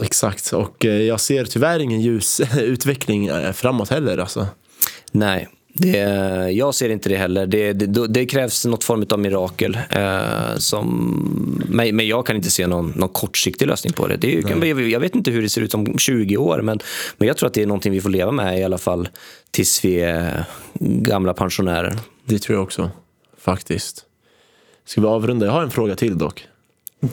Exakt. Och eh, jag ser tyvärr ingen ljus utveckling eh, framåt heller. Alltså. Nej, det, jag ser inte det heller. Det, det, det krävs något form av mirakel. Eh, som, men, men jag kan inte se någon, någon kortsiktig lösning på det. det är, jag, jag vet inte hur det ser ut om 20 år, men, men jag tror att det är någonting vi får leva med i alla fall tills vi är gamla pensionärer. Det tror jag också. Faktiskt. Ska vi avrunda? Jag har en fråga till dock.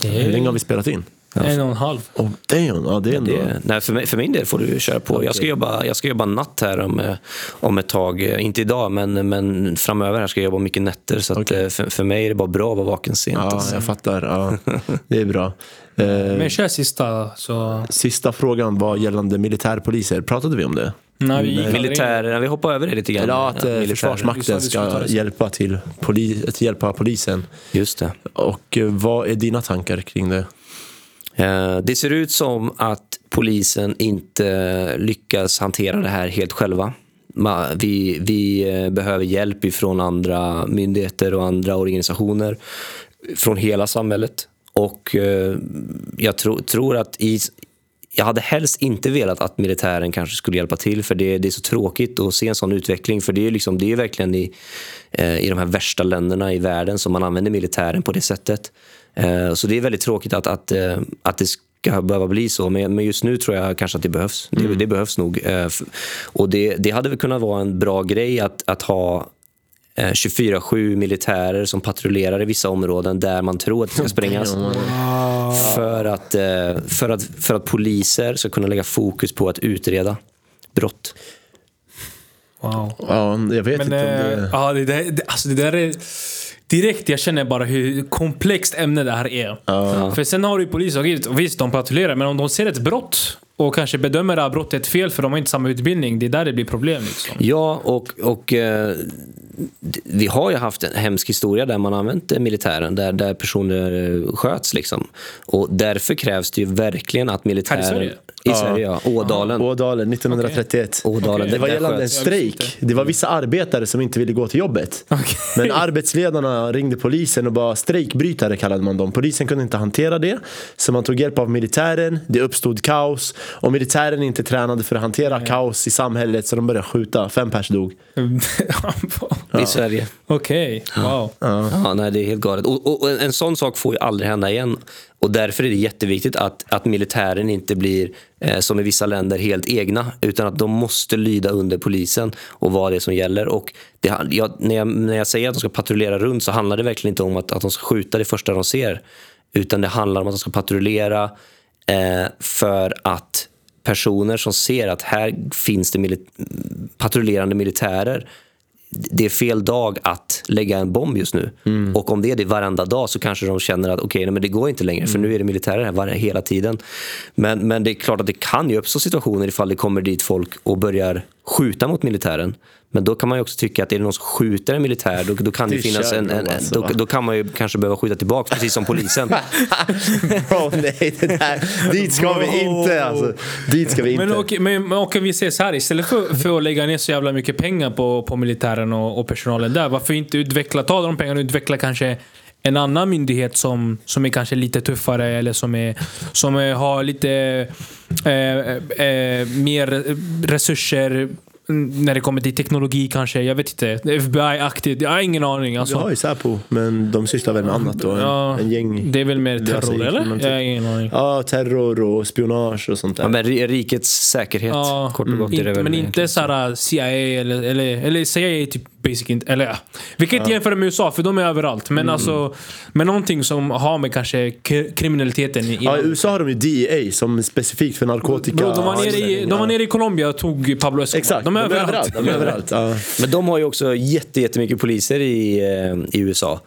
Hur länge har vi spelat in? En och en halv. Oh, damn. Ja, det är ändå... Det, nej, för, mig, för min del får du köra på. Jag, ska jobba, jag ska jobba natt här om, eh, om ett tag. Eh, Inte idag, men, men framöver här ska jag jobba mycket nätter. Så att, eh, för, för mig är det bara bra att vara vaken sent. Ja, alltså. jag fattar. Ja, det är bra. Eh, Men kör sista så... sista frågan var gällande militärpoliser. Pratade vi om det? När vi in. Militären, vi hoppar över det lite grann. Ja, att eh, militären. Försvarsmakten ska hjälpa, till poli- att hjälpa polisen. Just det. Och eh, vad är dina tankar kring det? Eh, Det ser ut som att polisen inte lyckas hantera det här helt själva. Vi, vi eh, behöver hjälp ifrån andra myndigheter och andra organisationer från hela samhället. Och eh, jag tro, tror att i, jag hade helst inte velat att militären kanske skulle hjälpa till för det, det är så tråkigt att se en sån utveckling. För det är, liksom, det är verkligen i, eh, i de här värsta länderna i världen som man använder militären på det sättet. Eh, så det är väldigt tråkigt att, att, att det ska behöva bli så. Men, just nu tror jag kanske att det behövs. Det, det behövs nog. Och det, det hade väl kunnat vara en bra grej att, att ha 24-7 militärer som patrullerar i vissa områden där man tror att det ska sprängas. För att, eh, för, att, för att poliser ska kunna lägga fokus på att utreda brott. Wow. Ja, jag vet Men inte om eh, det... ja, det, där, det, alltså det där är... Direkt jag känner bara hur komplext ämne det här är. För sen har du ju polis, och visst de patrullerar, men om de ser ett brott och kanske bedömer att brottet är fel för de har inte samma utbildning, det är där det blir problem. Liksom. Ja, och, och eh, vi har ju haft en hemsk historia där man använt eh, militären, där, där personer eh, sköts. Liksom. Och därför krävs det ju verkligen att militären... Här i Sverige? I Sverige, ja. Ådalen. Ådalen 1931. Ådalen. Det Det var gällande en strejk. Det var vissa arbetare som inte ville gå till jobbet. Men arbetsledarna ringde polisen och bara strejkbrytare kallade man dem. Polisen kunde inte hantera det. Så man tog hjälp av militären. Det uppstod kaos. Och militären är inte tränade för att hantera kaos i samhället så de började skjuta. Fem pers dog. I Sverige. Okej, wow. Ja, nej, det är helt galet. Och, och, en sån sak får ju aldrig hända igen. Och därför är det jätteviktigt att, att militären inte blir, eh, som i vissa länder, helt egna. Utan att de måste lyda under polisen och vad det är som gäller. Och det, jag, när, jag, när jag säger att de ska patrullera runt så handlar det verkligen inte om att, att de ska skjuta det första de ser. Utan det handlar om att de ska patrullera eh, för att personer som ser att här finns det mili- patrullerande militärer det är fel dag att lägga en bomb just nu. Och om det är det varenda dag så kanske de känner att okej, men det går inte längre för nu är det militärer här var- hela tiden. Men, men det är klart att det kan ju uppstå situationer ifall det kommer dit folk och börjar skjuta mot militären. Men då kan man ju också tycka att är det någon som skjuter en militär då, då kan det, Det finnas en, en, en alltså, då, då kan man ju kanske behöva skjuta tillbaka precis som polisen. Bro, nej, det där, dit ska vi inte alltså. Dit ska vi inte. Men okej, men, okej, vi säger så här. Istället för, för att lägga ner så jävla mycket pengar på, på militären och, och personalen där. Varför inte utveckla, ta de pengarna och utveckla kanske en annan myndighet som, som är kanske lite tuffare eller som, är, som är, har lite eh, eh, mer resurser när det kommer till teknologi kanske. Jag vet inte. FBI-aktigt. Jag har ingen aning. Vi Alltså, har ju Säpo, men de sysslar väl med annat då. En, ja, en gäng. det är väl mer terror eller? Jag har ingen aning. Ja, terror och spionage och sånt där. ja, men ri- rikets säkerhet, Ja, kort och gott. det inte, väl men inte såhär CIA eller, eller, eller CIA typ basic inte, eller ja. Vi kan inte jämföra med USA för de är överallt. Men alltså, men någonting som har med kanske kriminaliteten i Ja, I USA har de ju DEA som är specifikt för narkotika. Bro, de, var nere i, de var nere i Colombia och tog Pablo Escobar. Exakt, de är överallt. De är överallt. Ja. Men de har ju också jätte, jättemycket poliser i, eh, i USA.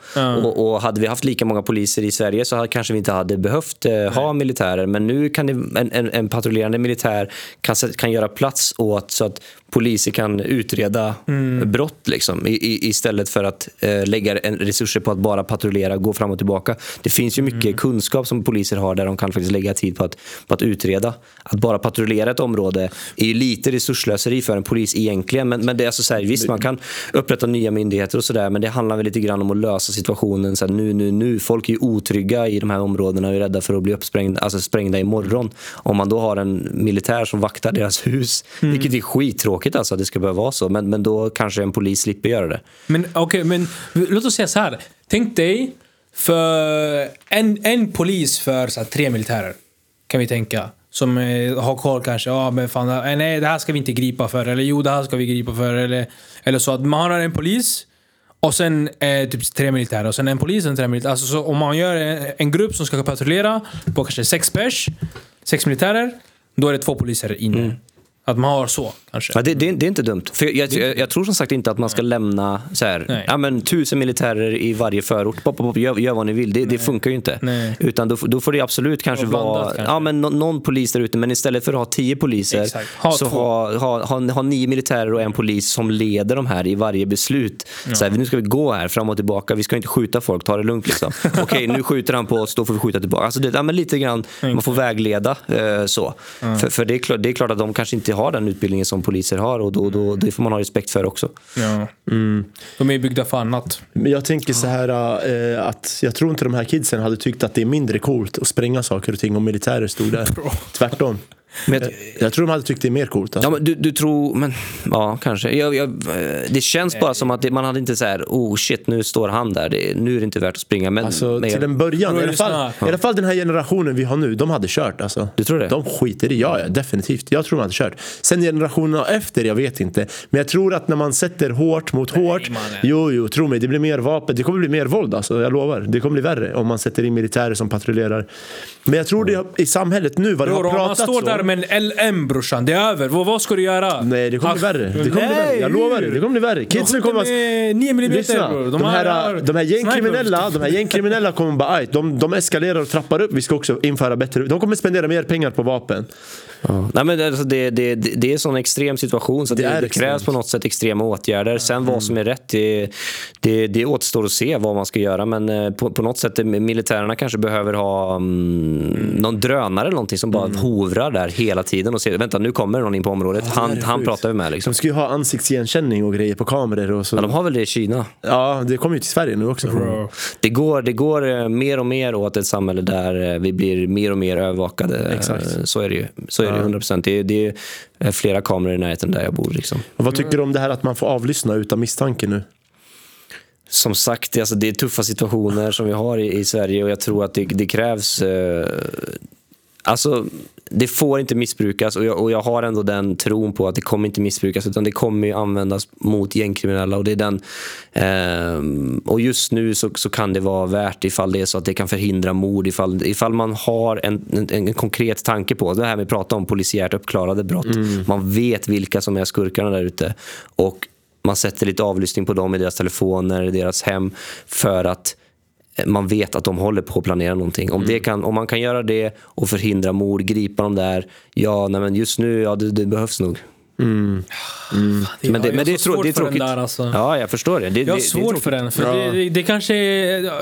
Och, och hade vi haft lika många poliser i Sverige så hade, kanske vi inte hade behövt eh, ha militärer. Men nu kan det, en, en, en patrullerande militär kan, kan göra plats åt så att poliser kan utreda brott liksom, i, i, istället för att eh, lägga en, resurser på att bara patrullera, gå fram och tillbaka. Det finns ju mycket kunskap som poliser har där de kan faktiskt lägga tid på att, på att utreda. Att bara patrullera ett område är ju lite resurslöseri för en polis egentligen. Men, men det är alltså så här, visst, man kan upprätta nya myndigheter och sådär men det handlar väl lite grann om att lösa situationen så här, nu, nu, nu. Folk är ju otrygga i de här områdena och är rädda för att bli uppsprängda, alltså sprängda imorgon. Om man då har en militär som vaktar deras hus, vilket är skittråkigt alltså att det ska behöva vara så. Men, men då kanske en polis slipper göra det. Men okej, men låt oss säga så här. Tänk dig för en, en polis för så här, tre militärer. Kan vi tänka. Som eh, har koll kanske. Ja, men fan, nej, det här ska vi inte gripa för. Eller jo, det här ska vi gripa för. Eller, eller så att man har en polis och sen eh, typ tre militärer. Och sen en polis och tre militärer. Alltså, så om man gör en, en grupp som ska patrullera på kanske sex pers, sex militärer. Då är det två poliser inne. Att man har så kanske. Ja, det, det, det är inte dumt. För jag, jag, jag tror som sagt inte att man ska lämna så här, ja, men, tusen militärer i varje förort. Pop, pop, pop, gör, gör vad ni vill. Det, det funkar ju inte. Nej. Utan då, får- då får det absolut kanske vara kanske. Ja, men, nå- någon polis där ute. Men istället för att ha tio poliser. Ha så ha, ha, ha, ha nio militärer och en polis som leder de här i varje beslut. Så här, nu ska vi gå här fram och tillbaka. Vi ska inte skjuta folk. Ta det lugnt. Liksom. Okej, nu skjuter han på oss. Då får vi skjuta tillbaka. Alltså, det, ja, men lite grann, man får vägleda. Eh, så. För, för det, är klart, det är klart att de kanske inte har den utbildningen som poliser har. Och då, då, det får man ha respekt för också. Ja. De är byggda för annat. Men jag tänker så här äh, att jag tror inte de här kidsen hade tyckt att det är mindre coolt att spränga saker och ting om militärer stod där. Tvärtom. Men jag, Jag, jag tror de hade tyckt det är mer coolt. Alltså. Ja, men du, du tror, men ja, kanske. Jag, jag, eh, det känns bara som att det, man hade inte så här, oh shit, nu står han där. Det, nu är det inte värt att springa. Men, Alltså, men till en början, i alla, fall, i alla fall den här generationen vi har nu, de hade kört alltså. Du tror det? De skiter i, ja, ja definitivt. Jag tror de hade kört. Sen generationerna efter, jag vet inte. Men jag tror att när man sätter hårt mot hårt, mannen. jo, jo, tro mig, det blir mer vapen. Det kommer bli mer våld alltså, jag lovar. Det kommer bli värre om man sätter in militärer som patrullerar. Men jag tror det i samhället nu, vad det har pratats om. Där med en LM brorsan, det är över. Vad, vad ska du göra? Nej, det kommer bli värre. Det kommer bli värre. Jag lovar det. Det kommer bli värre. Kidsen kommer... med 9 mm Lyssna, bror. de, här, de här gängkriminella, sniper. de här gängkriminella kommer bara, "Aj, de, de eskalerar och trappar upp. Vi ska också införa bättre, de kommer spendera mer pengar på vapen. Ja. Nej, men alltså det, det, det, är en sån extrem situation så det, Det det, krävs på något sätt extrema åtgärder. Sen vad som är rätt, det, det, det återstår att se vad man ska göra. Men eh, på, på något sätt, eh, militärerna kanske behöver ha mm, någon drönare eller någonting som bara hovrar där hela tiden och ser, vänta nu kommer någon in på området. det han han pratar vi med liksom. De ska ju ha ansiktsigenkänning och grejer på kameror och så. Ja, de har väl det i Kina. Ja, det kommer ju till Sverige nu också. Det går, det går eh, mer och mer åt ett samhälle där vi blir mer och mer övervakade. Exakt. Så är det ju. Så är det 100 procent. Det, är- det är eh, flera kameror i närheten där jag bor. Liksom. Och vad tycker du om det här att man får avlyssna utan misstanke nu? Som sagt, alltså, det är tuffa situationer som vi har i, i Sverige och jag tror att det, det krävs... Eh, alltså, det får inte missbrukas och jag, och jag har ändå den tron på att det kommer inte missbrukas utan det kommer ju användas mot gängkriminella och det är den... Eh, och just nu så, så kan det vara värt ifall det är så att det kan förhindra mord ifall, ifall man har en, en, en konkret tanke på det här vi pratar om polisiärt uppklarade brott. Man vet vilka som är skurkarna där ute och man sätter lite avlyssning på dem i deras telefoner, i deras hem för att man vet att de håller på att planera någonting. Om, det kan, om man kan göra det och förhindra mord, gripa dem där, ja, nej, men just nu, ja, det, det behövs nog. Men det, jag har men det, är, så trå- svårt det är för den där, alltså. Ja, jag förstår det. det, Jag har det, det är svårt för den. För det, det, det kanske är... Jag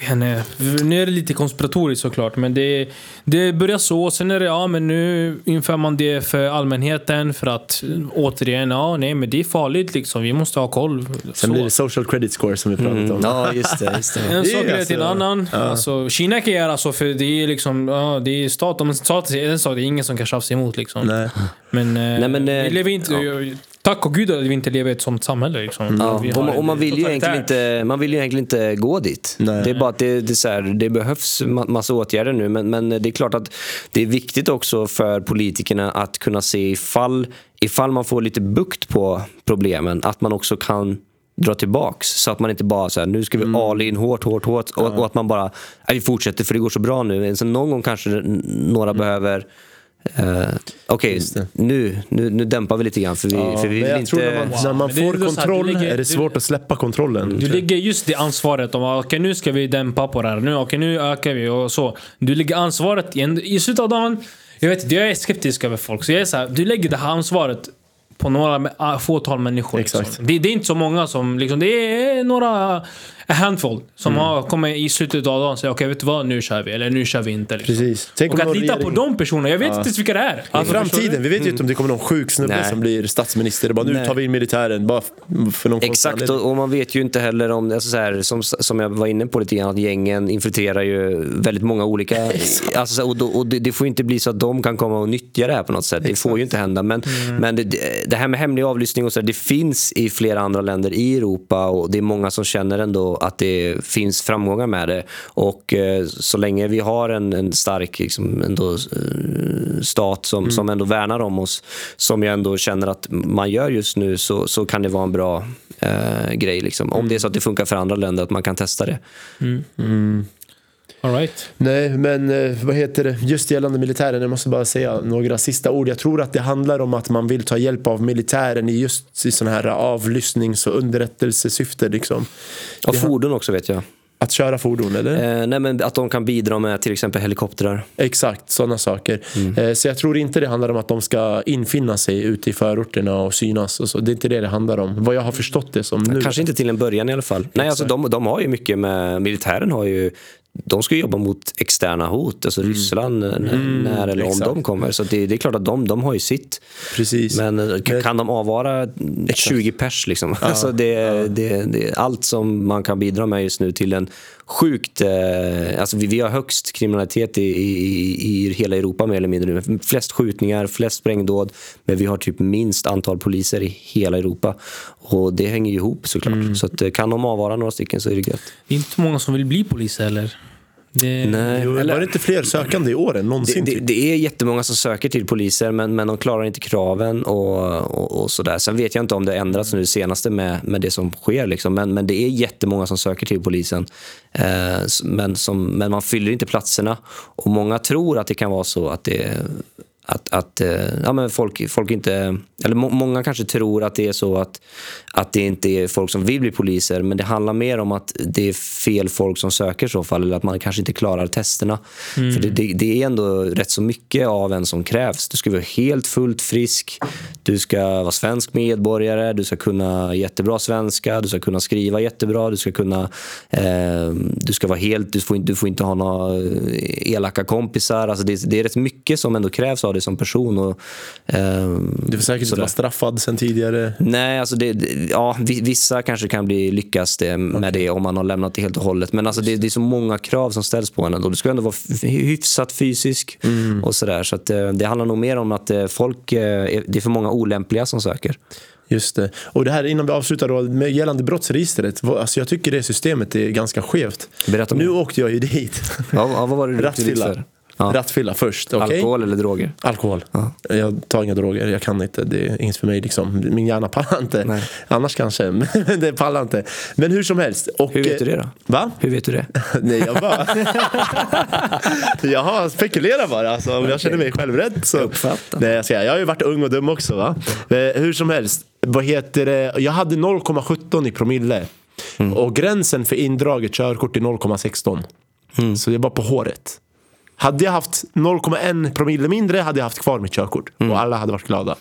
vet inte. Nu är det lite konspiratoriskt såklart. Men det, det börjar så. Sen är det, ja men nu inför man det för allmänheten. För att återigen, ja nej men det är farligt liksom. Vi måste ha koll. Sen Så. blir det social credit score som vi pratat om. Ja, just det. Just det. En Det sak alltså- till en annan. Alltså, Kina kan göra så för det är liksom, ja, det är stat. Om stat är en sak, det är ingen som kan tjafsa emot liksom. Nej. Men, eh, Nej, men, eh, vi lever inte, tack och gud att vi inte lever i ett sånt samhälle liksom. Ja, Vi och, man, och man, vill ju egentligen inte, man vill ju egentligen inte gå dit. Nej. Det är bara att det, det, är så här, det behövs ma- massa åtgärder nu. Men, men det är klart att det är viktigt också för politikerna att kunna se ifall, ifall man får lite bukt på problemen, att man också kan dra tillbaks. Så att man inte bara så här, nu ska vi all in hårt, hårt, hårt. Och, och att man bara, vi fortsätter för det går så bra nu. Sen någon gång kanske några behöver Uh, Okej, Just det. nu, nu, nu dämpar vi lite grann för vi, Ja, för vi vill inte... när man, när man får här, kontroll du lägger- är det du- svårt att släppa kontrollen. Du lägger just det ansvaret om att okej, nu ska vi dämpa på det här. Nu, okej, nu ökar vi och så. Du lägger ansvaret i, en, i slutet av dagen. Jag vet jag är skeptisk över folk. Så jag är så här, du lägger det här ansvaret på några ah, fåtal människor. Liksom. Det, det är inte så många som... Liksom, det är några... A handful som Mm. har kommit i slutet av dagen och säger okej, vet du vad? Nu kör vi. Eller nu kör vi inte. Liksom. Precis. Tänk Och att lita på regering- de personerna. Jag vet inte ens vilka det är. I Alltså, förstår framtiden, vi vet ju inte om det kommer någon sjuk snubbe som blir statsminister. Bara, nu Nej. tar vi in militären bara för någon Exakt, och, och man vet ju inte heller om, alltså så här, som, som jag var inne på lite grann, att gängen infiltrerar ju väldigt många olika... alltså, och då, och det, det får ju inte bli så att de kan komma och nyttja det här på något sätt. Det får ju inte hända. Men, men det, det här med hemlig avlyssning och så här, det finns i flera andra länder i Europa och det är många som känner ändå att det finns framgångar med det. Och eh, så länge vi har en, en stark liksom, ändå, eh, stat som, som ändå värnar om oss, som jag ändå känner att man gör just nu, så, så kan det vara en bra eh, grej. Liksom. Om det är så att det funkar för andra länder, att man kan testa det. All right. Nej, men eh, vad heter det? Just gällande militären, jag måste bara säga några sista ord. Jag tror att det handlar om att man vill ta hjälp av militären i just i sån här avlyssnings och underrättelsesyfte. Liksom. Har- fordon också vet jag. Att köra fordon, eller? Eh, nej, men att de kan bidra med till exempel helikoptrar. Exakt, sådana saker. Eh, Så jag tror inte det handlar om att de ska infinna sig ute i förorterna och synas. Och så. Det är inte det det handlar om. Vad jag har förstått det som nu. Kanske inte till en början i alla fall. Nej, alltså, de, de har ju mycket med... Militären har ju... De ska jobba mot externa hot, alltså Ryssland n- när eller om exakt. de kommer. Så det, det är klart att de, de har ju sitt. Precis. Men eh, kan, de avvara 20 pers liksom? alltså det, det, det, allt som man kan bidra med just nu till en sjukt... Eh, alltså vi, vi har högst kriminalitet i, i, i hela Europa mer eller mindre nu. Flest skjutningar, flest sprängdåd. Men vi har typ minst antal poliser i hela Europa. Och det hänger ju ihop såklart. Så att, eh, kan de avvara några stycken så är det gött. Det är inte många som vill bli polis heller. Det, Nej, Jo, eller- var det inte fler sökande i år än det, någonsin? det, typ? det är jättemånga som söker till poliser men, men de klarar inte kraven och, och, och sådär. Sen vet jag inte om det har ändrats nu det senaste med, med det som sker. Liksom. Men, men det är jättemånga som söker till polisen. Eh, men, som, men man fyller inte platserna. Och många tror att det kan vara så att det att, att eh, ja, men folk, folk inte... Eller må, många kanske tror att det är så att, att det inte är folk som vill bli poliser men det handlar mer om att det är fel folk som söker i så fall eller att man kanske inte klarar testerna. För det, det, det är ändå rätt så mycket av en som krävs. Du ska vara helt fullt frisk, du ska vara svensk medborgare, du ska kunna jättebra svenska, du ska kunna skriva jättebra, du ska kunna... Eh, du ska vara helt... Du får, inte- du får inte ha några eh, elaka kompisar. Alltså det, det är rätt mycket som ändå krävs av dig som person. Och, ehm, Du får säkert inte vara straffad sen tidigare. Nej, alltså det- ja, vi- vissa kanske kan bli lyckas det, med det om man har lämnat det helt och hållet. Men alltså det, det är så många krav som ställs på en ändå. Du ska ändå vara hyfsat fysisk och sådär. Så att, eh, det handlar nog mer om att eh, folk, eh, det är för många olämpliga som söker. Just det. Och det här innan vi avslutar då, med gällande brottsregistret. Alltså jag tycker det systemet är ganska skevt. Berätta Nu mer. åkte jag ju dit. Ja, vad var det du åkte dit för? Ja. Rattfylla först. okej? Alkohol eller droger? Alkohol. Jag tar inga droger, jag kan inte. Det är inget för mig. Liksom. Min hjärna pallar inte. Nej. Annars kanske, men det pallar inte. Men hur som helst. Och, Hur vet du det då? Va? Hur vet du det? Nej, jag bara... Jaha, spekulera bara. Alltså, om jag känner mig själv rätt så... Jag uppfattar. Nej, jag, ska, jag har ju varit ung och dum också. Va? Eh, hur som helst. Vad heter det? Jag hade 0,17 i promille. Mm. Och gränsen för indraget körkort är 0,16. Mm. Så det är bara på håret. Hade jag haft 0,1 promille mindre hade jag haft kvar mitt körkort. Mm. Och alla hade varit glada.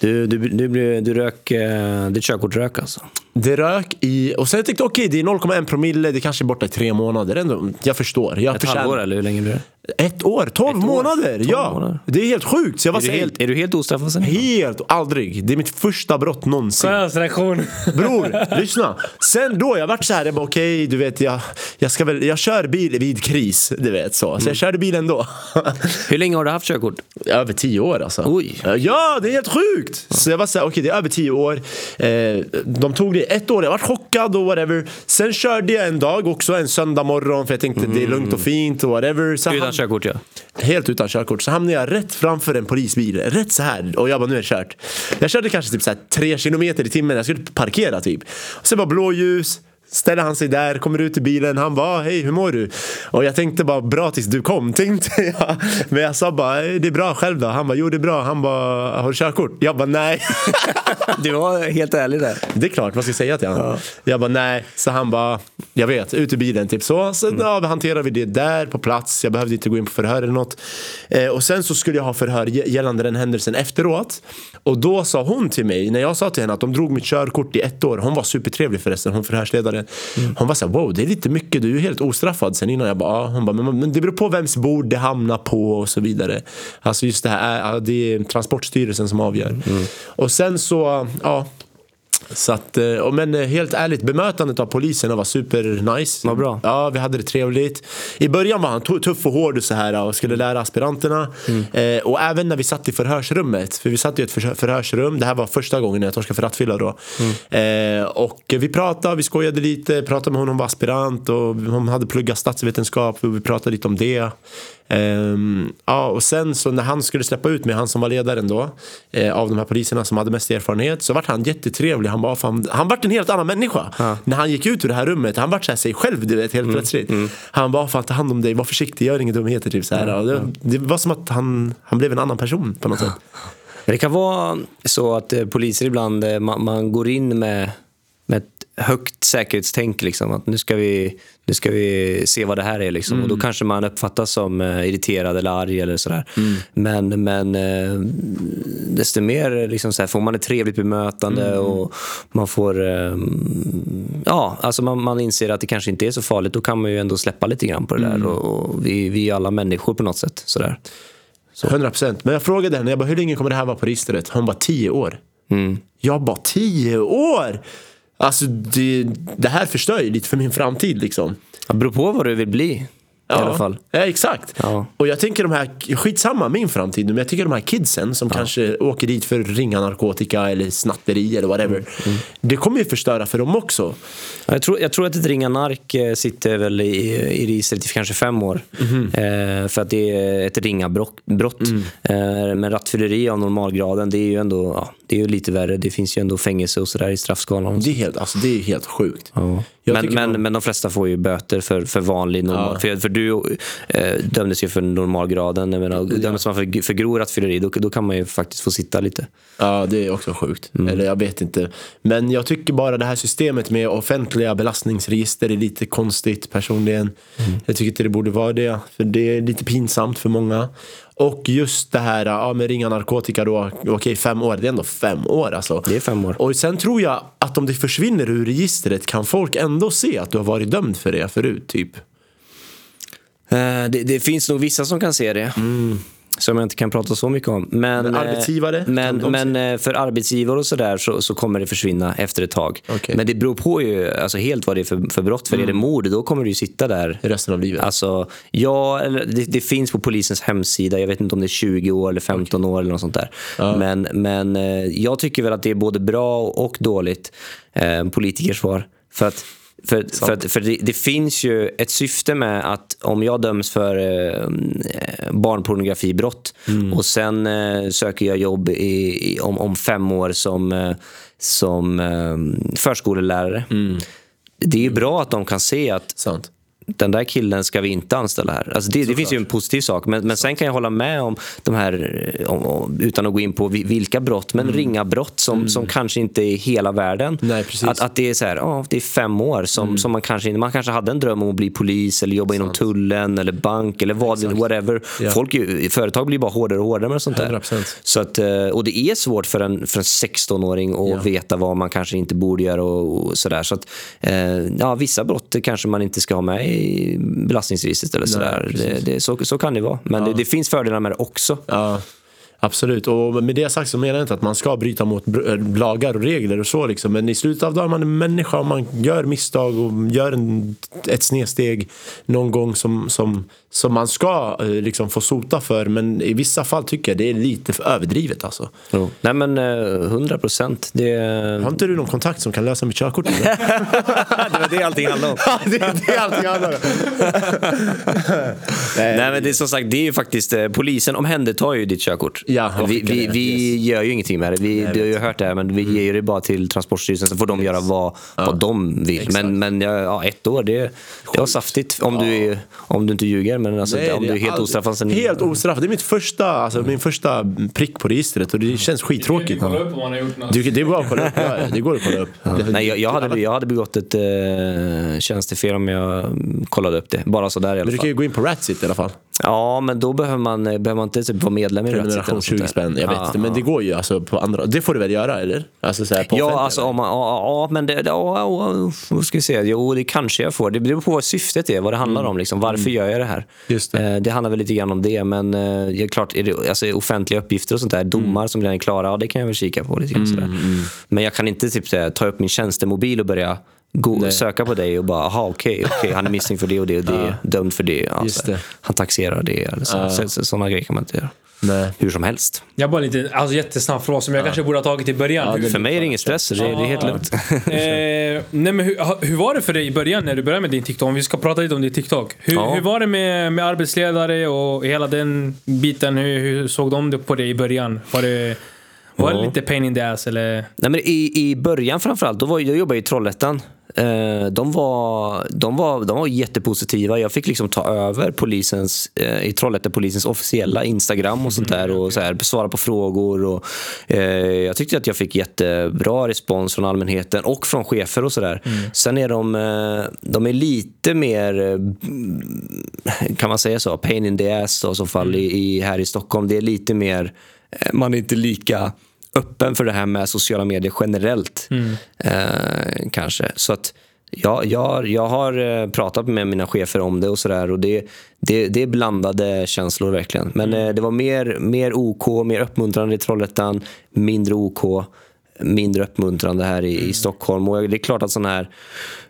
Du, du, du, du, du rök, eh, ditt körkort rök alltså? Det rök i... Och sen jag tänkte okej, det är 0,1 promille. Det kanske är borta i tre månader. Ändå, jag förstår. Jag Ett förtjänar- halvår eller hur länge blir det? Ett år, 12 Ett år. månader! 12 ja, månader. det är helt sjukt. Så jag var Är du så helt, är du helt ostraffad sen? Helt, aldrig. Det är mitt första brott någonsin. Skönast reaktion. Bror, lyssna. Sen då, jag vart så här, jag bara okej, du vet, jag, jag, ska väl, jag kör bil vid kris, du vet så. Så jag körde bil ändå. Hur länge har du haft körkort? över tio år alltså. Oj. Ja, det är helt sjukt! Så jag var så här, okej det är över tio år. Eh, de tog det ett år, jag var chockad och whatever. Sen körde jag en dag också, en söndag morgon, för jag tänkte det är lugnt och fint och whatever. Så utan körkort ja. Helt utan körkort. Så hamnade jag rätt framför en polisbil. Rätt så här. Och jag bara, nu är det kört. Jag körde kanske typ så här tre kilometer i timmen. Jag skulle parkera typ. Och sen bara blåljus. Ställer han sig där, kommer ut ur bilen. Han bara, hej hur mår du? Och jag tänkte bara, bra tills du kom. Tänkte jag. Men jag sa bara, "Eh, det är bra själv då? Han bara, jo det är bra. Han bara, har du körkort? Jag bara, nej. Du var helt ärlig där. Det är klart, vad ska jag säga till honom? Jag bara nej, så han bara, jag vet, ut ur bilen typ så. Så ja, vi hanterade vi det där på plats, jag behövde inte gå in på förhör eller något. Eh, och sen så skulle jag ha förhör gä- gällande den händelsen efteråt. Och då sa hon till mig, när jag sa till henne att de drog mitt körkort i ett år, hon var supertrevlig förresten, hon förhörsledaren. Hon var så här, wow det är lite mycket, du är ju helt ostraffad sen innan. Jag bara, ja. Hon bara, men, men det beror på vems bord det hamnar på och så vidare. Alltså just det här, är- ja, det är Transportstyrelsen som avgör. Och sen så, ja. Så att, eh, och men eh, helt ärligt, bemötandet av poliserna var super nice. Vad bra. Ja, vi hade det trevligt. I början var han tu- tuff och hård och så här och skulle lära aspiranterna. Mm. Eh, och även när vi satt i förhörsrummet, för vi satt i ett förhör- förhörsrum, det här var första gången jag torskade för rattfylla då. Mm. Eh, och vi pratade, vi skojade lite, pratade med hon, hon var aspirant och hon hade pluggat statsvetenskap och vi pratade lite om det. Ehm, ja, och sen så när han skulle släppa ut mig, han som var ledaren då, eh, av de här poliserna som hade mest erfarenhet, så vart han jättetrevlig. Han, bara, fan, han vart en helt annan människa. När han gick ut ur det här rummet, han vart så här sig själv du vet, helt plötsligt. Han bara, fan ta hand om dig, var försiktig, gör inga dumheter. Typ, så här. Och det, det var som att han, han blev en annan person på något sätt. Det kan vara så att eh, poliser ibland, eh, man, man går in med, med ett högt säkerhetstänk. Liksom, att nu ska, vi, nu ska vi se vad det här är. Liksom. Och då kanske man uppfattas som eh, irriterad eller arg eller sådär. Men, men eh, desto mer liksom, så här, får man ett trevligt bemötande och man får... Eh, ja, alltså man, man inser att det kanske inte är så farligt. Då kan man ju ändå släppa lite grann på det där. Och, och vi, vi är alla människor på något sätt. Sådär. 100% Men jag frågade henne, jag bara, hur länge kommer det här vara på registret? Hon bara 10 år. Jag bara 10 år! Alltså det, det här förstör ju lite för min framtid liksom. Det beror på vad du vill bli. I alla fall. Ja, exakt. Ja. Och jag tänker de här, skitsamma min framtid men jag tycker de här kidsen som kanske åker dit för ringa narkotika eller snatteri eller whatever. Mm, Det kommer ju förstöra för dem också. Ja, Jag tror, jag tror att ett ringa nark eh, sitter väl i, i registret i kanske fem år. Eh, för att det är ett ringa brott. brott. Eh, men rattfylleri av normalgraden, det är ju ändå ja, det är ju lite värre. Det finns ju ändå fängelse och sådär i straffskalan. Det är helt, alltså, det är helt sjukt. Ja. Men, men, man- men de flesta får ju böter för, för vanlig normal. För, för du eh, dömdes ju för normalgraden. Jag menar, Dömdes man för, för grov rattfylleri då, då kan man ju faktiskt få sitta lite. Ja, det är också sjukt. Mm. Eller jag vet inte. Men jag tycker bara det här systemet med offentliga belastningsregister är lite konstigt personligen. Mm. Jag tycker inte det borde vara det. För det är lite pinsamt för många. Och just det här ja, med ringa narkotika då. Okej, fem år. Det är ändå fem år alltså. Det är fem år. Och sen tror jag att om det försvinner ur registret kan folk ändå se att du har varit dömd för det förut, typ. Eh, det, det finns nog vissa som kan se det. Som jag inte kan prata så mycket om. Men, Men eh, arbetsgivare, Men, men eh, för arbetsgivare och sådär så, så kommer det försvinna efter ett tag. Okej. Men det beror på ju alltså, helt vad det är för, för brott. För är det mord, då kommer du ju sitta där Resten av livet. Alltså, ja, det, det finns på polisens hemsida. Jag vet inte om det är 20 år eller 15 år eller något sånt där. Men, men eh, jag tycker väl att det är både bra och dåligt. Eh, politikers svar. För att för, för, att, för det, det finns ju ett syfte med att om jag döms för eh, barnpornografibrott och sen eh, söker jag jobb i, i, om, om fem år som, eh, som eh, förskolelärare. Det är ju bra att de kan se att Sant. Den där killen ska vi inte anställa här. Alltså det, det finns ju en positiv sak. Men, men sen kan jag hålla med om de här, om, om, utan att gå in på vi- vilka brott, men ringa brott som, som kanske inte är hela världen. Mm. Nej, precis. Mm. Att, att det är så här, ja, det är fem år som, som man kanske inte- man kanske hade en dröm om att bli polis eller jobba inom tullen eller bank eller vad, whatever. Ja. Folk, företag blir bara hårdare och hårdare med sånt där. 100%. Så att, eh, och det är svårt för en, för en 16-åring att Ja. veta vad man kanske inte borde göra och, och sådär. Så att, eh, ja, vissa brott kanske man inte ska ha med i belastningsregistret eller sådär. precis. Det, det, så, så kan det vara. Men det, det finns fördelar med det också. Ja, absolut. Och med det sagt så menar jag inte att man ska bryta mot br- lagar och regler och så liksom. Men i slutet av dagen är man en människa och man gör misstag och gör en, ett snedsteg någon gång som, som, som man ska eh, liksom få sota för. Men i vissa fall tycker jag det är lite för överdrivet alltså. Jo. Nej men eh, 100 procent. Det, Har inte du någon kontakt som kan lösa mitt körkort? det var det allting handlade om. Ja, det, det är allting annat. Nej men det är som sagt, det är ju faktiskt, eh, polisen omhändertar ju ditt körkort. Ja, vi vi, vi gör ju ingenting med det. Vi, du har ju hört det här, men vi ger ju det bara till Transportstyrelsen så får de göra vad, vad de vill. Exakt. Men, men ja, ja, ett år, det, det var saftigt om, du, är, om du inte ljuger. Men alltså, Nej, om det du är helt aldrig- ostraffad sen... Helt ostraffad. Det är mitt första, alltså, min första prick på registret och det känns skittråkigt. Kolla upp om man har gjort något. Du, det går att kolla upp. Ja, det går att kolla upp. Det- Nej, jag, jag, hade, jag hade begått ett eh, tjänstefel om jag mm, kollade upp det. Bara sådär i alla Men du kan fall. ju gå in på Ratsit i alla fall. Ja, men då behöver man, eh, behöver man inte typ vara medlem i Prenumeration något sånt 20 där. spänn. Jag vet inte. Men det går ju alltså på andra. Det får du väl göra eller? Alltså så här, på Ja, alltså om man, ja, men det, ja, ska vi säga? Jo, det kanske jag får. Det beror på vad syftet är, vad det handlar om. Liksom. Varför gör jag det här? Mm. Just det. Eh, det handlar väl lite grann om det, men eh, klart, är det, alltså, offentliga uppgifter och sånt där, domar Mm. som redan är klara, ja, det kan jag väl kika på lite grann. Sådär. Men jag kan inte typ, ta upp min tjänstemobil och börja gå, söka på dig och bara, aha, okej, okej, han är misstänkt för det och det och det, dömd för det. Ja, Just så här. det. Han taxerar det. Eller så. Så, så, sådana grejer kan man inte göra. Nej. Hur som helst. Jag bara lite, alltså jättesnabb fråga som jag kanske borde ha tagit i början. Hur- För mig är det ingen stress, det, det är helt lugnt. Eh, nej men hur, hur var det för dig i början när du började med din TikTok? Om vi ska prata lite om din TikTok. Hur, Ja. hur var det med, med arbetsledare och hela den biten? Hur, hur såg de det på dig i början? Var det, var det Ja. lite pain in the ass eller? Nej, men i, I början framförallt, då, var, jag jobbade i Trollhättan. Eh, de, var, de, var, de var jättepositiva. Jag fick liksom ta över polisens, eh, i Trollhättan-polisens officiella Instagram och sånt där och så här, besvara på frågor. Och, eh, jag tyckte att jag fick jättebra respons från allmänheten och från chefer och sådär. Sen är de, eh, de är lite mer, kan man säga så, pain in the ass i så fall i, i, här i Stockholm. Det är lite mer, man är inte lika öppen för det här med sociala medier generellt. Eh, kanske. Så att jag, jag, jag har eh, pratat med mina chefer om det och sådär och det, det, det är blandade känslor verkligen. Men eh, det var mer, mer OK, mer uppmuntrande i Trollhättan, mindre OK, mindre uppmuntrande här i, i Stockholm. Och det är klart att sådana här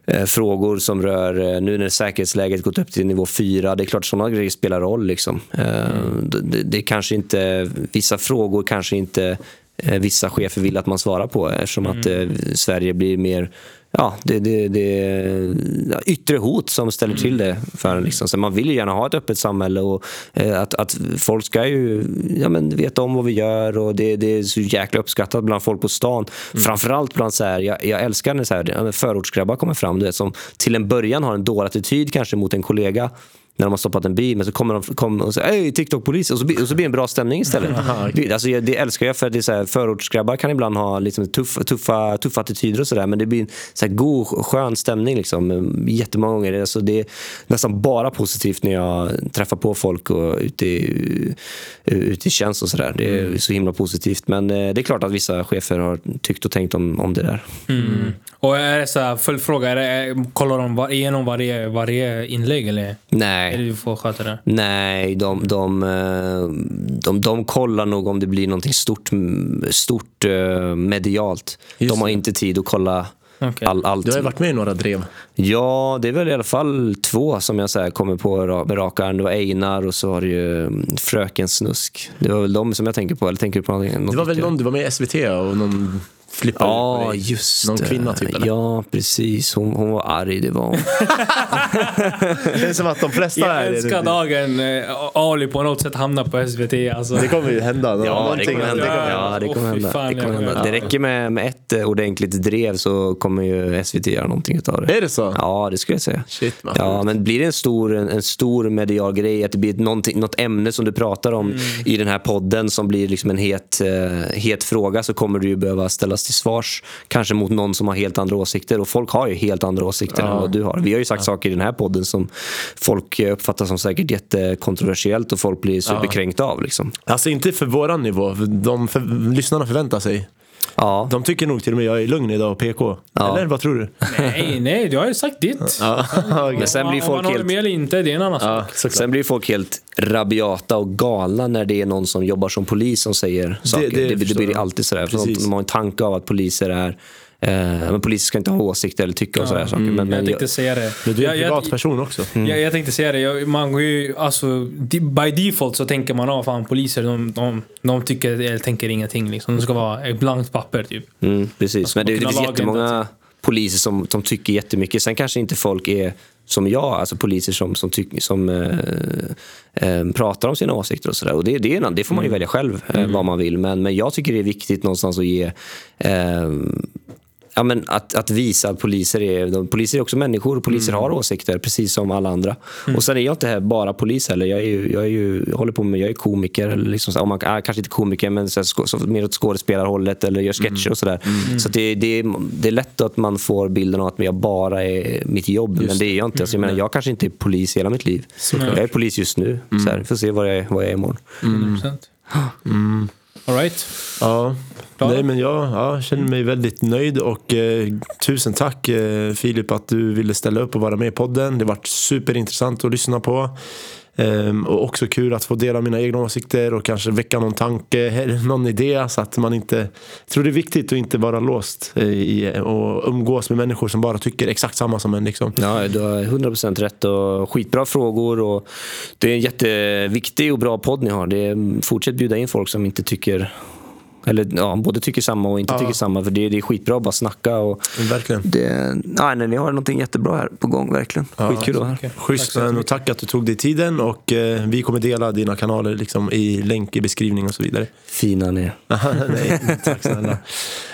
eh, frågor som rör, eh, nu när säkerhetsläget gått upp till nivå 4, det är klart sådana grejer spelar roll. Liksom. Eh, det, det kanske inte, vissa frågor kanske inte vissa chefer vill att man svarar på eftersom att eh, Sverige blir mer Ja, det, det, det yttre hot som ställer till det för en. Liksom. Så man vill ju gärna ha ett öppet samhälle och eh, att, att folk ska ju ja, men veta om vad vi gör och det, det är så jäkla uppskattat bland folk på stan. Framförallt bland så här, jag, jag älskar när så här, förortsgrabbar kommer fram du vet, som till en början har en dålig attityd kanske mot en kollega när de har stoppat en bil, men så kommer de kommer och säger hej TikTok-polis och så, blir- och så blir det en bra stämning istället. det, alltså, jag- det älskar jag för att det är så här, förortsgrabbar kan ibland ha liksom tuffa, tuffa, tuffa attityder och sådär men det blir en så här god, skön stämning liksom, eh, jättemånga gånger. Alltså, det är nästan bara positivt när jag träffar på folk och ute i, ute i tjänst och sådär. Det är så himla positivt. Men eh, det är klart att vissa chefer har tyckt och tänkt om, om det där. Och är det så här, följdfråga, är det, kollar de var, igenom varje, varje inlägg eller? Nej. Eller du får sköta det? Nej, de, de, eh, de, de kollar nog om det blir någonting stort, stort eh, medialt. Just de har det. inte tid att kolla Okej. all, allt. Du har ju varit med i några drev. Ja, det är väl i alla fall två som jag så här, kommer på med rak arm. Det var Einar och så har du ju mm, Fröken Snusk. Det var väl de som jag tänker på. Eller tänker du på någonting? Det var väl någon, du var med i SVT och någon flippade ut Ja, på dig. just Någon det. kvinna typ eller? Ja, precis. Hon, hon var arg, det var hon. Det är som att de flesta Jag är älskar dagen eh, Ali på något sätt hamnar på SVT. Alltså. Det kommer ju hända. Ja, det Någonting kommer hända. händer. Ja, det kommer hända. fan, Det, kommer det räcker med, med ett ordentligt drev så kommer ju SVT göra någonting utav det. Är det så? Ja, det skulle jag säga. Shit, man. Ja, men blir det en stor, en, en stor medial grej, att det blir något ämne som du pratar om Mm. i den här podden som blir liksom en het, eh, het fråga så kommer du ju behöva ställas till svars. Kanske mot någon som har helt andra åsikter. Och folk har ju helt andra åsikter än vad du har. Vi har ju sagt saker i den här podden som folk eh, uppfattar som säkert jättekontroversiellt och folk blir superkränkta av. Liksom. Alltså inte för våran nivå. De för, lyssnarna förväntar sig. Ja. De tycker nog till och med jag är lugn idag och PK. Ja. Eller vad tror du? Nej, nej, du har ju sagt ditt. Ja, Men sen blir Om folk man håller helt... med eller inte, det är en annan sak. såklart. Sen blir folk helt rabiata och galna när det är någon som jobbar som polis som säger saker. Det, det, förstår blir jag. alltid sådär. De har en tanke av att poliser är men poliser ska inte ha åsikter eller tycka och sådär saker. Men, men Jag jag, tänkte säga det. Men du är en jag, jag, privatperson också. jag, jag tänkte säga det. Jag, man går ju, alltså, by default så tänker man av fan poliser, de, de, de tycker, eller tänker ingenting. Liksom. De ska vara ett blankt papper typ. mm, precis. Men det, det finns jättemånga poliser som, som tycker jättemycket. Sen kanske inte folk är som jag, alltså poliser som, som, tyck, som eh, eh, pratar om sina åsikter och sådär. Och det, det, det får man ju välja själv eh, vad man vill. Men, men jag tycker det är viktigt någonstans att ge eh, Ja, men att, att visa att poliser är, de, poliser är också människor och poliser har åsikter precis som alla andra. Och sen är jag inte här bara polis heller. Jag, är ju, jag, är ju, jag håller på med, jag är komiker, eller liksom, så- om man, äh, kanske inte komiker men så, skå- så, mer åt skådespelarhållet eller gör sketcher och sådär. Så att det, det, är- det är lätt att man får bilden av att jag bara är mitt jobb, men det är jag inte. Alltså, jag, menar, jag kanske inte är polis hela mitt liv. Jag är polis just nu. Så här, får se vad jag, är- vad jag är imorgon. 100%. All right. Ja. Klara? Nej, men jag ja, känner mig väldigt nöjd och eh, tusen tack eh, Filip att du ville ställa upp och vara med i podden. Det varit superintressant att lyssna på. Ehm, och också kul att få dela mina egna åsikter och kanske väcka någon tanke eller någon idé så att man inte... Jag tror det är viktigt att inte vara låst eh, i, och umgås med människor som bara tycker exakt samma som en. Liksom. Ja, du har 100% rätt och skitbra frågor. Och det är en jätteviktig och bra podd ni har. Det är, fortsätt bjuda in folk som inte tycker eller ja, både tycker samma och inte tycker samma. För det, det är skitbra att bara snacka. Och Verkligen. det, nej, nej, ni har någonting jättebra här på gång, verkligen. Skitkul att vara här. Schysst men och tack att du tog dig tiden och eh, vi kommer dela dina kanaler liksom, i länk i beskrivning och så vidare. Fina ni. Nej, tack snälla.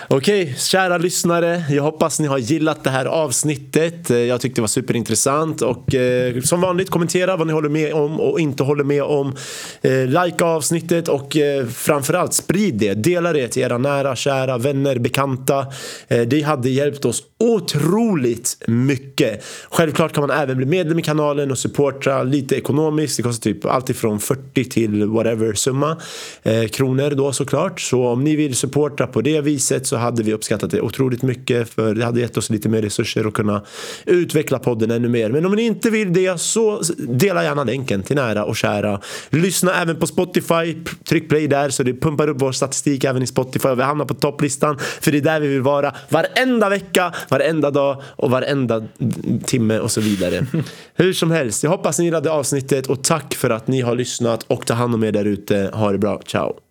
Okej, kära lyssnare. Jag hoppas ni har gillat det här avsnittet. Eh, Jag tyckte det var superintressant. Och eh, som vanligt, kommentera vad ni håller med om och inte håller med om. Eh, Likea avsnittet och eh, framförallt sprid det. Dela det till era nära, kära, vänner, bekanta. Eh, det hade hjälpt oss otroligt mycket. Självklart kan man även bli medlem i kanalen och supporta lite ekonomiskt. Det kostar typ alltifrån 40 till whatever summa eh, kronor då såklart. Så om ni vill supporta på det viset så hade vi uppskattat det otroligt mycket för det hade gett oss lite mer resurser att kunna utveckla podden ännu mer. Men om ni inte vill det så dela gärna länken till nära och kära. Lyssna även på Spotify. Tryck play där så det pumpar upp vår statistik även i Spotify och vi hamnar på topplistan för det är där vi vill vara varenda vecka, varenda dag och varenda timme och så vidare. Hur som helst, jag hoppas ni gillade avsnittet och tack för att ni har lyssnat och ta hand om er där ute. Ha det bra, ciao!